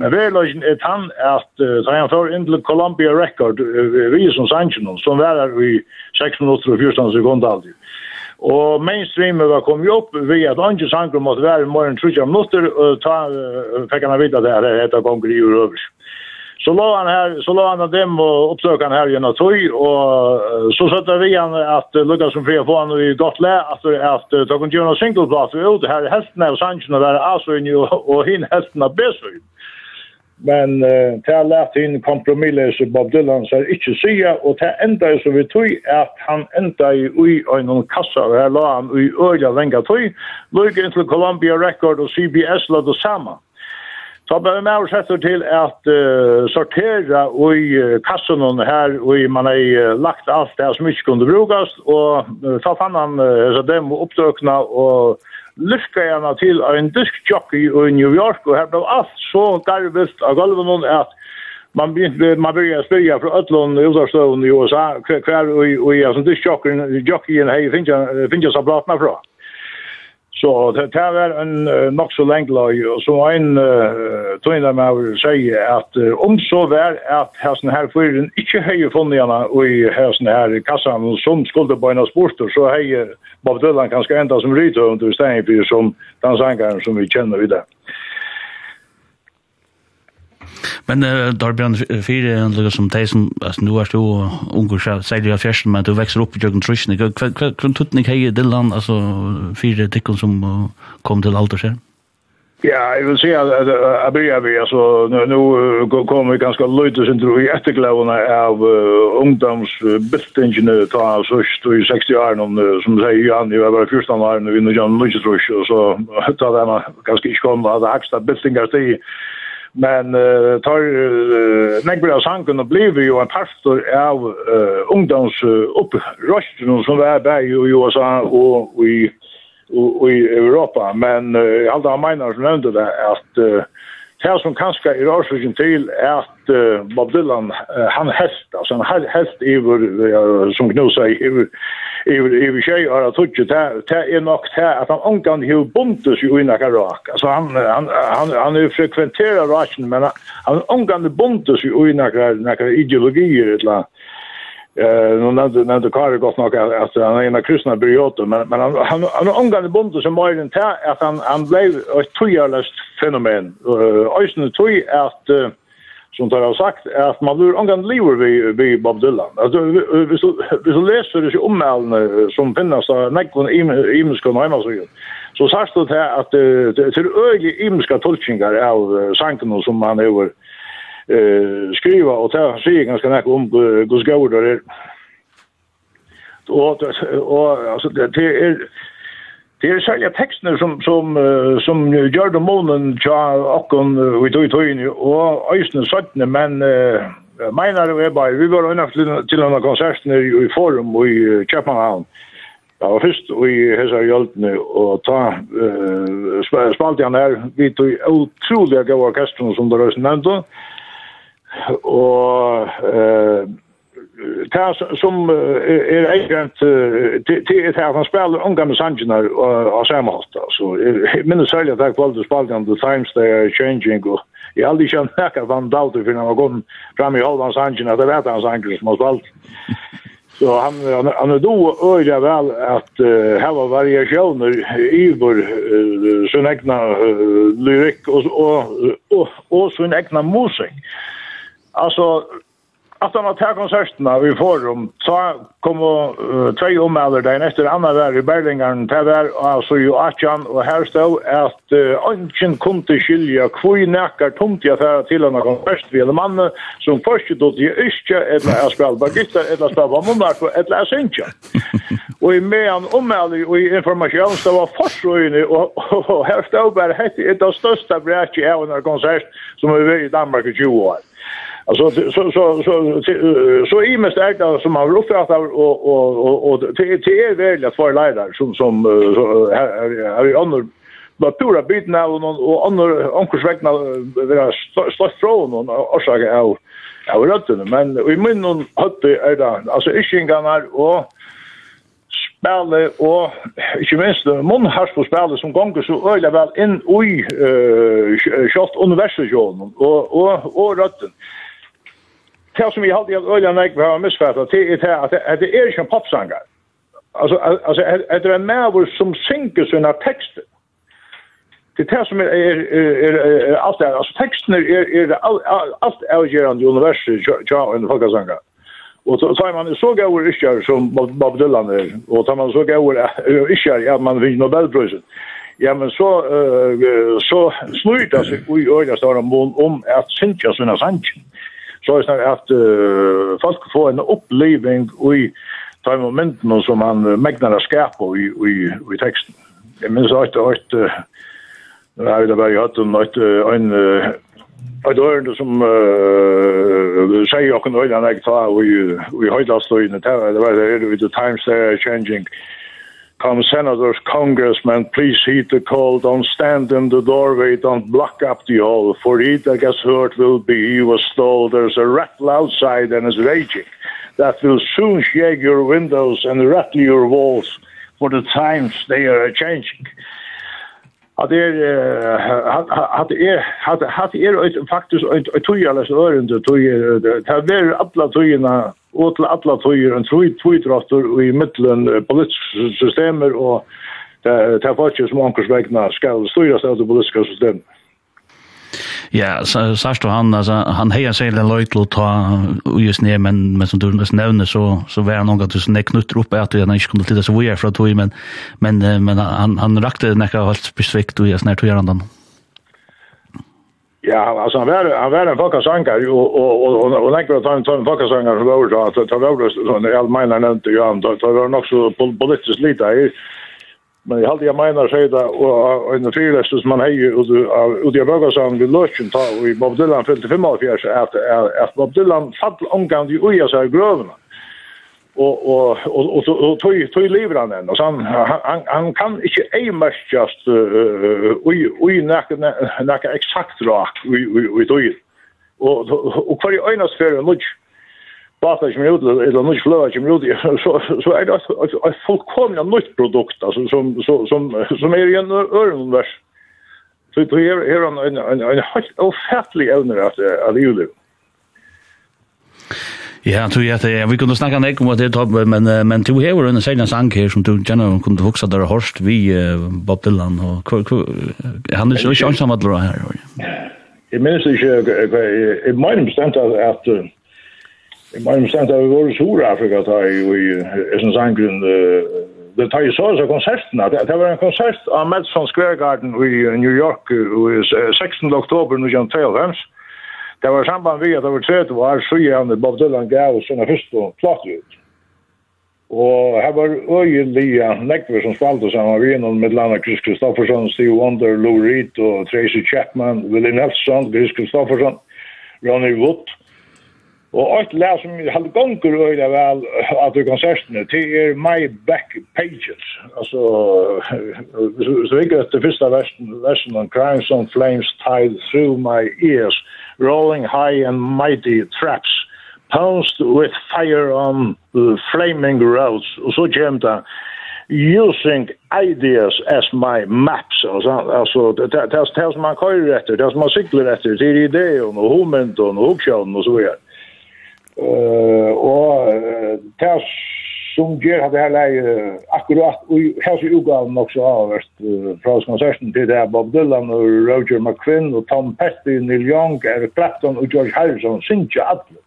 Men veløgjen er han at uh, han får inn til Columbia Record, uh, vi som sannsjonen, som var her i 6 minutter og 14 sekunder aldri. Og mainstreamet var kommet opp ved at andre Sanger måtte være i morgen 30 minutter, og ta, uh, fikk han vite at det er et av gonger i Røvers. Så la han her, så la han dem og oppsøk han her gjennom tøy, og uh, så søtte vi han at uh, Lukas som fria på han i godt le, at at uh, det han gjør noen singleplass ut her i hesten av Sanchen og være Asøyne og og hinn hesten av Besøyne men uh, til har lært inn kompromiller som Bob Dylan sier ikke sige, og det enda så vi tog at han enda i ui og noen kassa, og her la han ui øyla lenga tog, lykke inn til Columbia Record og CBS la det samme. Så ble vi med og setter til at uh, sortera ui uh, kassen her, ui man har uh, lagt alt det som ikke kunne brukast, og uh, så fann han uh, dem oppdøkna og lyska henne til en diskjockey i New York, og her blev allt så garvist av gulven at man begynte man började spela för Ötlund i Udarstöven i USA, kvar och i, och i, och i, och i, och i, och i, och Så det här var en uh, nok så lenge lag og så var en uh, tvinna med å si at uh, om så var at här her fyren ikke höjer funnet och i här her här kassan som skulle på en av sporter så höjer Bob Dylan kanskje enda som rytter under stedet for som den sangeren som vi kjenner vid det. Men uh, Darbjørn fyra en noe som de som, altså nå er du så säger jag först men du växer upp i jorden Jørgen Trusjene. kan er tuttning hei det land alltså fyra tikkene som kom til alder her? Ja, jag vill säga att jag börjar vi, alltså nu nu kommer vi ganska lite sen tror jag etterklavene av uh, ungdomsbildingene ta av i 60-årene, som säger Jan, jeg var bare 14 årene, nu vinner Jan en løyte så ta det ganske ikke kom, at det haksta bildingar stig, men uh, tar uh, nekbra sangen og blir jo en pastor av uh, ungdoms uh, som er bæg i USA og, i, og, i Europa. Men uh, alt av mener som nevnte det at uh, Her som kanskje er årsøkken til er at uh, Bob Dylan, uh, han helst, altså han helst iver, uh, som Gnu sier, iver, iver, iver tjej og at hukje, det er nok det at han omgang hiv buntes jo inna karak. Altså han, han, han, han er frekventerar raken, men han omgang buntes jo inna karak ideologier, et eller annet Eh nu nämnde nämnde Karl gott nog att han är en kristna byrjoter men men han han han omgående bonde som var den här att han han blev ett tjärlöst fenomen. Eh ösnen tjär att som tar har sagt att man blir omgående lever vi vi Bob Dylan. Alltså vi så vi så läser det ju om som finnas där näkon i i muskon hemma så ju. Så sagt det att till öliga imska tolkningar av sanken som han över eh, skriva, og det sier ganske nek om uh, Guds gaur der er. Og, og altså, det er, det er særlig tekstene som, som, uh, som gjør det månen tja okken uh, i tog tøyene, og øysene søttene, men uh, menar vi bare, vi var unna til, til denne konserten i Forum i Kjøpenhavn, Ja, og først i hesa hjøltene og ta uh, spalt han her vi tog utrolig gode orkestren som det røysen nevnte og eh tas som er eigent til at han spelar unga med Sanjinar og Samalta så minns selv at jeg valgte spalt on the times they are changing og jeg aldri kjent nekka van Dauter for han var gått fram i Holland Sanjinar det vet han Sanjinar som har spalt Så han han er do öra vel at uh, här var variationer i vår uh, sin egna uh, lyrik og og og och sin egna musik. Alltså att han har tagit konserterna vi får om så kom och uh, tre omälder där nästa andra där i Berlingaren där var alltså ju Achan och här stod att uh, ingen kunde skilja kvui näkar tomt jag för till en konsert. Vi eller man som först då det är inte eller är spel bagista eller spel vad man där eller är synja och i medan omälder och i information så var försröjne och här stod bara hette det största bräcket i en konsert som vi var i Danmark i 20 år. Alltså så så så så så i mest är det som har uppfattat och och och och till till är väl att för ledare som som har ju andra natura biten av någon och andra onkursvägna vara slått från och orsaka av av rötten men i munnen hade är det alltså iskingarna och spille og ikke minst munnhars på spille som gonger så øyla vel inn i uh, shot universet og, og, og røtten det som vi alltid har öliga nek vi har missfattat det är det att det är ju en popsångare. Alltså alltså det är en mer som synker sina texter. Det är det som är är allt här alltså texten är är allt avgörande i universum ja en folkasångare. Och så tar man så gaur ischar som Bob Dylan är och tar man så gaur ischar, ja man vinner Nobelpriset. Ja men så uh, så snurrar sig i öra står om om att synka sina sanchen så är det att uh, folk får en upplevelse i de momenten som han megnar att skapa i, i, i texten. Jag minns att det har ett, när jag ville börja hatt en, en, Ett ørende som uh, sier åkken øyne jeg tar i vi det var det, det var det, det var det, det var det, det var det, det var det, det var det, det var det, come senators, congressmen, please heed the call, don't stand in the doorway, don't block up the hall, for he that gets hurt will be, he was told, there's a rattle outside and it's raging, that will soon shake your windows and rattle your walls, for the times they are changing at det er at det er at det er faktisk et tøyales ørende tøyer det er ver alla tøyene og til alla tøyer en tøy tøydraster og i midten politiske systemer og det er faktisk som ankers vegna skal styres av det politiske systemet Ja, så Sarsto han alltså han hejar sig den löjt låt ta just ner men men som du nämnde så så var han något att sen knutter upp att jag inte kunde titta så vi är för att vi men men men han han rakte näka helt specifikt och jag snart gör han den. Ja, alltså han var han var en folkasankar och och och och och länkar att han tar en folkasankar som då så att ta var så när all mina nämnde ju han då var nog så politiskt lite Men jag hade jag menar sig där och en fyrläst som man hejer och jag börjar sån vid lunchen ta och i Bob Dylan fyllde 45 att att Bob Dylan fall omgång i oja så grövna. Och och och och så tog tog lever han än och han han han kan inte ej mest just oj oj näka näka exakt rakt oj oj oj och och kvar i önas för lunch Bata som ut, eller nytt flöva som ut, så, så är det ett fullkomligt nytt produkt alltså, som, som, som, som är i en öronvers. Så det är en, en, en, en helt ofärtlig ämne att, att ljuda. Ja, tror jag att vi kunde snacka nek om att det topp men men du har en sällan sank här som du känner kunde huxa där Horst vi Bob Dylan och han är ju ensam att dra här. Jag minns inte jag jag minns inte att Jeg må bestemt at vi var i Sur-Afrika da i Østens Angrun. Det tar jo så av konsertene. Det var en konsert av Madison Square Garden i New York 16. oktober 1993. Det var samband vi at det var 30 år så siden Bob Dylan gav sina første platt ut. Og her var øyelige nekver som spalte sammen vi innom med landet Chris Kristoffersson, Steve Wonder, Lou Reed og Tracy Chapman, Willie Nelson, Chris Kristoffersson, Ronnie Wood, Og ett lær som jag hade gånger och det väl att du konserten till er My Back Pages. Altså, så så gick det första versen versen on Crimes on Flames tied through my ears rolling high and mighty traps pounced with fire on the flaming roads. og så kjem det, using ideas as my maps och så alltså det det det som man kører etter det som man sykler etter det är idéer och moment och option och så videre Uh, og uh, det som gjør at det her leie akkurat, og her så ugav også avhørst uh, fra konserten til det Bob Dylan og Roger McQuinn og Tom Petty, Neil Young, Eric Clapton og George Harrison, synes ikke alle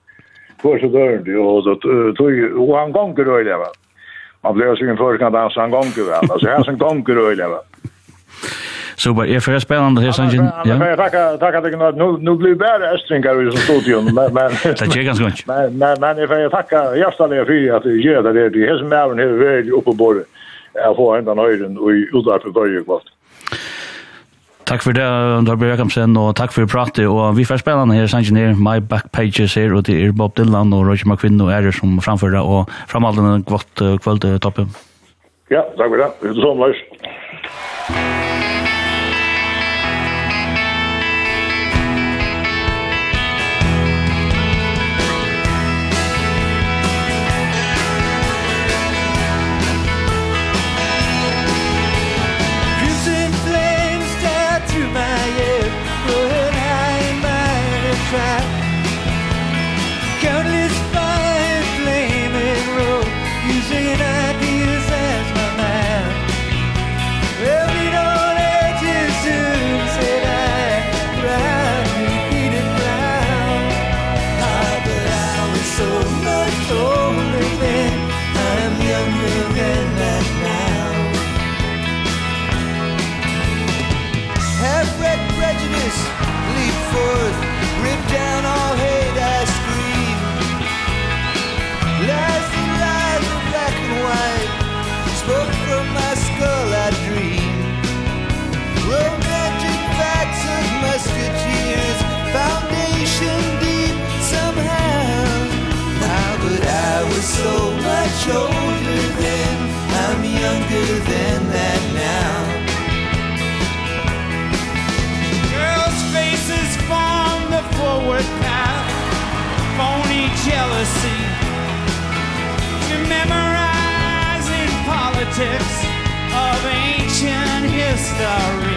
for så dørende, og, og, og han ganger øyelig, man blir jo sikkert først kan danse, han ganger vel, altså her som ganger øyelig, vel. Så bara är för spännande här sen. Ja. Jag tackar tackar dig nu nu blir bara östringar i studion men men det är ganska gott. Men men men jag får tacka hjärtligt för att du gör det. Det är som är här väl uppe på bordet. Jag får ända nöjden och utarpa börjar kvart. Takk for det, Andra Bjørkamsen, og takk for pratet, og vi får spille her, sangen her, My Back Pages her, og det er Bob Dylan og Roger McQuinn og ærer som framfører, og framhalden en kvart kvöld toppen. Ja, takk for det. Det ses om, Lars. policy memorize in politics of ancient history.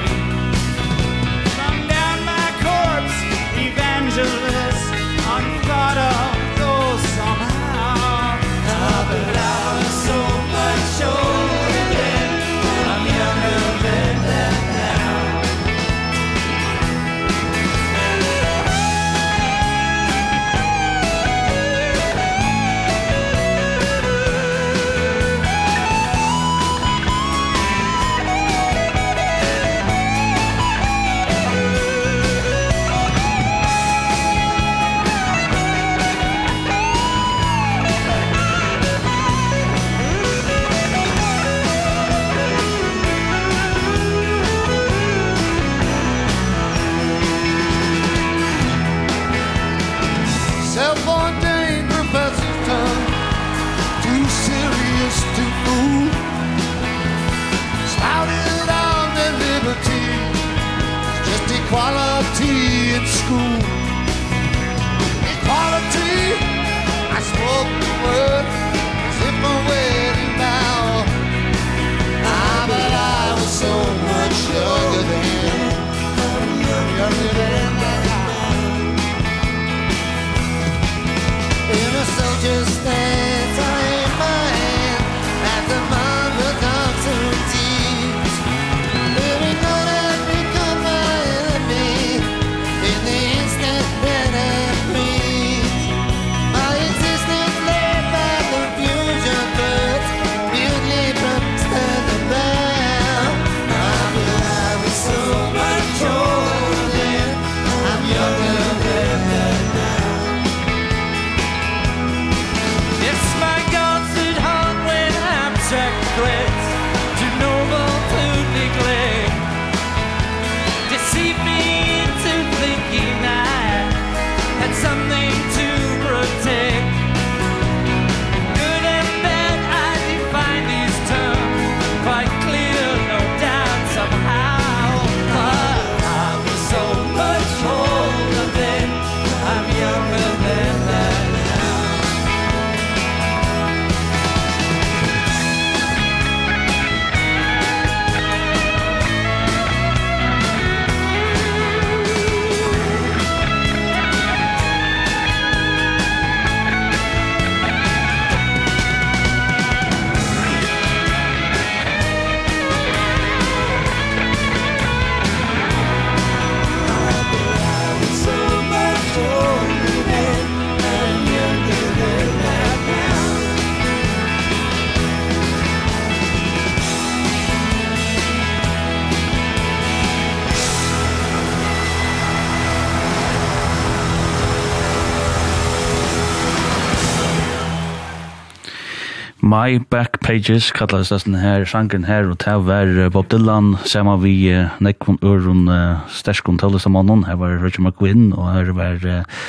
My Back Pages kallast den her sangen her, og ta var Bob Dylan, sama vi uh, Nekvon urun uh, Sterskon Tøllesamannen, her var Roger McGuinn, og her var uh,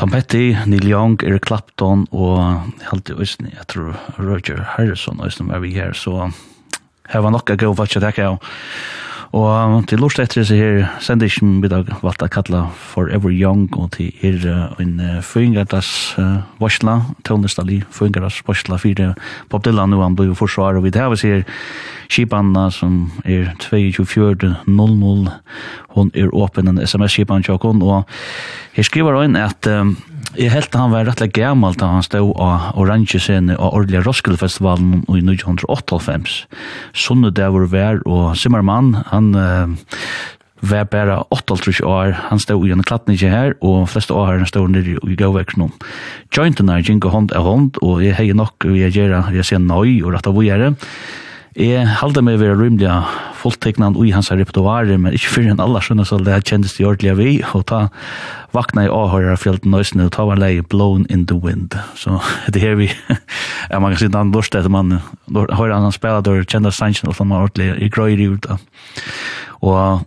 Tom Petty, Neil Young, Eric Clapton, og helt i Øysten, jeg tror Roger Harrison, Øysten var vi her, så her var nok a go watch it, Og til lort etter så her sender ikke vi da valgt å kalle Forever Young, og til er en føringardas varsla, tøvnestalli føringardas varsla, fire Bob Dylan, og han blir jo forsvar, og vi tar vi ser Kipanna, som er 22.00, hun er åpen en sms-kipanna, og her skriver han at um, Jeg helt han var rettelig gammel da han stod av orange scene av Ordelig Roskildefestivalen i 1998. Sunne der var vær og Simmermann, han uh, var bare 38 år, han stod i en klatten ikke her, og fleste år han stod nere i gavveksten nå. Jointen er gikk hånd av hånd, og jeg heier nok, og jeg gjør, jeg ser nøy, og rett av å gjøre. Jeg halde meg vera rymlig fullteknan ui hans repertoire, men ikkje fyrir enn alla skjønna så det kjendes det ordelig vi, og ta vakna i avhøyra fjelten nøysene, og ta var lei blown in the wind. Så det her vi, ja, man kan sitte an lort etter man, høyra han spela dår, kjenda sannsyn, og man ordelig i grøyri ut da. Og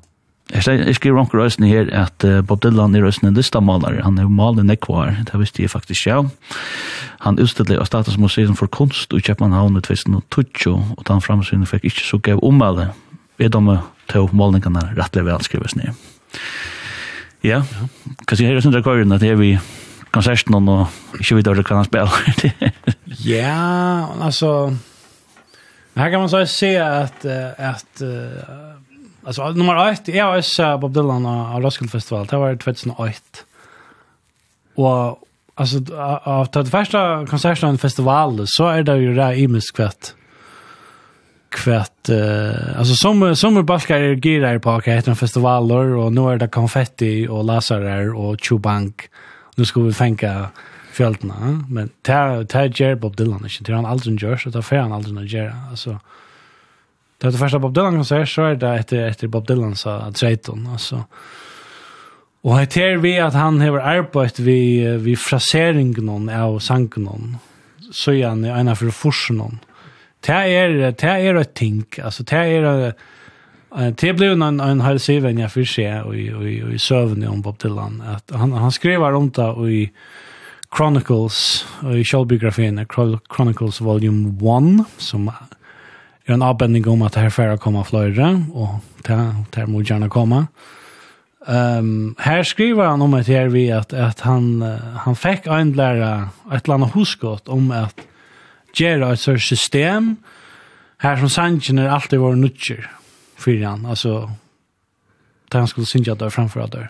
Jeg skriver omkring røysene her at Bob Dylan er røysene en listamaler. Han er maler nekvar, det visste jeg faktisk ja. Han utstedde av Statusmuseet for kunst i Kjøpmanhavn i 2012, og da han fremsynet fikk ikke så gav ommelde. Vi er dømme til målningene rettelig vel skrives ned. Ja, kanskje jeg er sånn rekorden at det er vi konserten og ikke videre hva han spiller. ja, altså... Här kan man så se att, att Alltså nummer 1, jag har Bob Dylan av Roskilde Festival. Det var 2008. Och alltså av det första konserten av festivalen så är det ju där i miskvätt kvätt eh alltså som som sommarbalkar är gear på att heter festivaler och nu är det konfetti och lasarer och chubank. Nu ska vi fänka fjällarna men tar tar Jerry Bob Dylan inte han aldrig gör så tar han aldrig gör alltså Det var det första Bob Dylan-konsert, så är det efter, efter Bob Dylan sa Drayton, alltså. Og jeg ter vi at han har arbeidt vi, vi fraseringen av sangen så er han ena av for forsen Det er, det er et ting, altså det er det blev en, en hel syven jeg for se og, i, i søvn om Bob Dylan. At han, han skriver om det i Chronicles, i kjølbiografien Chronicles Volume 1, som er är en avbändning om att det här färre kommer flöjra och det här må gärna komma. Um, här skriver han om ett här vi att, att han, han fick en lära ett landa huskott om att göra ett sånt system här som sanchen är alltid var nutcher för han, alltså där han skulle synja där framför att där.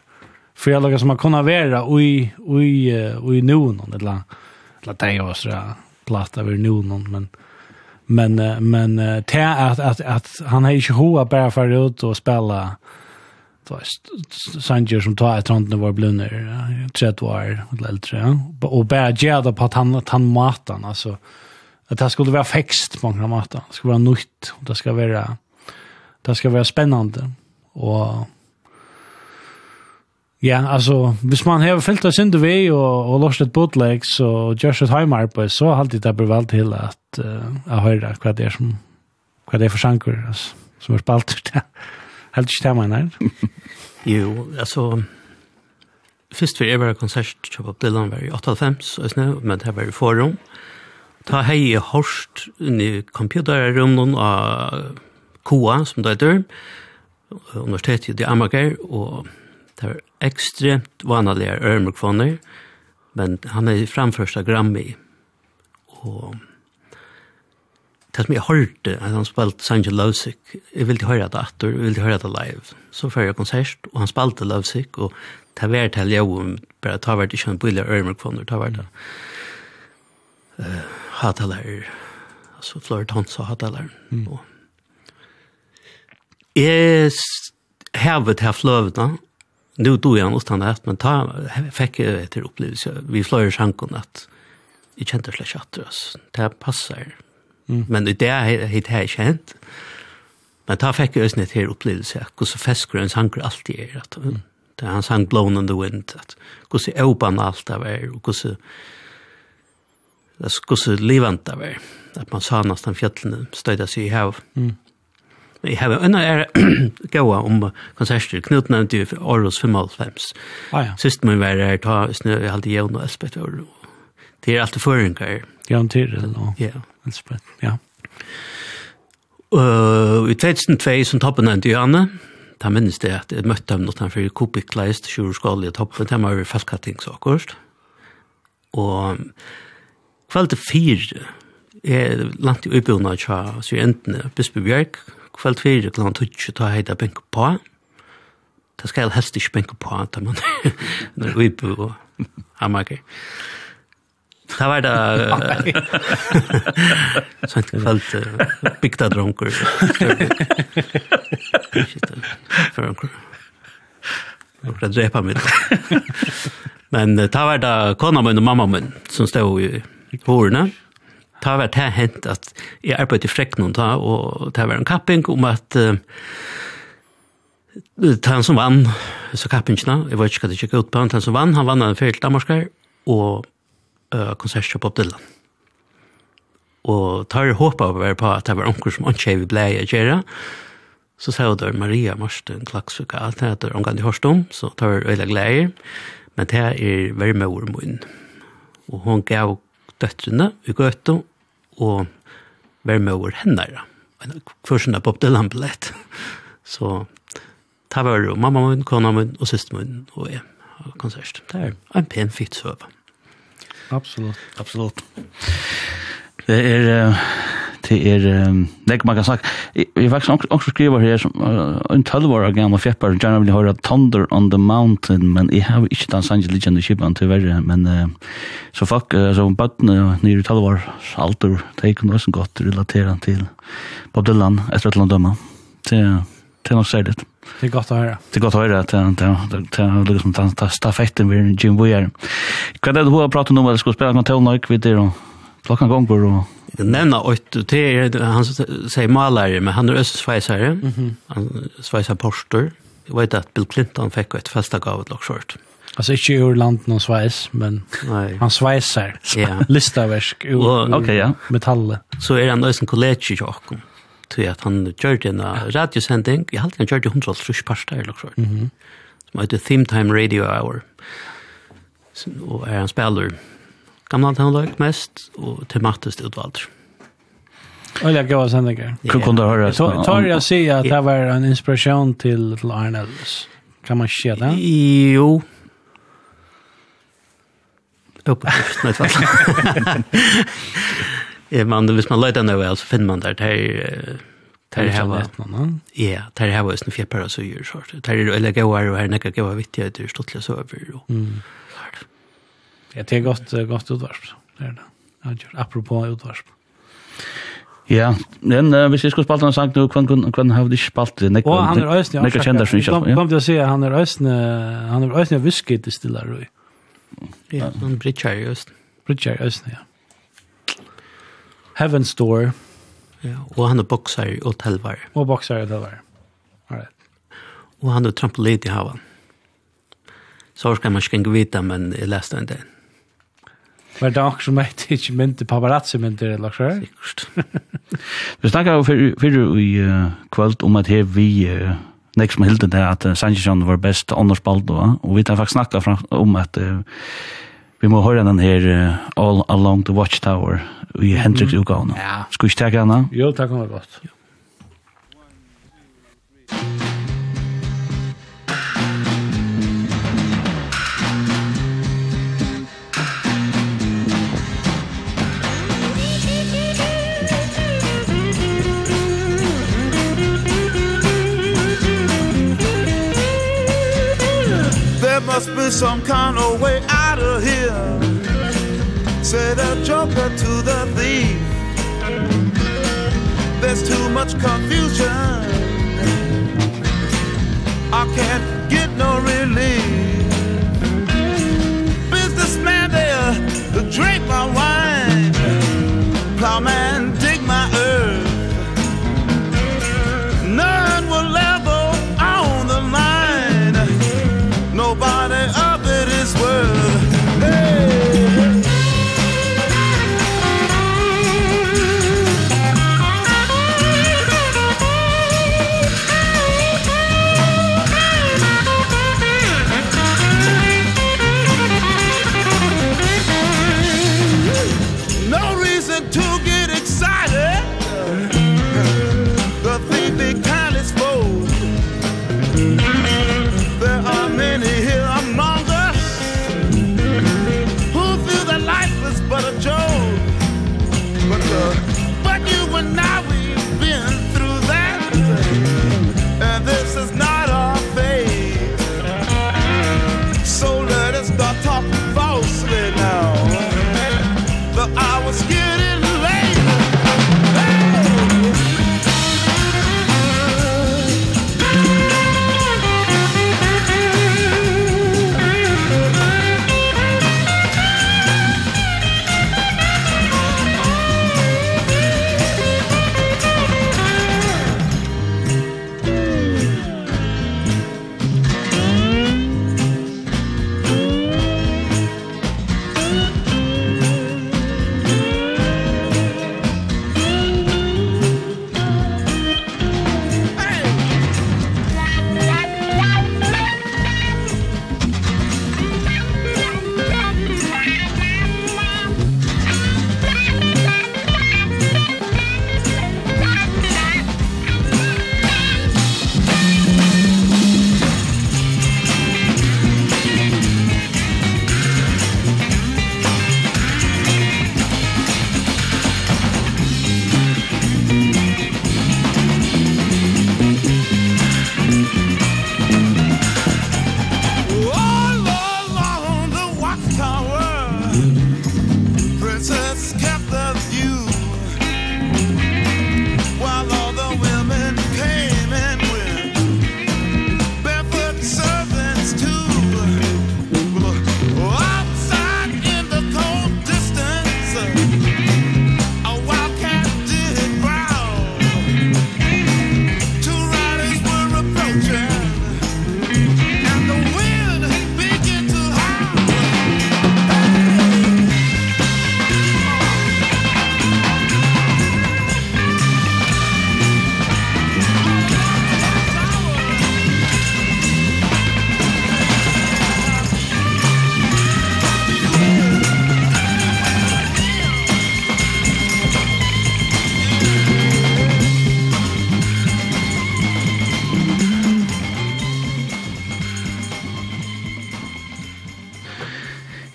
För jag lagar som man kunna vara och i, och i, och någon eller eller det är så platt över någon men men men det är att att att han har ju hoa bara för ut och spela Sanger som tar ett rand när var blunner tredje år eller äldre och bara gärda på att han att han matan alltså att det skulle vara fäxt på några matan. Det skulle vara nytt och det ska vara det ska vara spännande och Ja, alltså, hvis man har fyllt oss in vei og, og lost et bootleg, så gjørs et heimarbeid, så har alltid det blir valgt til at uh, høyre hva det er som, hva det er for sanker, altså, som er spalt ut. Helt ikke det man er. Jo, altså, først for jeg var konsert på Dylan var i 8.5, men det var i forum. Ta hei i Horst, inni computerrummen av KOA, som det heter, universitetet i Amager, og det var ekstremt vanlige ørmerkvåner, men han er framførst av Grammy. Og det som jeg hørte, at han spalte Sanji Lovsick, jeg ville høre det atter, jeg ville høre det live. Så før jeg konsert, og han spalte Lovsick, og det var til jeg om, bare ta var ikke en billig ørmerkvåner, ta var det. Uh, hatalærer, altså Flore og hatalærer. Mm. Og jeg hevet her fløvene, nu tog jag utan att men ta fick jag ett upplevelse vi flöjer sjanken att jag kände slash att det passar mm. men det är hit här känt men ta fick jag ett här upplevelse hur så fäsker en sanker alltid är att mm. det han sang blown on the wind att hur så öppen allt av är och hur så det skulle levanta vara att man sa nästan fjällen stödde sig i hav mm. Jeg har en er gåa om konserter. Knut nevnte jo Aarhus 55. Ah, ja. Sist man var her, ta snø, jeg halte jævn og Elspeth var det. Er alltid føringer. Jævn til det, og ja. Elspeth, ja. Uh, I 2002 som toppen nevnte Johanne, da minnes det at jeg møtte ham noe for Kubik Kleist, i toppen, de var jo akkurat. Og kveld til fire, jeg landet i utbyggnad fra Syrentene, Bispe Bjørk, kveld fyrir klant tutsi ta heita benka på. Det skal helst ikke benka på, da man er uibu og hamager. Det var da sånt kveld bygda dronker. For dronker. Jeg ble drepa mitt. Men det var da kona min og mamma min som stod i hårene ta var det hent at jeg arbeidde i Freknund da, og det var en kapping om at uh, han som vann, så kappingene, jeg vet ikke hva det gikk ut på, han som vann, han vann en fyrt Danmarskar, og uh, konsertkjøp opp Dylan. Og tar håpa være på at det var onker som ikke vi blei å gjøre, så sa jeg Maria Marsten Klaksvika, at det er omgang i Horstom, så tar jeg øyla gleier, men det er vermeor mun. Og hon gav døttrene i gøtta, og være med over henne. Først er Bob Dylan billett. Så det var jo mamma min, kona min og syster min og jeg har konsert. Det er en pen fitt søv. Absolutt. Absolutt. Det er det er nek man kan sagt vi faktisk også onkel skriver her som en 12 år gammal fjepper gjerne vil høre thunder on the mountain men jeg har ikke den angel legend the ship on verre men så fuck så bøttene nere 12 år alter det kan også godt relatera til Bob Dylan etter at landa dømma det det nok sier det Det er godt å høre. Det er godt å høre at det er liksom stafetten ved Jim Boyer. Hva er det du har pratet om at du spille med Tell Nøyk videre og Klockan på och Jag nämner åt det är han säger malare men han är östsvejsare. Mm. Han svejsar Porsche. Jag vet att Bill Clinton fick ett första gåva lock short. Alltså inte ur land någon svejs men Nej. han svejsar. Ja. Listaverk ur okay, ja. metalle. Så är han ösen college i Jakob. Tror att han gjorde en radiosändning. Jag hade han gjorde 100 trusch pasta eller så. Mhm. Som heter Theme Time Radio Hour. Och är han spelar gamla tonløk mest, og tematisk utvalgt. Eller goda sändningar. Hur kunde höra? så Tar jag se att det var en inspiration till, till Arnells. Kan man se det? Jo. Upp. Nej, fast. Ja, man, hvis man leter nå väl så finner man der, der, der här var, ja, der här var en så og så gjør, der er, här gøyere, og her nekker gøyere vittigheter, stortlige sover, og, mm. Ja, det er godt, godt utvarsp. Det er det. Ja, apropos utvarsp. Ja, men uh, hvis jeg skulle spalte en sang nå, hvem har du ikke spalt det? Nek, og han er øyne, ja. Nekka kjender som ikke. Jeg kom til å si, han er øyne, han er øyne whisky til stille røy. Ja, han Bridger i øyne. Bridger i øyne, ja. Heaven's Door. Ja, og han er bokser og telvar. Og bokser og telvar. Alright. Og han er trampolin i havan. Så skal man ikke vite, men jeg leste den der. Var det också som ett inte mynte paparazzi mynte eller så? Sikkert. Vi snakket jo för för i kväll om at her vi nek som helt det att Sanchez var best annars bald då och vi tar faktiskt snacka om att vi må høre den här All Along the Watchtower i Hendrix utgåvan. Ja. Skal vi ikke takke henne? Jo, tack om det gott. Ja. must be some kind of way out of here. Said the joker to the thief. There's too much confusion. I can't get no relief. Businessman there, the drink my wine. Plowman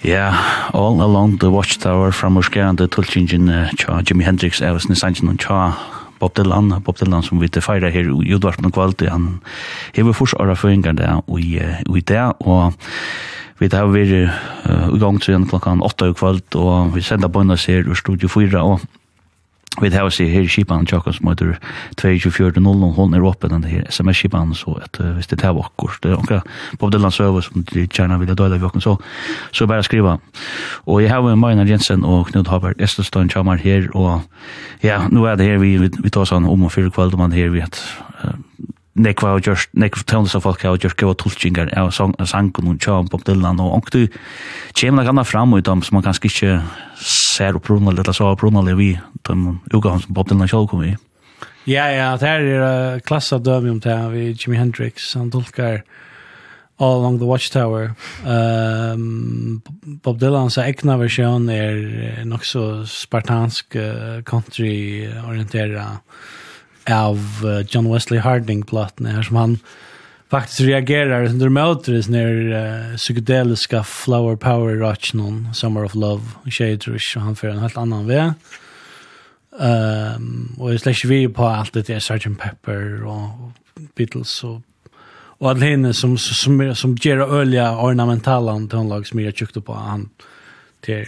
Ja, All Along the Watchtower fra morskerande uh, Cha, Jimi Hendrix er sin sangen og tja Bob Dylan, Bob Dylan som vi feirar her i Udvart og Kvalti, han hever fors åra føringar der og i det, og vi tar vi i gang til klokkan 8 i kvalt, og vi sender bøyna seg ur Studio 4, og Vi tar oss i her skipan tjokka som heter 2240 hun er oppe den her sms-skipan så at uh, hvis det er vakkert det er omkring Bob Dylan søver som de kjerna vil døyla vi så så bare skriva. Og jeg har Maina Jensen og Knud Haber Estelstein Kjamar her og ja, nå er det her vi, vi, vi tar sånn om og fyrir kveld om han her vi at nekva og just nekva tøvnes av folk og gjørst gøy og tulkingar av sangen og tjøen på Dylan og ångtu kjem nok anna fram ut dem som man kanskje ikke ser opprunal eller så opprunal vi de ugahan som Bob Dylan sjálf kom i Ja, ja, det her er klassa dømi om det vi Jimi Hendrix, han tulkar All Along the Watchtower. Um, Bob Dylans egna versjon er nok så spartansk country orientera av John Wesley Harding platten her, som han faktiskt reagerar under mötres när uh, psykedeliska flower power ratchnon summer of love shaderish han för en helt annan väg. Ehm um, och jag släcker vi på allt det är Sgt Pepper och Beatles och och all henne som som som ger olja ornamentala tonlag som jag tjukt på han till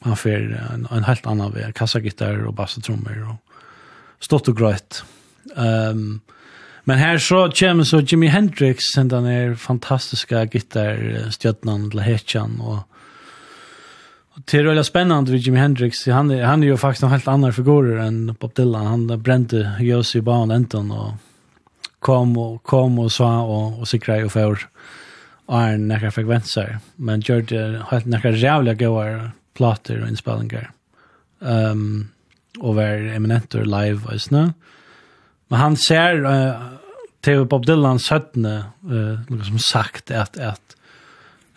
han för en, en helt annan väg kassagitarr och basstrummor och stått og gröjt. Um, men här så kommer så Jimi Hendrix sen den är fantastiska gitarrstjötnan til Hetchan och Det är väldigt spännande vid Jimi Hendrix. Han är, han är ju faktiskt en helt annan figur än Bob Dylan. Han brände Josi i barn enten och kom och kom och sa och och sikra grej och för är några frekvenser. Men gjorde helt några jävla goda plater och inspelningar. Ehm um, og var eminenter live eisne. Men han ser uh, til Bob Dylan 17, uh, som sagt, at, at,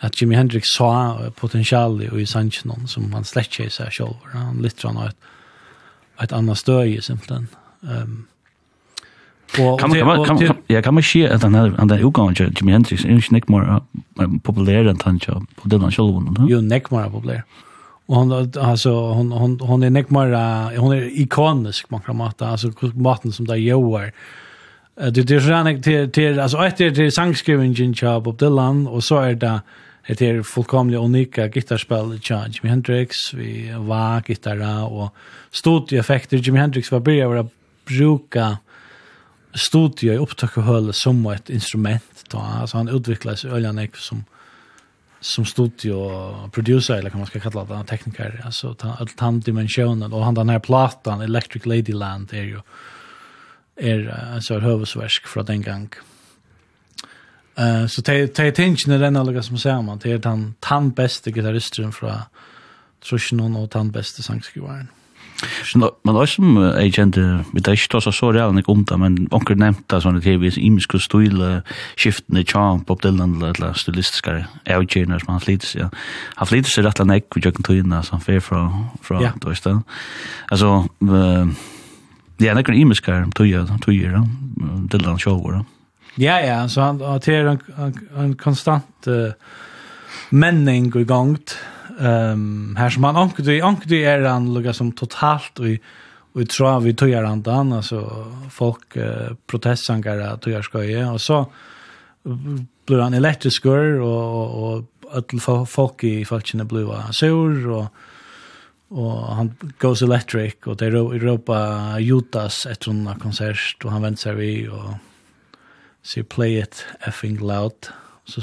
at Jimi Hendrix sa potential i Sanchinon som han slett ikke seg selv. Han litt sånn et, et annet støy, simpelthen. Um, og, kan man, kan man, kan, ja, kan man se at han han er utgangen til Jimi Hendrix, er ikke nekk mer populær enn han til Bob Dylan selv? Jo, nekk mer populær. Ja. Och hon alltså hon hon hon är neckmara hon är ikonisk man kan mata alltså maten som där joar. Det det är ju till till alltså ett det är sangskrivningen tja Bob Dylan och så är det det är fullkomligt unika gitarrspel tja Jimi Hendrix vi var gitarra och studioeffekter Jimi Hendrix var börjar vara bruka studio i höll som ett instrument då alltså han utvecklades öljande som som studio producer eller kan man ska kalla det tekniker alltså all han dimensionen och han den här plattan Electric Ladyland är ju är alltså ett huvudverk från den gång. Eh så te te tension den alla som säger man det är han han bästa gitarristen från Trushnon och han bästa sångskrivaren. Mm man har som jeg kjente, vi tar ikke så så realen ikke om det, men onker nevnte sånne TV, imiske stile, skiftende tjam, Bob Dylan, eller stilistiske avgjørende som han flyter seg. Han flyter seg rett og slett ved jøkken tøyene, så han fer fra, fra ja. det stedet. Altså, det er nekker imiske tøyer, tøyer, Dylan sjåver. Ja, ja, så han, har han, en, en konstant uh, menning i gangt, Um, här som han ankar i ankar är han lugga som totalt och och tror vi tog han då alltså folk uh, protestsangar tog jag ska ju och så blir han elektrisk och och all folk i falskna blåa sur och och han goes electric och det är Europa Jutas ett sån konsert och han vänder sig vi och så play it effing loud. Så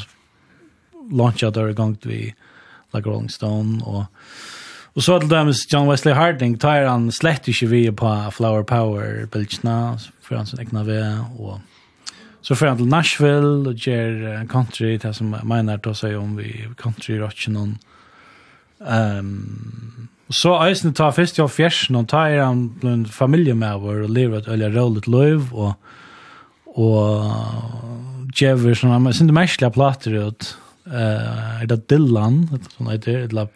launchar going to vi like Rolling Stone og Og så til dem John Wesley Harding tar han slett ikke vi på Flower Power bildene, for han som egnet vi, og så fer han til Nashville og gjør country, det som jeg mener til å si om vi country rocken og um, og så eisen tar først til fjersen og tar han en familie med vår og lever et øyelig roligt liv og og gjør vi sånne, men jeg synes det merkelig plater ut, eh er det Dylan som heter eller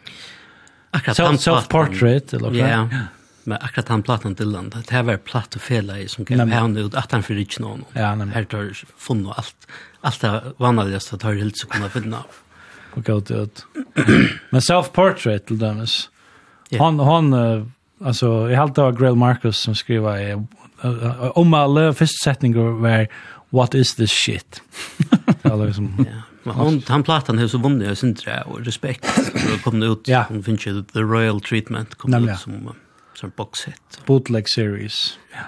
self, self portrait eller ja. Men akkurat han platan Dylan det här var platt och fel i som kan ha ut att han för rich någon ja nej här tar funn och allt allt det vanligaste tar helt så kunna finna och gå ut men self portrait till Dennis han han alltså jag halte av Grail Marcus som skriver i om alla första sättningar var what is this shit? Det som Hon han plattan hus och vunnit jag syns det och respekt för att komma ut ja. hon finns ju the royal treatment kom ut som som box set bootleg series ja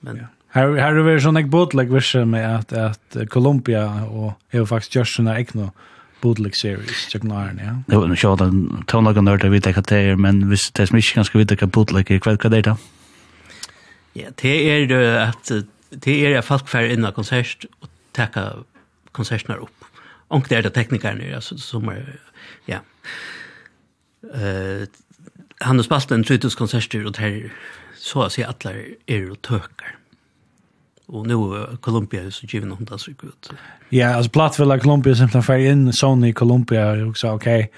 men ja. Här här är det sån en bootleg version med att att Colombia och är faktiskt just såna ekno bootleg series check nine ja. Det var nog så att Tona kan nörda vita kategorier men visst det är mycket ganska vita kan bootleg i kväll kadet då. Ja, det är det att det är jag fast för innan konsert och täcka konserterna upp onkel är det teknikern alltså som är ja. Eh han har spalt en truteskonserter och där så att säga alla är och tökar. Och nu Columbia är så given hon där så ut. Ja, alltså platt vill Colombia som tar färg in Sony Columbia och så okej.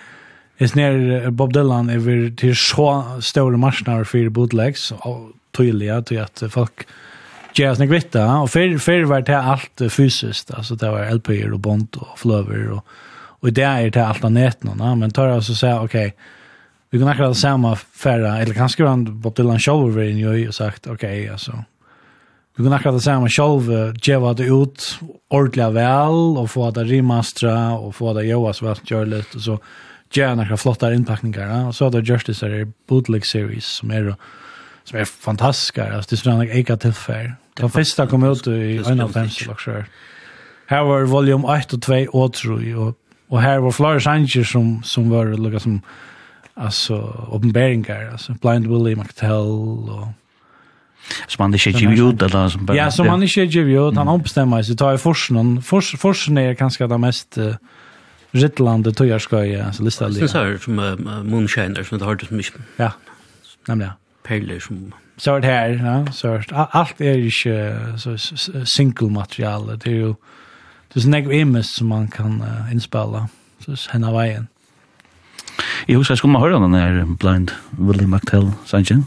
Är ner Bob Dylan över till så stora marsnar för bootlegs och tydliga till att folk gjøre sånn kvitt Og før, før var det alt fysiskt, altså det var LP och og bond og fløver og, og det er det alt av netten. Men tar jeg så og sier, ok, vi kan akkurat samma färra, eller kanske han Bob Dylan själv var inne i och sagt, okej, alltså. Vi kan akkurat samma själv, geva det ut ordentligt väl och få det remastera, och få det joas väl som och så gör han flotta inpackningar. Och så har det Justice är bootleg series som är som är fantastiska. Alltså det är sådana egna tillfällen. De första kom ut i en av fem slags Här var volym 1 och 2 och 3 och, och här var flera sanger som, som var lika som alltså uppenbaringar. Alltså Blind Willie McTell och Som han ikke gjør ut, eller som bare... Ja, som han ikke gjør ut, han ombestemmer seg, tar i forsen, forsen er kanskje det mest uh, Rittlandet tog jag ska ju så lista det. Så här som uh, moonshiner som det har du så mycket. Ja. Nämligen perler som... Så er det her, ja, så er det. Alt er ikke så single material, det er jo det er sånn jeg imest som man kan uh, innspille, så henne veien. Jeg husker skulle man høre den her Blind Willie McTell, sant ikke?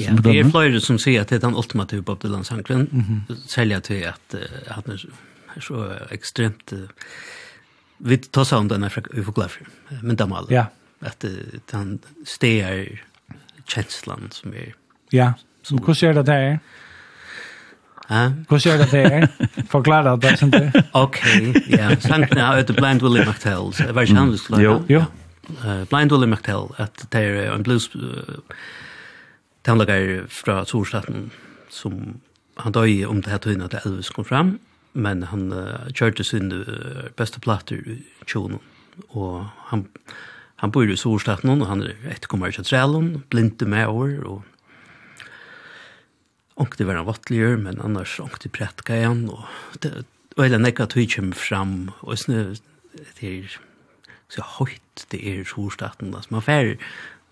Ja, det er flere som sier at det er den ultimative Bob Dylan-sangren, mm -hmm. særlig til at, at han er så ekstremt... Uh, vi tar seg om den her ufoklafer, men det er alle. Ja. At uh, han steger kjenslan som er... Ja, så hvordan er det der? Hæ? Hvordan er det der? Forklare det, sant det? Ok, ja. Sankt nå er det Blind Willie McTell. Det var ikke han du skulle Jo, jo. Blind Willie McTell, at det er en blues... Tandlager fra Torstaten, som han døg om det her tøyne at Elvis kom fram, men han uh, kjørte sin uh, beste platter i tjonen, og han... Uh, Han bor i Sorstaten og han er etterkommer til Trælund, blinde med over, og ångte var han vatteligjør, men annars ångte prætka igjen, og det var det nekka tog kjem fram, og sånn det er så høyt det er i Sorstaten, altså man fer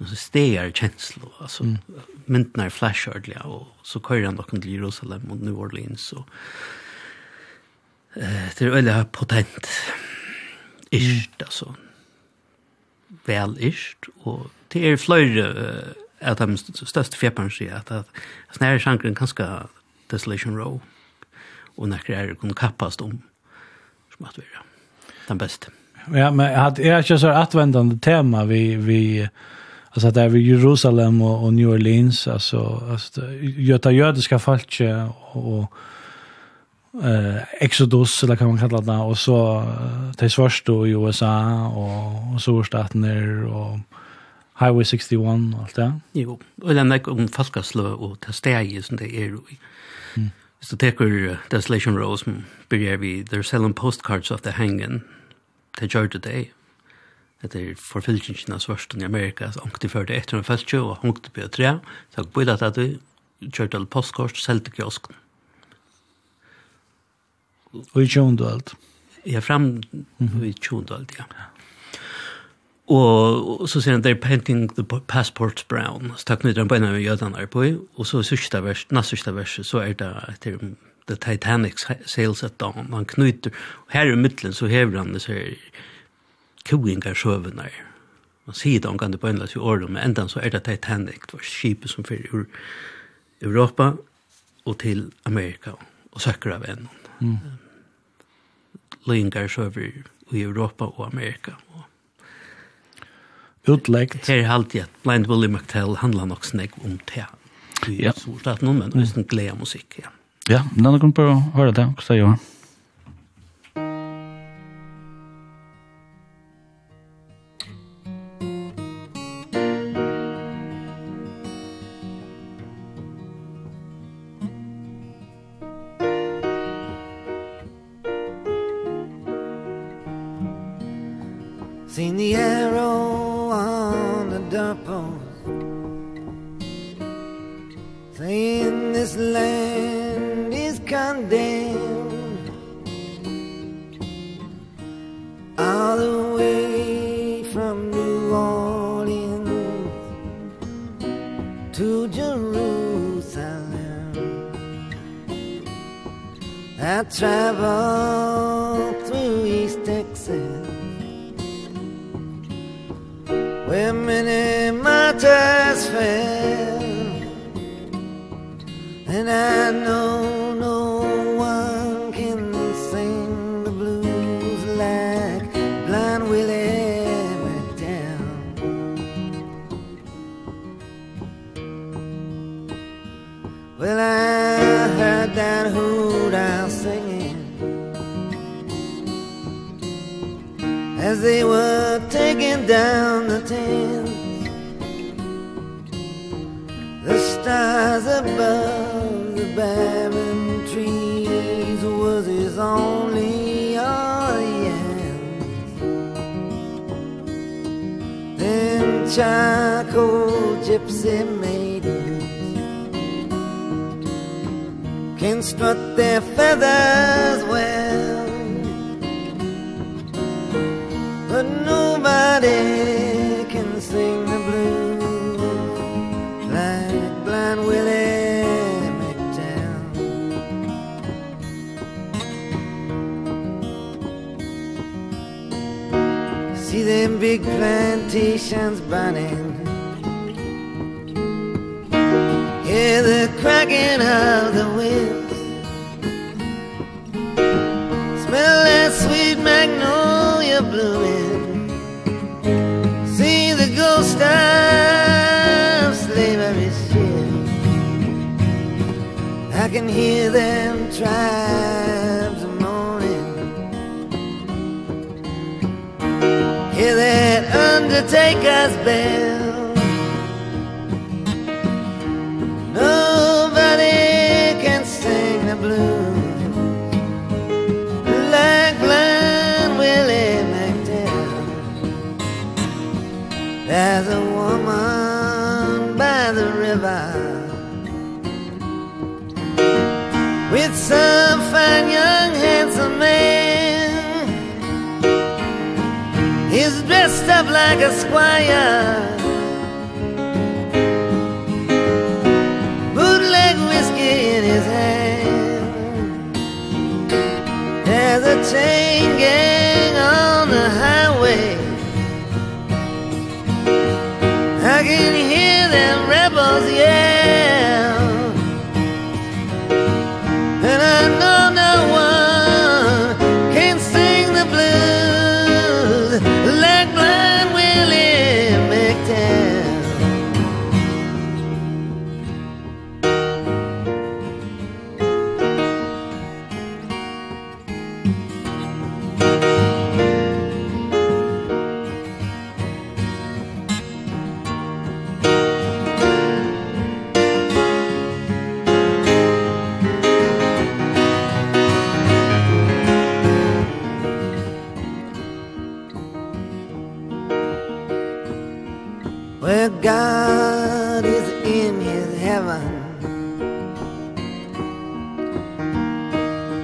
og så stegar kjenslo, altså mm. myndene er flashardlige, og så kører han noen til Jerusalem og New Orleans, og eh, det er veldig potent, ish, mm. altså, vel ist, og det er fløyre av de største fjeperne sier at, at snære sjankeren kanskje Desolation Row, og nekker er kunne kappast om som at vi er den beste. Ja, men at er ikke så attvendende tema vi, vi alltså att det vid Jerusalem och, och New Orleans alltså alltså göta jödiska folk och eh Exodus eller kan man kalla det och så till svårst då i USA och och så och Highway 61 allt det. Jo, och den där om og och testej som det är Mm. Så tar Desolation Rose som börjar vi they're selling postcards of the hanging the George Day. Det är förfilkningen av svårsten i Amerika så ångte för det 150 och ångte på tre. Så på det att du kjørte alle postkort selte kiosken. Mm Og i tjondalt. Ja, fram i tjondalt, ja. Og, og så sier han, they're painting the passports brown. Så takk nøyder han beina med jødene her på, og så sørste vers, nast sørste vers, så er det etter The Titanic Sails at Dawn. Han knyter, og her i midtelen så hever han det disse koingar sjøvene her. Man sier det omgående på en løs i året, men enda så er det Titanic, det var skipet som fyrir ur Europa og til Amerika og søkker av ennå. Mm. Løyngar så over i Europa og Amerika. Og Utleggt. Her er alltid at Blind Willie McTell handlar nok snakk om det. Ja. Så det er noen, men det er glede musikk, ja. Ja, men den kan bare høre det, hva sier jeg?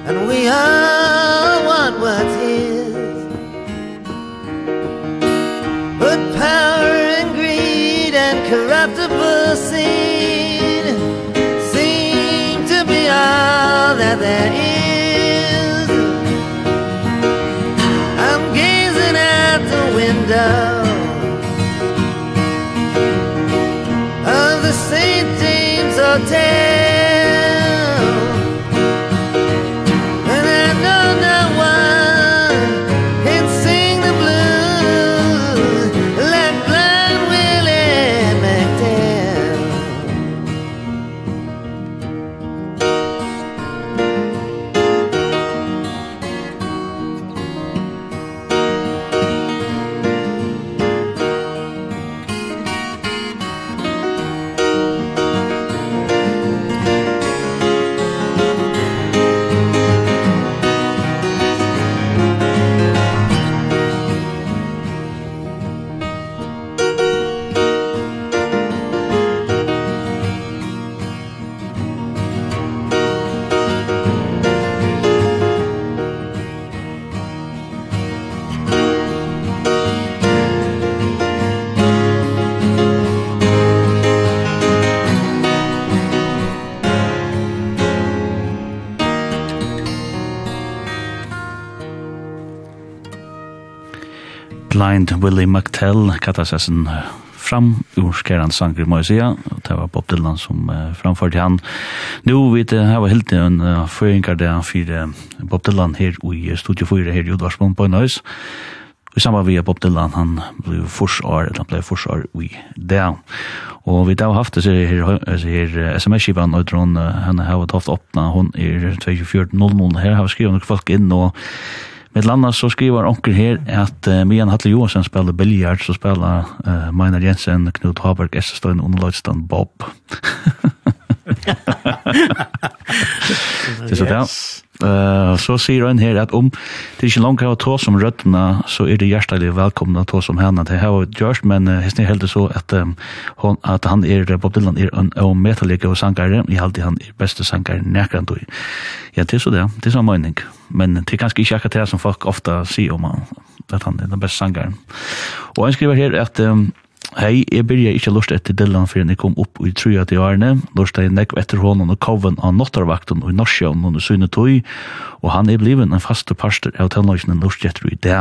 and we are what was his but power and greed and corruptible sin seem to be all that there is. I'm gazing out the window. Blind Willie McTell kallar seg sin fram ur skæran sanger må jeg sige, og det var Bob Dylan som uh, framførte han. nu vet jeg, her var helt en uh, føringar der for uh, Bob Dylan her i Studio 4 her i Udvarsmån på Nøys. I samband med Bob Dylan, han blev forsvar, eller han blev forsvar i det. Og vi har haft det her, her sms-skipen, og dron, henne har haft åpna, hun er 24.00 her, har vi skrivet noen folk inn, og Med landa så skriver onkel her at uh, Mian Hatle Johansen spiller biljard, så spiller uh, Meinar Jensen, Knut Haberg, Estestøyen, Underløydstein, Bob. det er så det. Uh, så sier han her at om det ikke langt av å ta som røttene, så er det hjertelig velkomna ta som henne. Det har jo gjørst, men uh, hesten er heldig så at, um, hon, at han er, Bob Dylan er en ometalig og sangare, i halde han er beste sangare nærkant. og ja, det er så det, det er sånn mening. Men det er kanskje ikke akkurat det som folk ofta sier om han, at han er den beste sangaren. Og han skriver her at um, Hei, jeg byrja ikke lort etter Dylan før jeg kom opp i trua til årene. Lort jeg nekv etter hånden og koven av nottarvakten og i Norsjøen under syne tøy, og han er bliven en faste parster av tennløsene lort etter i det.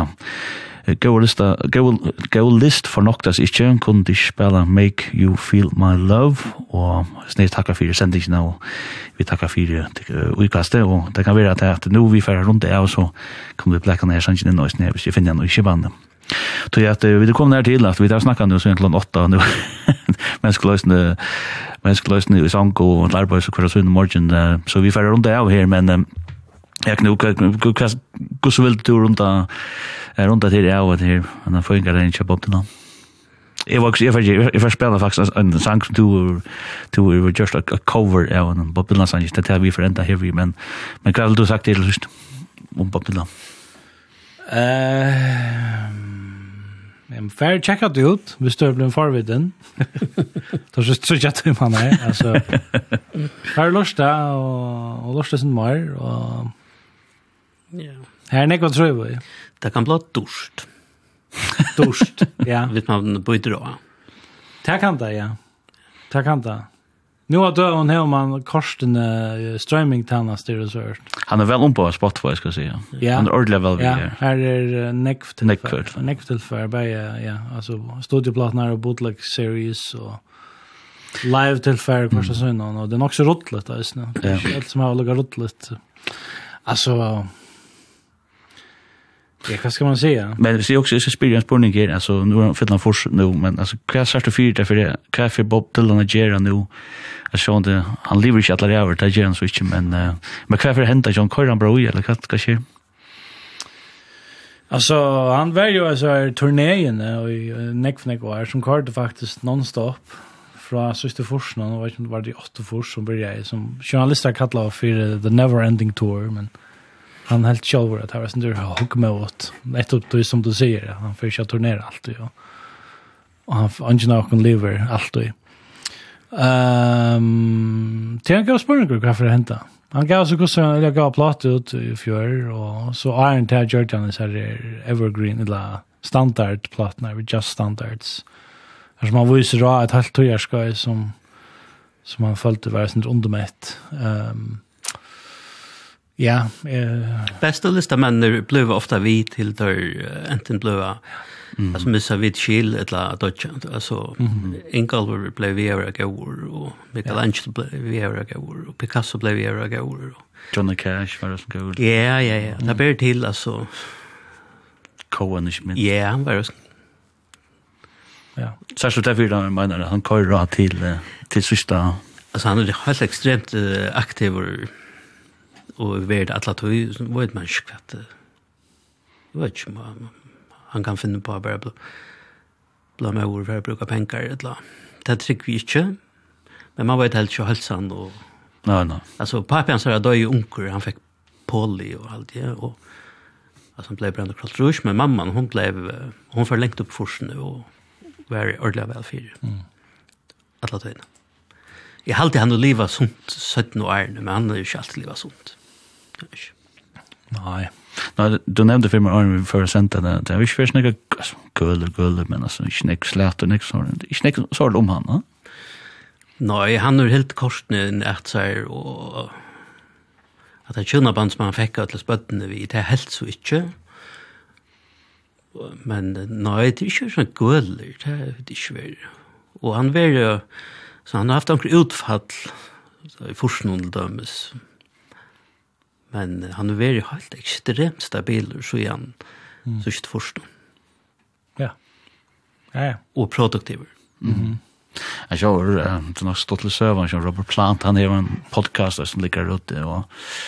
Gå lista, gå list for noktas ikkje, kunne de spela Make You Feel My Love, og snir takka fyrir sendingina, og vi takka fyrir uikaste, og det kan være at det er at nu vi fyrir rundt det, og så kan vi blekka ned sannsyn og nøysene, hvis vi finner noe i kibane. Så jag det vi kom ner till att vi där snackar nu så egentligen åtta nu. Men skulle lösna men skulle lösna i sanko och larbo så kvar så i morgon så vi får runt av här men jag knok hur så vill du runt runt till det av här och då får jag den chip upp till någon. Jag var jag var jag var spelar faktiskt en sang to to we were just a, a cover av en Bob Dylan sang det här vi för ända här vi men men kan du sagt det just om Bob Dylan. Eh Um, Fær tjekka det ut, hvis du er blevet farvidden. Da synes jeg ikke at du mann er. Altså, her er Lorsta, og, og Lorsta sin mar, og... Ja. Her er nekva trøy vi. Det kan bli dorst. Dorst, ja. Hvis man bøyder av. Det kan det, ja. Det kan det. Nu har døven her man korstene det og sånt. Han er vel om på Spotify, skal jeg si. Ja. Han er ordentlig vel ja. her. Her er nekv tilfør. Nekv tilfør, bare, ja. Altså, studieplatene og bootleg series og live tilfør, hva skal jeg si nå. Det er nok så rottlet, da, jeg synes. Det er alt som har lukket rottlet. Altså, Ja, hva skal man säga? Men det ser också så spelar en spårning här alltså nu har fyllt han fors nu men alltså krävs starta fyra för det Hva krävs för Bob Dylan att göra nu. Jag såg det han lever inte alla över det gör så inte men uh, men hva krävs för hända John Curran bra i, eller hva ska ske? Alltså han var ju alltså här turnén och i neck var som kallade faktiskt nonstop från Sista forsen, och var det åtta fors som började, som journalister kallade för The Never Ending Tour, men... Mm han helt själv att det var sån där hugg med åt. Ett upp det som du säger, han får ju turnera allt ju. Och han Angela kan lever allt ju. Ehm, tänker jag spurning hur det hända. Han gav så kus han gav platt ut i fjör och så Iron Tag Jordan så här evergreen eller standard plattna vi just standards. Alltså man visar då ett helt tojarskaj som som han följde var sånt undermätt. Ehm um, Ja. Eh. Bästa listamänner blev ofta vi till där enten blev Mm. Alltså missa vid skil eller dodge. Alltså mm. Ingolver blev vi över går och Michelangelo blev vi över går och Picasso blev vi över går. Johnny Cash var det som går. Ja, ja, ja. Det blir till alltså Cohen ikke minst. Ja, han var det. Ja. Særskilt derfor jeg mener han kører til, til sista. Alltså han är helt extremt uh, aktiv och og ved atla tog, så vet man ikke hva det Jeg vet ikke, man, han kan finne på å bare bli bla med ord for å bruke penger, eller Det trykker vi ikke, men man vet helt ikke helsen og... Nei, nei. Altså, han sa døy unker, han fikk poli og alt det, og altså, han ble brent og kralt rush, men mamman, hun ble, hun forlengt opp forsene og var ordentlig vel fire. Mm. Atla tøyene. Jeg har alltid han å leva sunt 17 år, men han har jo ikke alltid leva sunt. Nej. Nei, du nevnte för mig arm før senta där. Det är ju först några gull gull men altså, ikke näck slett og näck sånn. Ikke näck sånn om han. Nej, han är helt korsen att så här och att han kunde band som han fick att spötten vi det helt så inte. Men nei, det er ikke sånn gull det er det ikke svär. Og han var så han har haft några utfall i forskning dømes, Mm Men han har vært helt ekstremt stabil, så er han mm. så ikke forstå. Ja. Ja, ja. Og produktiv. Mm -hmm. Jeg ser, det er nok stått til søvann som Robert Plant, han har en podcast som ligger ute, og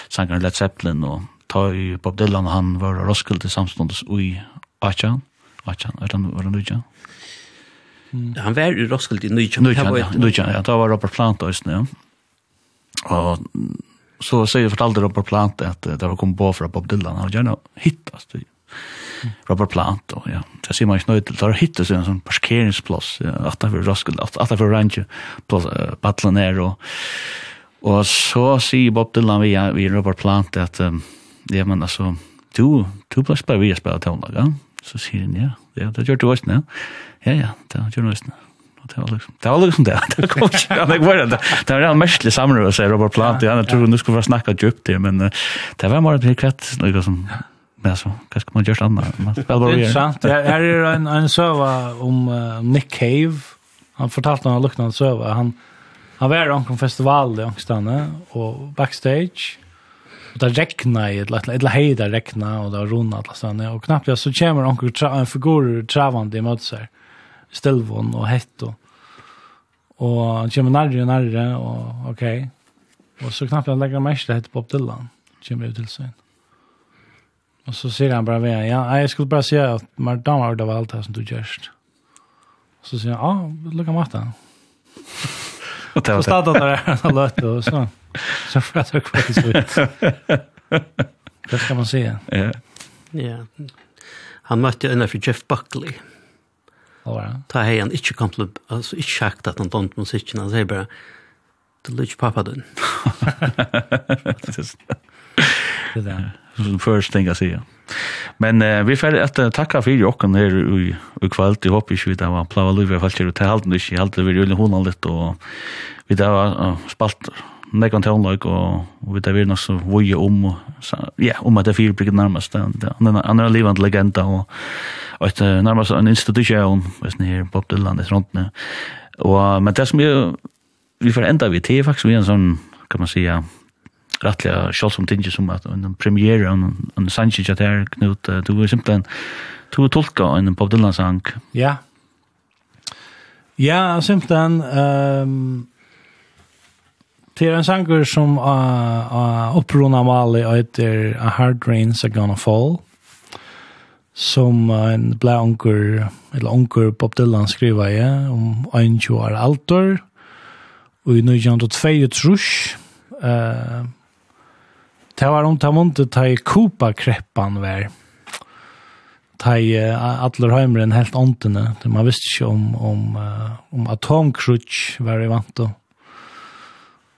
sangeren Led Zeppelin, og ta i Bob Dylan, og han var Roskilde samståndes ui Achan, Achan, er han, var han Nujan? Mm. Han var i Roskilde i Nujan. Nujan, ja, Nujan, ja, da var Robert Plant også, ja. Og så säger fortalde Robert Plant att det var kom på för Bob Dylan och gärna hittas det. Robert Plant och ja, det ser man ju snöjt till. Där hittas en sån parkeringsplats ja, att det för Roskilde, att det för Rancho plus uh, och så säger Bob Dylan vi vi Robert Plant att um, ja men alltså du du plats på vi spelar tonlaga. Så säger han ja, det gör du också nu. Ja ja, det gör du också nu det var liksom det var liksom det. Det kom inte jag var det. Det var en mestlig samråd så Robert Plant. Jeg tror nu skulle få snacka djupt det men det var mer kvett noe som men altså hva skal man gjøre sånn man er bara intressant det här är en en söva om uh, Nick Cave. Han fortalte noen luknade söva han han var på en festival i Angstane og backstage. Och det regna i ett lätt ett hejda regna och det har runnat alltså och knappt så kommer onkel en figur travande i mötser stilvån og hett og og han kommer nærre og nærre og ok. Og så knappt han legger mest hett på Dylan kommer ut til seg og så sier han bare ved ja, jeg skulle bare si at man damer det var alt det som du gjørst så sier han, ah, lukka maten og det var det så startet han der han løte og så så får jeg takk for det så ut det skal man si ja. Yeah. ja. Yeah. Han møtte innenfor Jeff Buckley. Ja. Ta hej han inte kom till alltså inte sagt att han tant musiken han säger bara det lutch pappa den. Det där. Så first thing I see. Men eh, vi får att tacka för jocken här i i kväll till hopp i skit där var plava luva fallet och till halden det är alltid vi vill hon lite och vi där var spalt nekkan tånløyk, og, og vi tar vi nok så voje om, og, ja, om at det er fyrbygget nærmest. Han er en livende legenda, og, og et, nærmest en institusjon, hvis ni er Bob Dylan, et rundt nu. Og, men det som jeg, vi får enda vi til, faktisk, vi er en sånn, kan man säga, rättliga självsom tinge som at en premiere en en Sanchez att her knut du var simpelthen du tolka en Bob Dylan sang. Ja. Ja, simpelthen um, Det er en sanger som uh, uh, opprona Mali og heter A Hard Rain's Are Gonna Fall som uh, en blei onker, eller onker Bob Dylan skriva i om 21 år altor og i 1902 trus uh, det var om ta munte ta i kopa kreppan var ta i uh, atler heimren helt åndene man visste ikke om, om, uh, om atomkrutsch var i vant og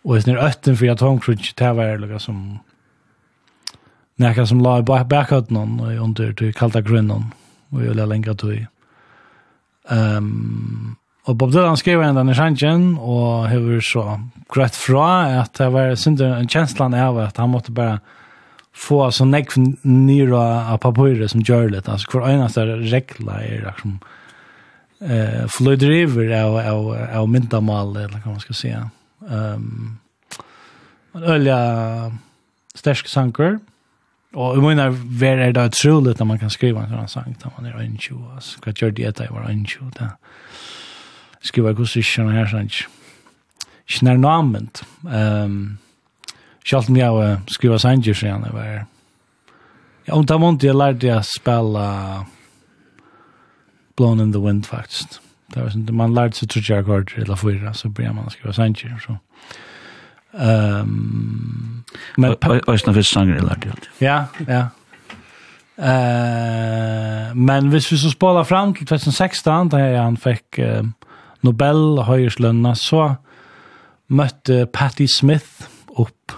Og hvis ni er øtten for at Tom Cruise det var lukka som nekka som la i bakhøtten hon og under til kalta grunnen og jo jeg lenka til um, og Bob Dylan skrev en den i sjangen og hever så grøtt fra at det var synder en kjenslan av at han måtte bare få så nekk nyra av papirer som gjør litt altså hver eneste regla er liksom eh, fløydriver av, av, av myndamal eller hva man skal si ja Um, en øyla stersk sanker. Og jeg mener, hver er det utrolig når man kan skriva en sånn sang, når man er øyntjo, altså, hva gjør det etter jeg var øyntjo, da skriva hos ikke noe her, sånn, ikke nær noe anvendt. Um, Selv om jeg skriva sanger, så gjerne var Ja, om det var vondt, jeg lærte jeg spela Blown in the Wind, faktisk. Det var sånn, man lærte seg trutje akkord eller fyra så började man skriva sanger så. Ehm men ösna för sanger eller det. Ja, ja. Eh men hvis vi så spolar fram till 2016 där han fick uh, Nobel höjerslönna så mötte Patti Smith upp.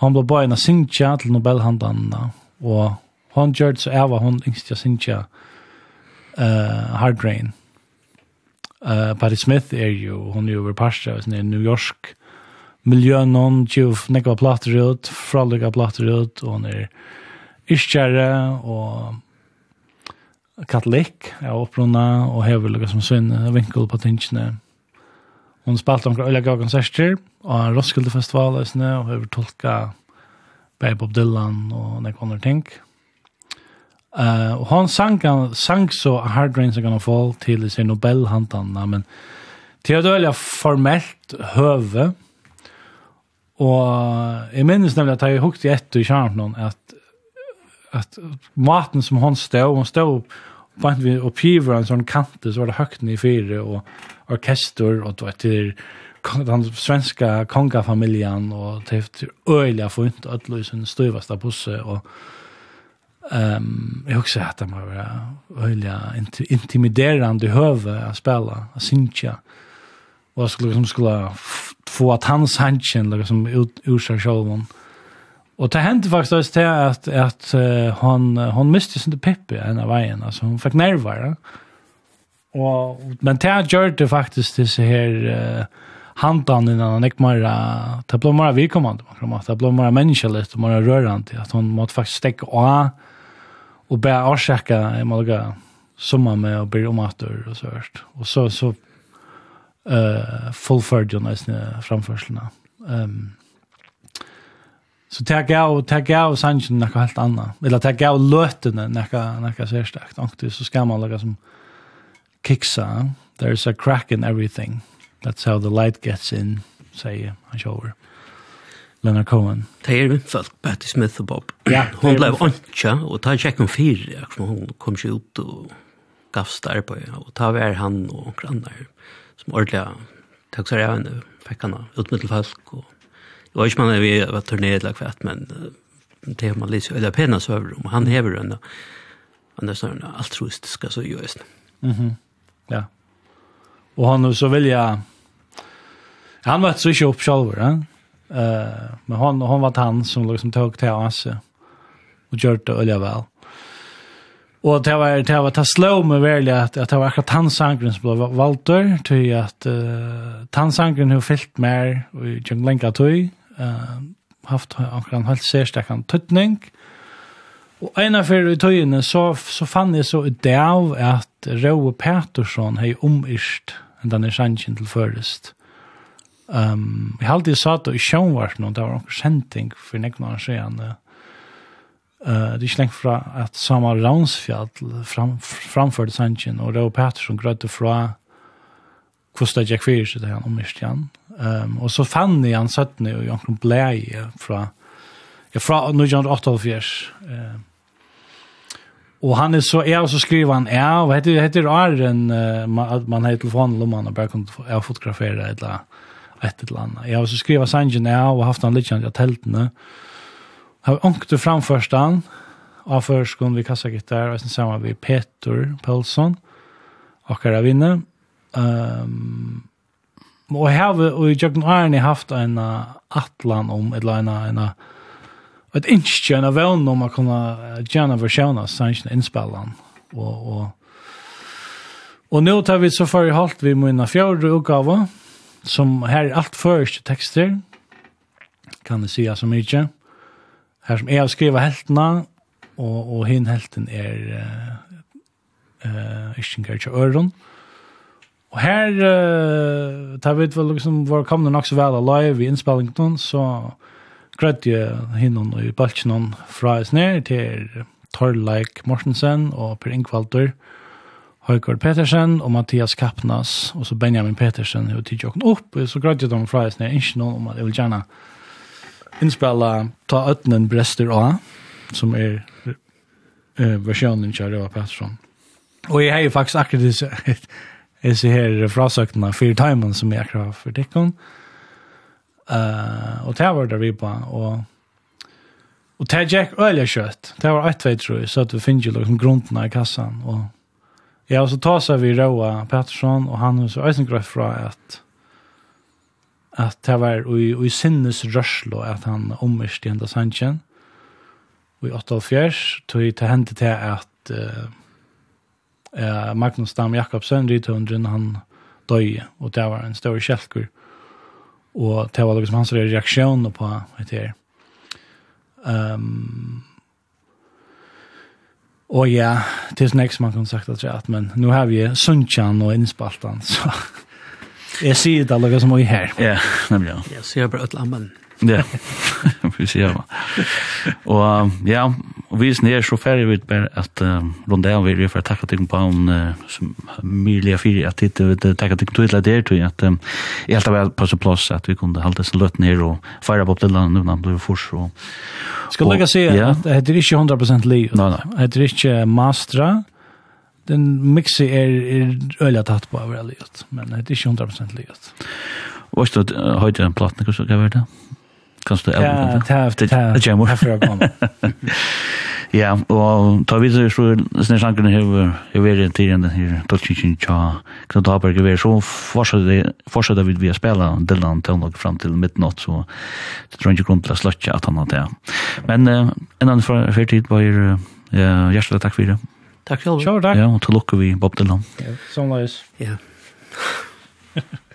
Han blev bare en sinja till Nobelhandarna och hon det så jeg var hun yngst sinja eh uh, Hard Rain Uh, Patti Smith er jo, hun er jo over parster, hun er New York miljøen, hun tjuv nekva plater ut, fralika plater ut, og hun er iskjære, og katolikk, er opprunna, og hever lukka som sin vinkel på tingene. Hun spalte omkring øyla gav konserter, og Roskilde Festival, og hever tolka Babe Bob Dylan, og nekva andre ting. Og Uh, hon han sank, så Hard Rain's Are Gonna Fall till sin Nobelhantan, men till att välja formellt höve. Och jag minnes nämligen att jag hukt i ett i Kärnplån att, att maten som hon stod, hon stod på vi piver en sån kante så var det högt i fire, och orkester och var till den svenska kongafamiljen och till öjliga funt ödlösen styvaste busse och Ehm jag också att man var öliga intimiderande höve att spela, att synka. Och jag skulle liksom skulle få att hans handsken liksom ut ur sig själv. Och det hände faktiskt just det att, att hon, hon miste sin Pippi en av vägen. Alltså hon fick nerver. Och, men det gör det faktiskt det så här handan innan han ikke mer, det ble mer vidkommende, det ble mer menneskelig, det ble mer rørende, at hun måtte faktisk stekke av, og bara avsäcka i Malaga sommer med å bli omater og så hørt. Og så så eh uh, fullförd ju nästan framførselene. Ehm um, Så tag jag og tag jag och helt anna. Eller tag jag och löten något något så starkt. Så skal man lägga som kiksa. There's a crack in everything. That's how the light gets in, say, I shower. Mm Leonard Cohen. Det er min folk, Patti Smith og Bob. Ja, hun ble åndsja, og ta tjekk om fire, hun kom ikke ut og på. Och og ta vær han og grannar, som ordentlig takk seg jeg henne, fikk han ut og det var ikke man vi var turné lag kvett, men det man så eller pena søver om, han hever henne, han er snarere altruistiska så just. Mhm, ja. Og han så vilja, han var ikke opp sjalver, ja. Uh, men hon, hon var han som liksom tog till oss och gjorde det öliga väl. Och det var det var ta slå med väl att att det var akkurat han sangren som blev Walter till att uh, han sangren har fyllt mer och jag länkar till uh, haft en helt särstakan tutning. Og en av fyrir i tøyene så, så fann jeg så det av at Rauwe Petersson hei omyrst enn den sjansen sannsyn til først. Um, jeg har alltid satt og i sjønvart nå, det var noen senting for nekken år siden. Uh, det er ikke lengt fra at Samar Ransfjall fram, framførte sannsyn, og Rau Pettersson grødde fra hvordan det gikk fyrir seg til han om Myrstjan. Um, og så fann jeg han søttene og Jankron blei fra, ja, fra 1988. Eh, og han er så, ja, og så skriver han, ja, og heter, heter Arren, uh, man, man har telefonen lomman og bare kunne ja, fotografere et eller annet ett eller annet. Jeg har også skrivet sangen nu og haft han litt kjent av teltene. Har ångte framførst han, av førskolen vi kassagittar, og sen sammen vi Peter Pelsson, akkurat vinne. Um, og jeg har og i Jøkken Arne haft en atlan om, eller en, en, et innskjøn av vevn om å kunna gärna versjøne sangen innspillene. Og, og, og nå tar vi så far i halvt vi må inn av som här är allt först texter kan det säga så mycket. Här som är att skriva helterna och och hin helten är eh Ishingar til Øron. Och här uh, tar vi väl liksom var kom det också väl live i innspillingen, så grötte jeg hinnon i balchen från Fries ner till Mortensen och Per Ingvaldur. Høykord Petersen og Mathias Kappnas, og så Benjamin Petersen, og tidlig åkne opp, og så grødde dem fra oss ned, ikke noen om at jeg vil gjerne innspille Ta Øtnen Brester A, som er uh, versjonen av Røva Pettersson. Og jeg har jo faktisk akkurat disse, disse her frasøktene, Fyre Timen, som jeg akkurat har for dekken. Uh, og det var der vi på, og Og det gikk øyelig kjøtt. Det var ett vei, tror jeg, så at vi finner jo liksom grunden i kassan, og Ja, og så tar vi Roa Pettersson och han så Eisen fra att att det var i i sinnes rørslo att han ommerst i enda sannsjen. Og i 84 tog det til till att eh Magnus Dam Jakobsen ritunden han døy och det var en stor kjelkur. Och det var liksom hans reaktion på det här. Ehm um, Og ja, det er snakk som man kan sagt at jag men nu har vi Sunchan og Innspaltan, så jeg sier det alla som er her. Ja, nemlig Ja, Jeg jag bare et lammen. Ja, vi precis. Ja. Och ja, Og vi er nere så færre vi bare at um, Rondell vil gjøre for å takke ting på en uh, som mulig er fyrir at det vil takke ting til det der til at um, jeg helt av er på så plass at vi kunne halte sin løtt ned og feire på til landet når han ble fors og, Skal jeg si ja. at det er ikke 100% liv nei, nei. det heter ikke mastra den mixi er, er øyla tatt på over livet men det er ikke 100% livet Og ikke at høyde en platt, hva skal være det? Kanst du elva det? Ja, det er det jammer. Ja, og ta videre så snedsanken har jo vært til den her Dolchichen Cha Knut Haberg er så fortsatte vi å spille Dylan til nok fram til midnatt, så det tror jeg ikke grunn til å sløtje at han har det. Men uh, en annen fyrtid var hjertelig takk for det. Takk selv. Takk. Ja, og til lukke vi Bob Dylan. Ja, som løs. Ja.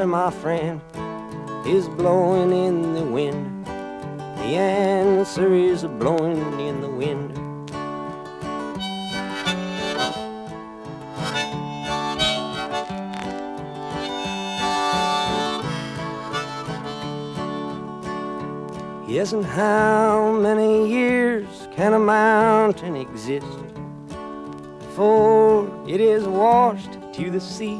answer, my friend, is blowing in the wind. The answer is blowing in the wind. Yes, and how many years can a mountain exist before it is washed to the sea?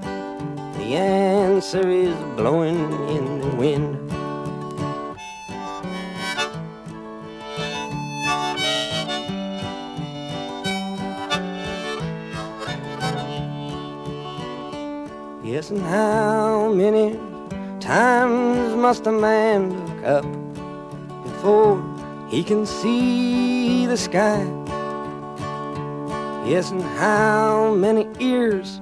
The answer is blowing in the wind. Yes, and how many times must a man look up Before he can see the sky? Yes, and how many ears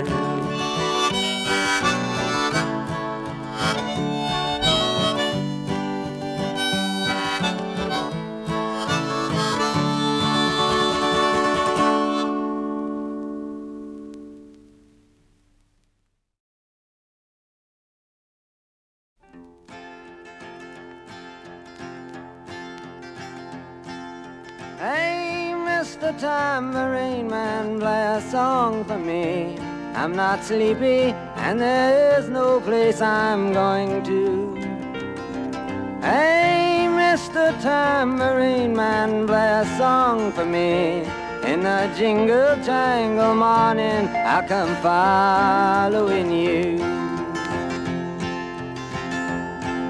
got sleepy and there's no place I'm going to Hey Mr. Tambourine Man play a song for me In the jingle jangle morning I'll come following you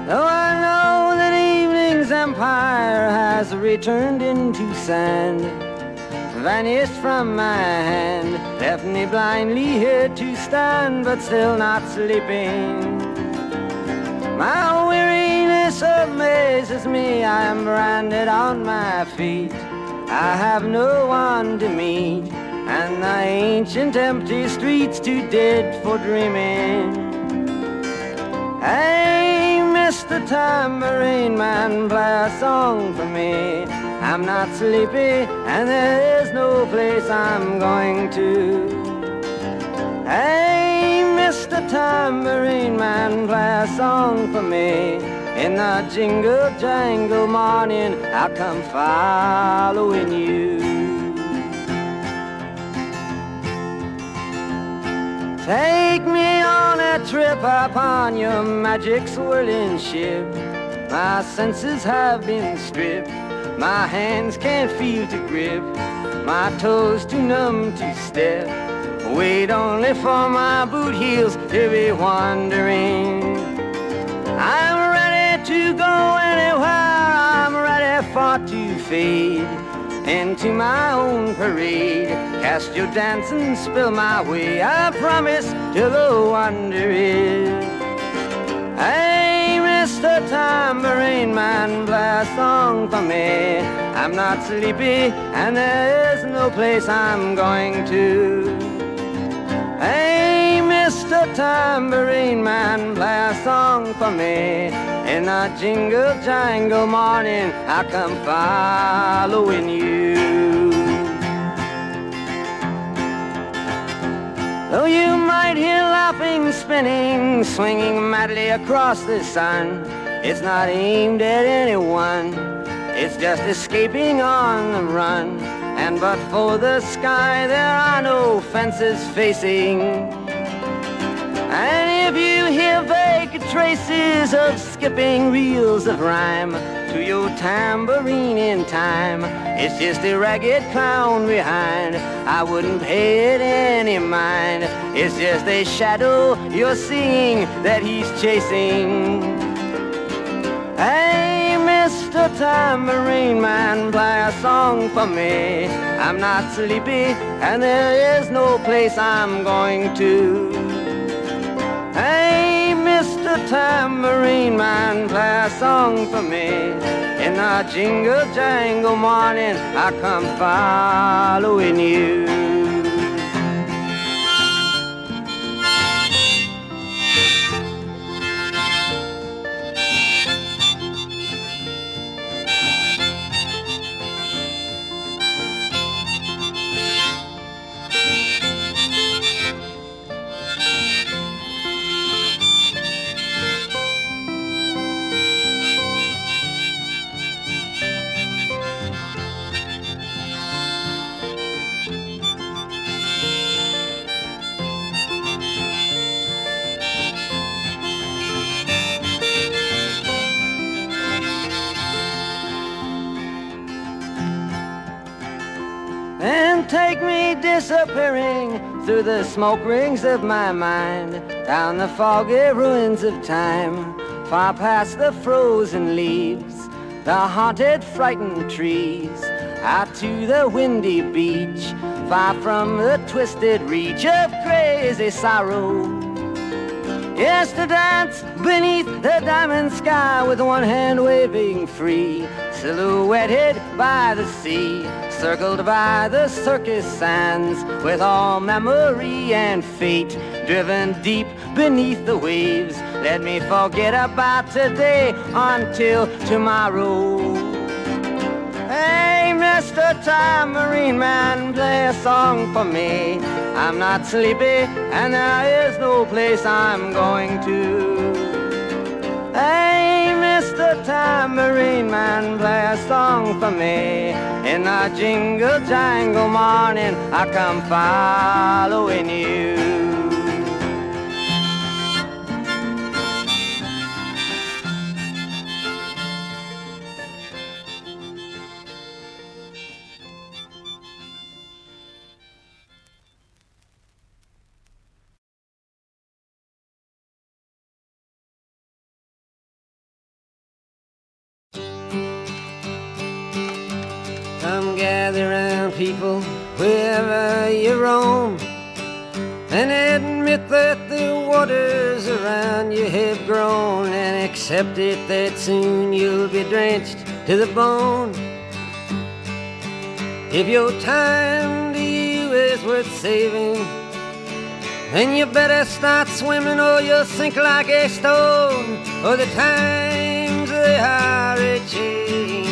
Though I know that evening's empire has returned into sand vanished from my hand. Left me blindly here to stand But still not sleeping. My weariness amazes me. I am branded on my feet. I have no one to meet And the ancient empty streets too dead for dreaming. Hey, Mr. Tambourine Man, play a song for me. I'm not sleepy and there is no place I'm going to. Hey Mr. Tambourine Man play a song for me. In the jingle jangle morning I'll come following you. Take me on a trip upon your magic swirling ship. My senses have been stripped. My hands can't feel to grip. My toes too numb to step. Wait only for my boot heels to be wandering. I'm ready to go anywhere. I'm ready for to fade Into my own parade. Cast your dance and spill my way. I promise to go under Hey Mr. Tambourine Man, play a song for me. I'm not sleepy and there is no place I'm going to. Hey, Mr. Tambourine Man, play a song for me. In a jingle jangle morning, I come following you. Though you might hear laughing, spinning, swinging madly across the sun It's not aimed at anyone. It's just escaping on the run. And but for the sky there are no fences facing. And if you hear vague traces of skipping reels of rhyme To your tambourine in time It's just a ragged clown behind. I wouldn't pay it any mind. It's just a shadow you're seeing that he's chasing. Hey, Mr. Tambourine Man, play a song for me. I'm not sleepy and there is no place I'm going to. Hey, Mr. Tambourine Man, play a song for me In a jingle jangle morning, I come following you me disappearing Through the smoke rings of my mind Down the foggy ruins of time Far past the frozen leaves The haunted frightened trees Out to the windy beach Far from the twisted reach of crazy sorrow. Yes, to dance beneath the diamond sky With one hand waving free Silhouetted by the sea Circled by the circus sands With all memory and fate Driven deep beneath the waves. Let me forget about today Until tomorrow. Hey, Mr. Tambourine Man, play a song for me. I'm not sleepy and there is no place I'm going to. Hey, Mr. Tambourine Man, play a song for me. In a jingle jangle morning, I come following you. waters around you have grown And accept it that soon you'll be drenched to the bone. If your time to you is worth saving Then you better start swimming or you'll sink like a stone. Or the times they are a-changing.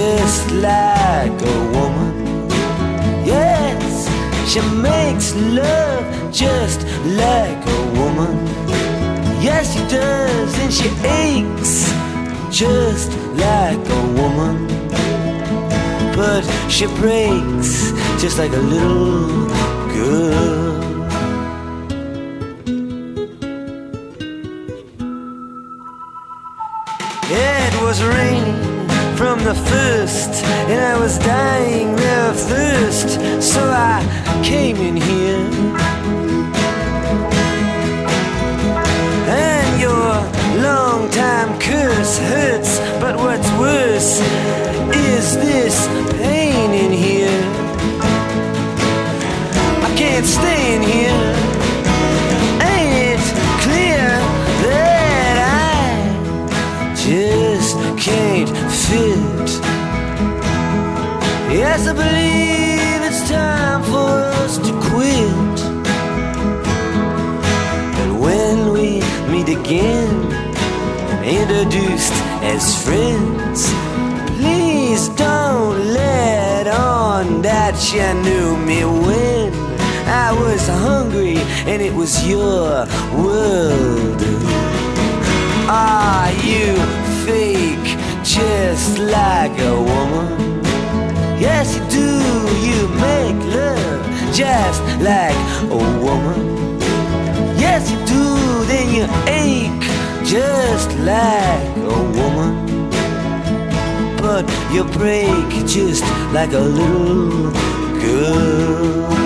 just like a woman. Yes, she makes love just like a woman. Yes, she does and she aches just like a woman. But she breaks just like a little girl. It was raining from the first And I was dying of thirst So I came in here. And your long time curse hurts But what's worse is this pain in here. I can't stay in here. Yes, I believe it's time for us to quit. And when we meet again Introduced as friends Please don't let on that you knew me when. I was hungry and it was your world. Are you fake just like a woman? Yes you do. You make love Just like a woman. Yes you do. Then you ache Just like a woman. But you break Just like a little girl.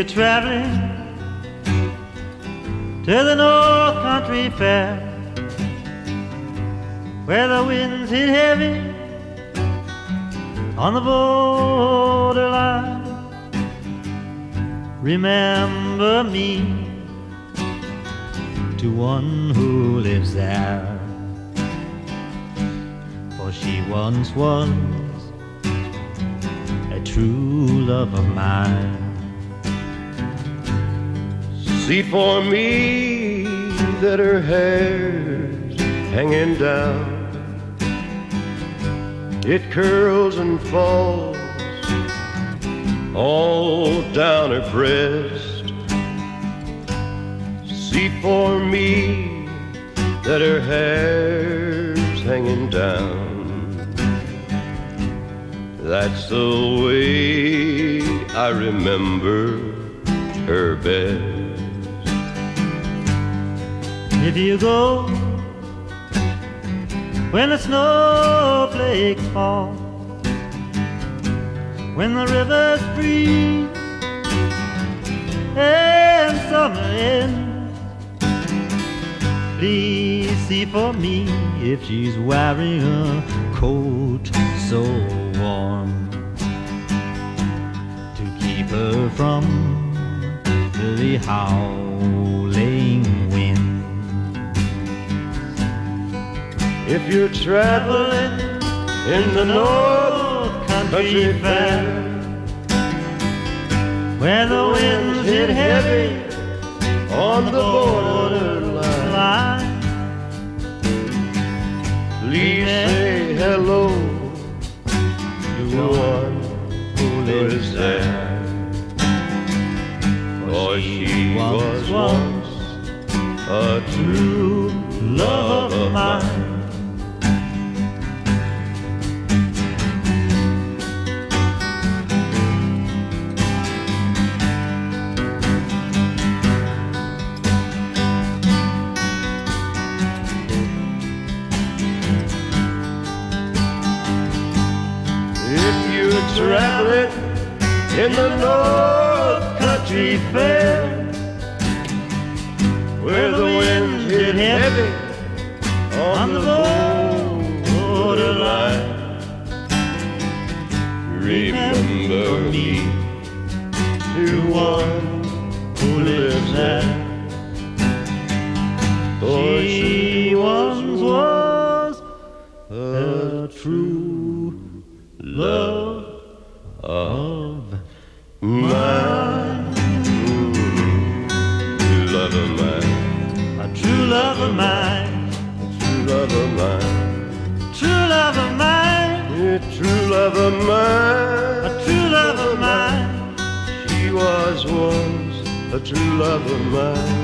you're traveling. To the North Country Fair Where the winds hit heavy On the borderline. Remember me To one who lives there. For she once was A true love of mine see for me that her hair's hanging down It curls and falls all down her breast. See for me that her hair's hanging down That's the way I remember her best. If you go When the snowflakes fall When the rivers freeze And summer ends Please see for me If she's wearing a coat so warm To keep her from the house. If you're traveling in the North Country Fair Where the winds hit heavy on the borderline. Line. Please say hello to the one who lives there. For she was once a true love of mine. in the North Country Fair Where the winds hit heavy on the borderline. Remember me to one who lives there. For she was mine. True love of mine. Yeah, true love of mine. A true love of mine. She was once a true love of mine.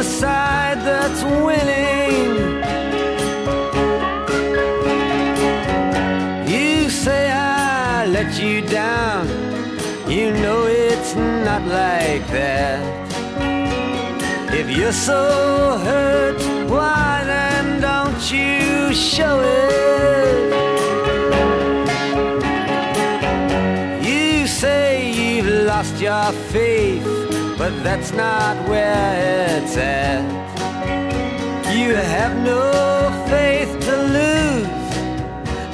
the side that's winning. You say I let you down. You know it's not like that. If you're so hurt Why then don't you show it? You say you've lost your faith. But that's not where it's at. You have no faith to lose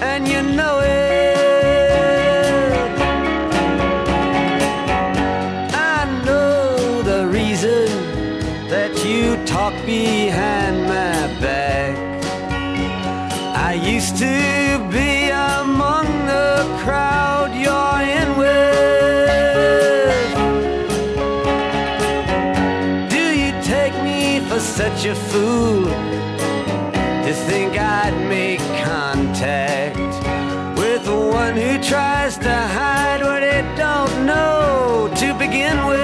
And you know it. I know the reason That you talk behind my back. I used to such a fool to think I'd make contact with the one who tries to hide what it don't know to begin with.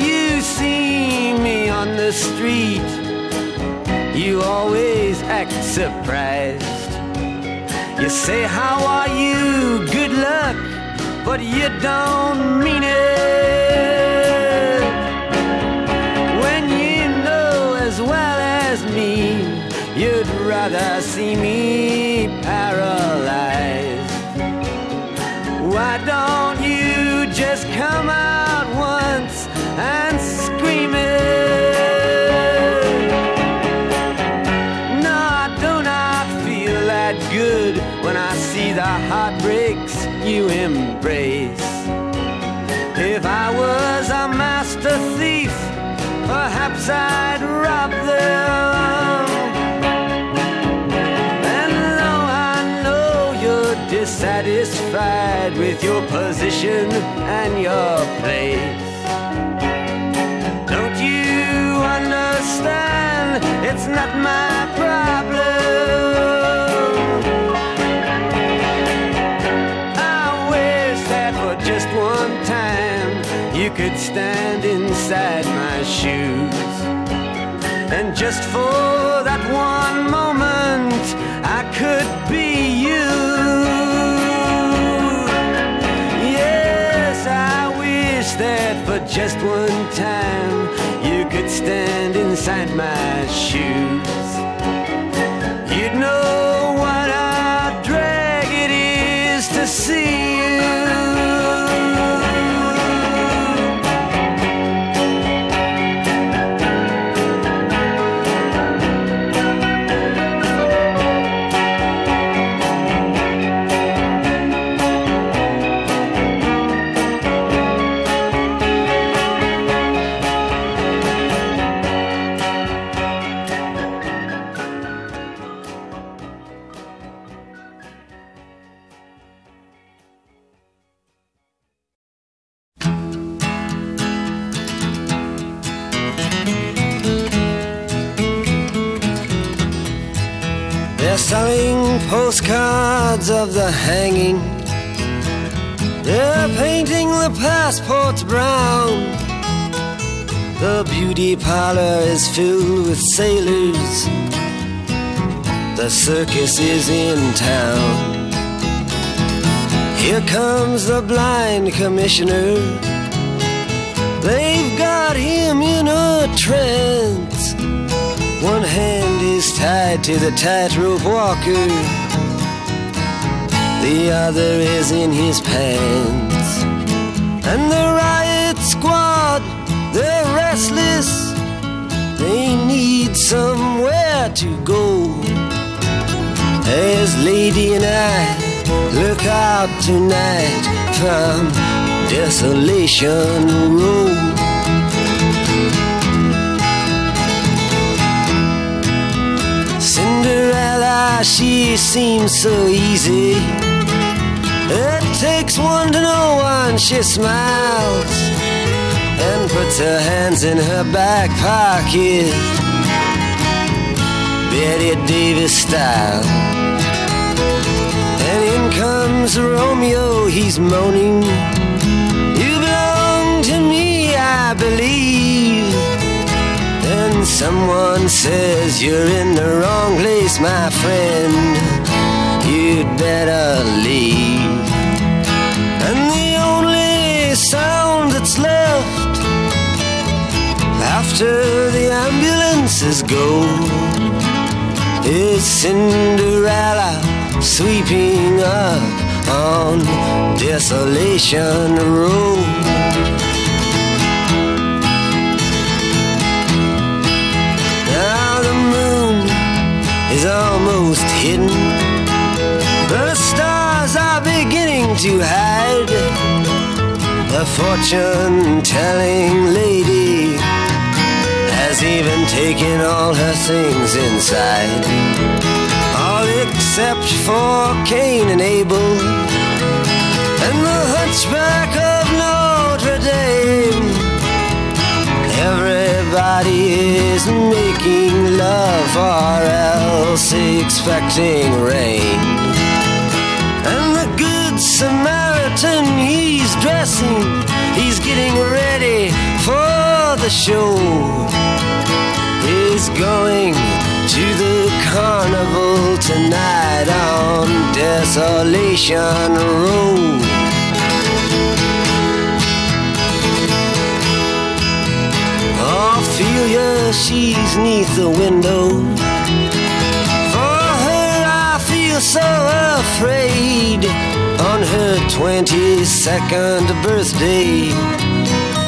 You see me on the street. You always act surprised. You say how are you? Good luck. But you don't mean it. would rather see me paralyzed. Why don't you just come out once and scream it? No, I do not feel that good when I see the heartbreaks you embrace. If I was a master thief Perhaps I'd rob them. satisfied with your position and your place. Don't you understand? It's not my problem. I wish that for just one time you could stand inside my shoes. And just for that one moment just one time. You could stand inside my shoes. You'd know what a drag it is to see you. of the hanging. They're painting the passports brown. The beauty parlor is filled with sailors. The circus is in town. Here comes the blind commissioner. They've got him in a trance. One hand is tied to the tightrope walker. The other is in his pants. And the riot squad, they're restless. They need somewhere to go. As lady and I look out tonight From Desolation Road. Cinderella, she seems so easy. It takes one to know one She smiles And puts her hands in her back pocket. Betty Davis style. And in comes Romeo He's moaning. You belong to me, I believe. Then someone says You're in the wrong place, my friend you'd better leave. And the only sound that's left After the ambulances go Is Cinderella sweeping up on Desolation Road. Now the moon is almost hidden. to hide The fortune telling lady Has even taken all her things inside. All except for Cain and Abel And the hunchback of Notre Dame. Everybody is making love Or else expecting rain. Samaritan he's dressing. He's getting ready for the show. He's going to the carnival tonight on desolation road. Ophelia she's neath the window. For her I feel so afraid on her 22nd birthday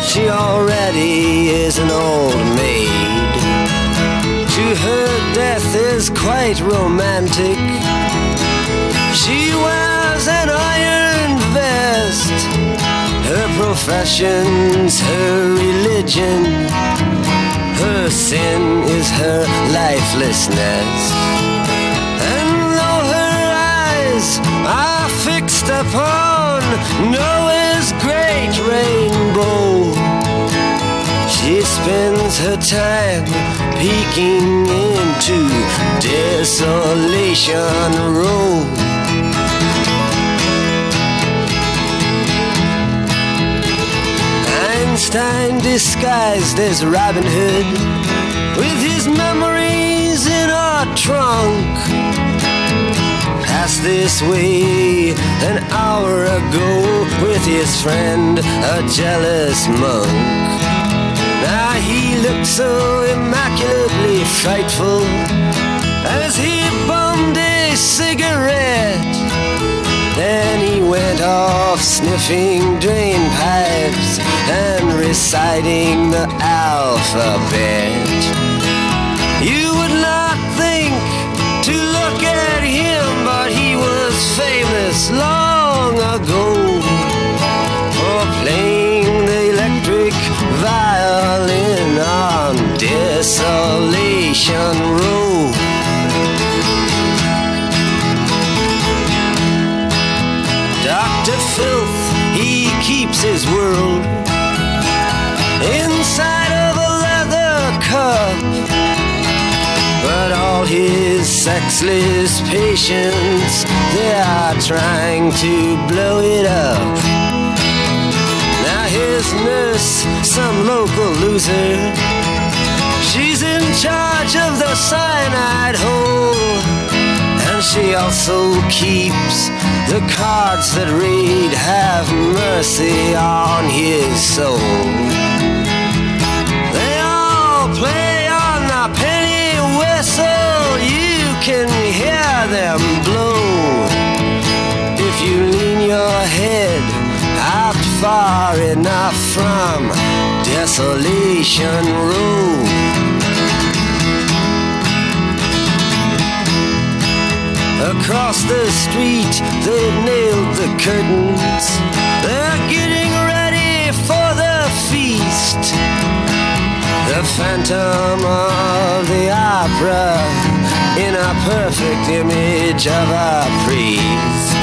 She already is an old maid. To her death is quite romantic. She wears an iron vest. Her profession's her religion. Her sin is her lifelessness. I fixed upon Noah's great rainbow. She spends her time peeking into Desolation Row. Einstein disguised as Robin Hood With his memories in our trunk passed this way an hour ago with his friend a jealous monk. Now he looked so immaculately frightful as he bummed a cigarette. Then he went off sniffing drain pipes and reciting the alphabet. that's long ago Or playing the electric violin on Desolation Row Dr. Filth, he keeps his world Inside of a leather cup But all his sexless patience They are trying to blow it up. Now here's nurse, some local loser. She's in charge of the cyanide hole. And she also keeps the cards that read Have mercy on his soul. can hear them blow. If you lean your head out far enough from Desolation Road Across the street they've nailed the curtains. They're getting ready for the feast. The phantom of the opera in a perfect image of a priest.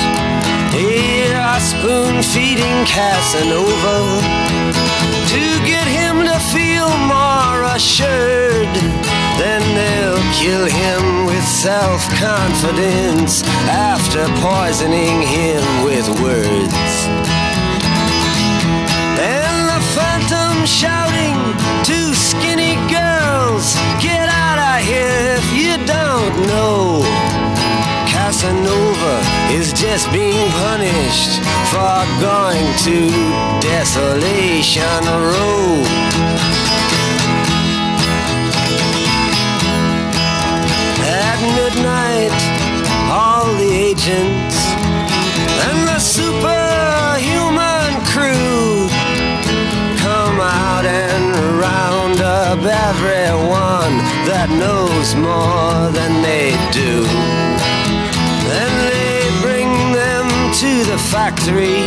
Here a spoon-feeding Casanova. To get him to feel more assured Then they'll kill him with self-confidence After poisoning him with words. And the phantom shouting know Casanova is just being punished For going to Desolation Row At midnight All the agents And the super up everyone that knows more than they do. Then they bring them to the factory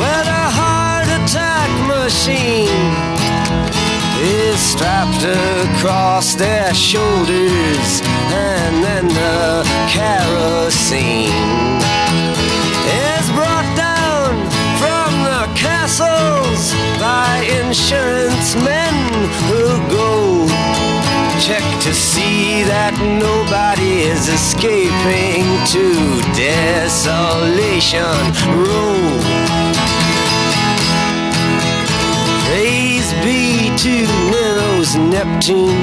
Where the heart attack machine Is strapped across their shoulders And then the kerosene. insurance men who go. Check to see that nobody is escaping to desolation row Praise be to Nero's Neptune.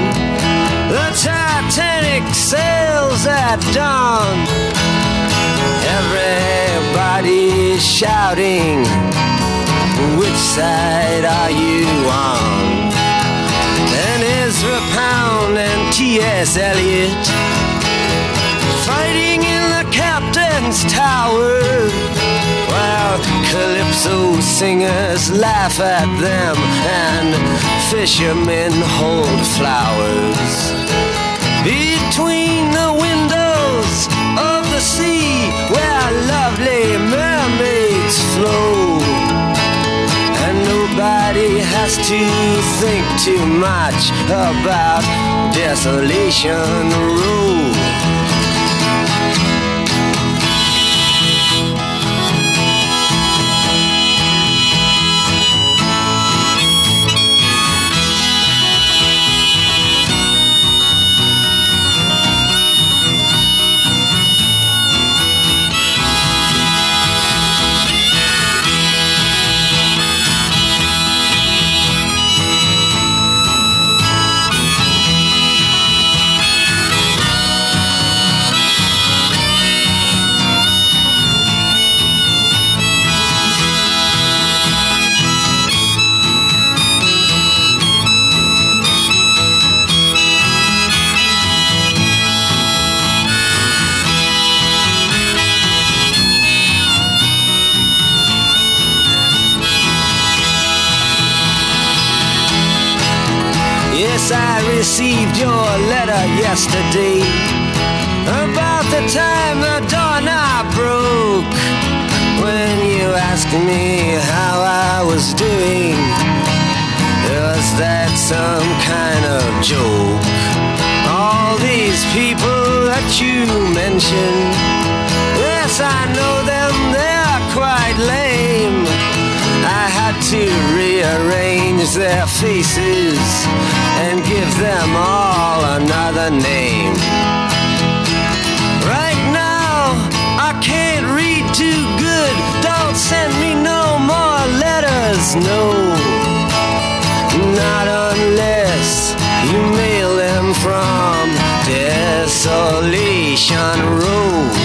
The Titanic sails at dawn. Everybody is shouting. Which side are you on? And Ezra Pound and T.S. Eliot Fighting in the captain's tower While calypso singers laugh at them And fishermen hold flowers Between the windows of the sea Where lovely mermaids Nobody has to think too much about desolation rules. yesterday. About the time the dawn broke When you asked me how I was doing Was that some kind of joke? All these people that you mentioned Yes, I know them, they're quite lame. I had to rearrange their faces and give them all another name. Right now I can't read too good. Don't send me no more letters, no. Not unless you mail them from Desolation Road.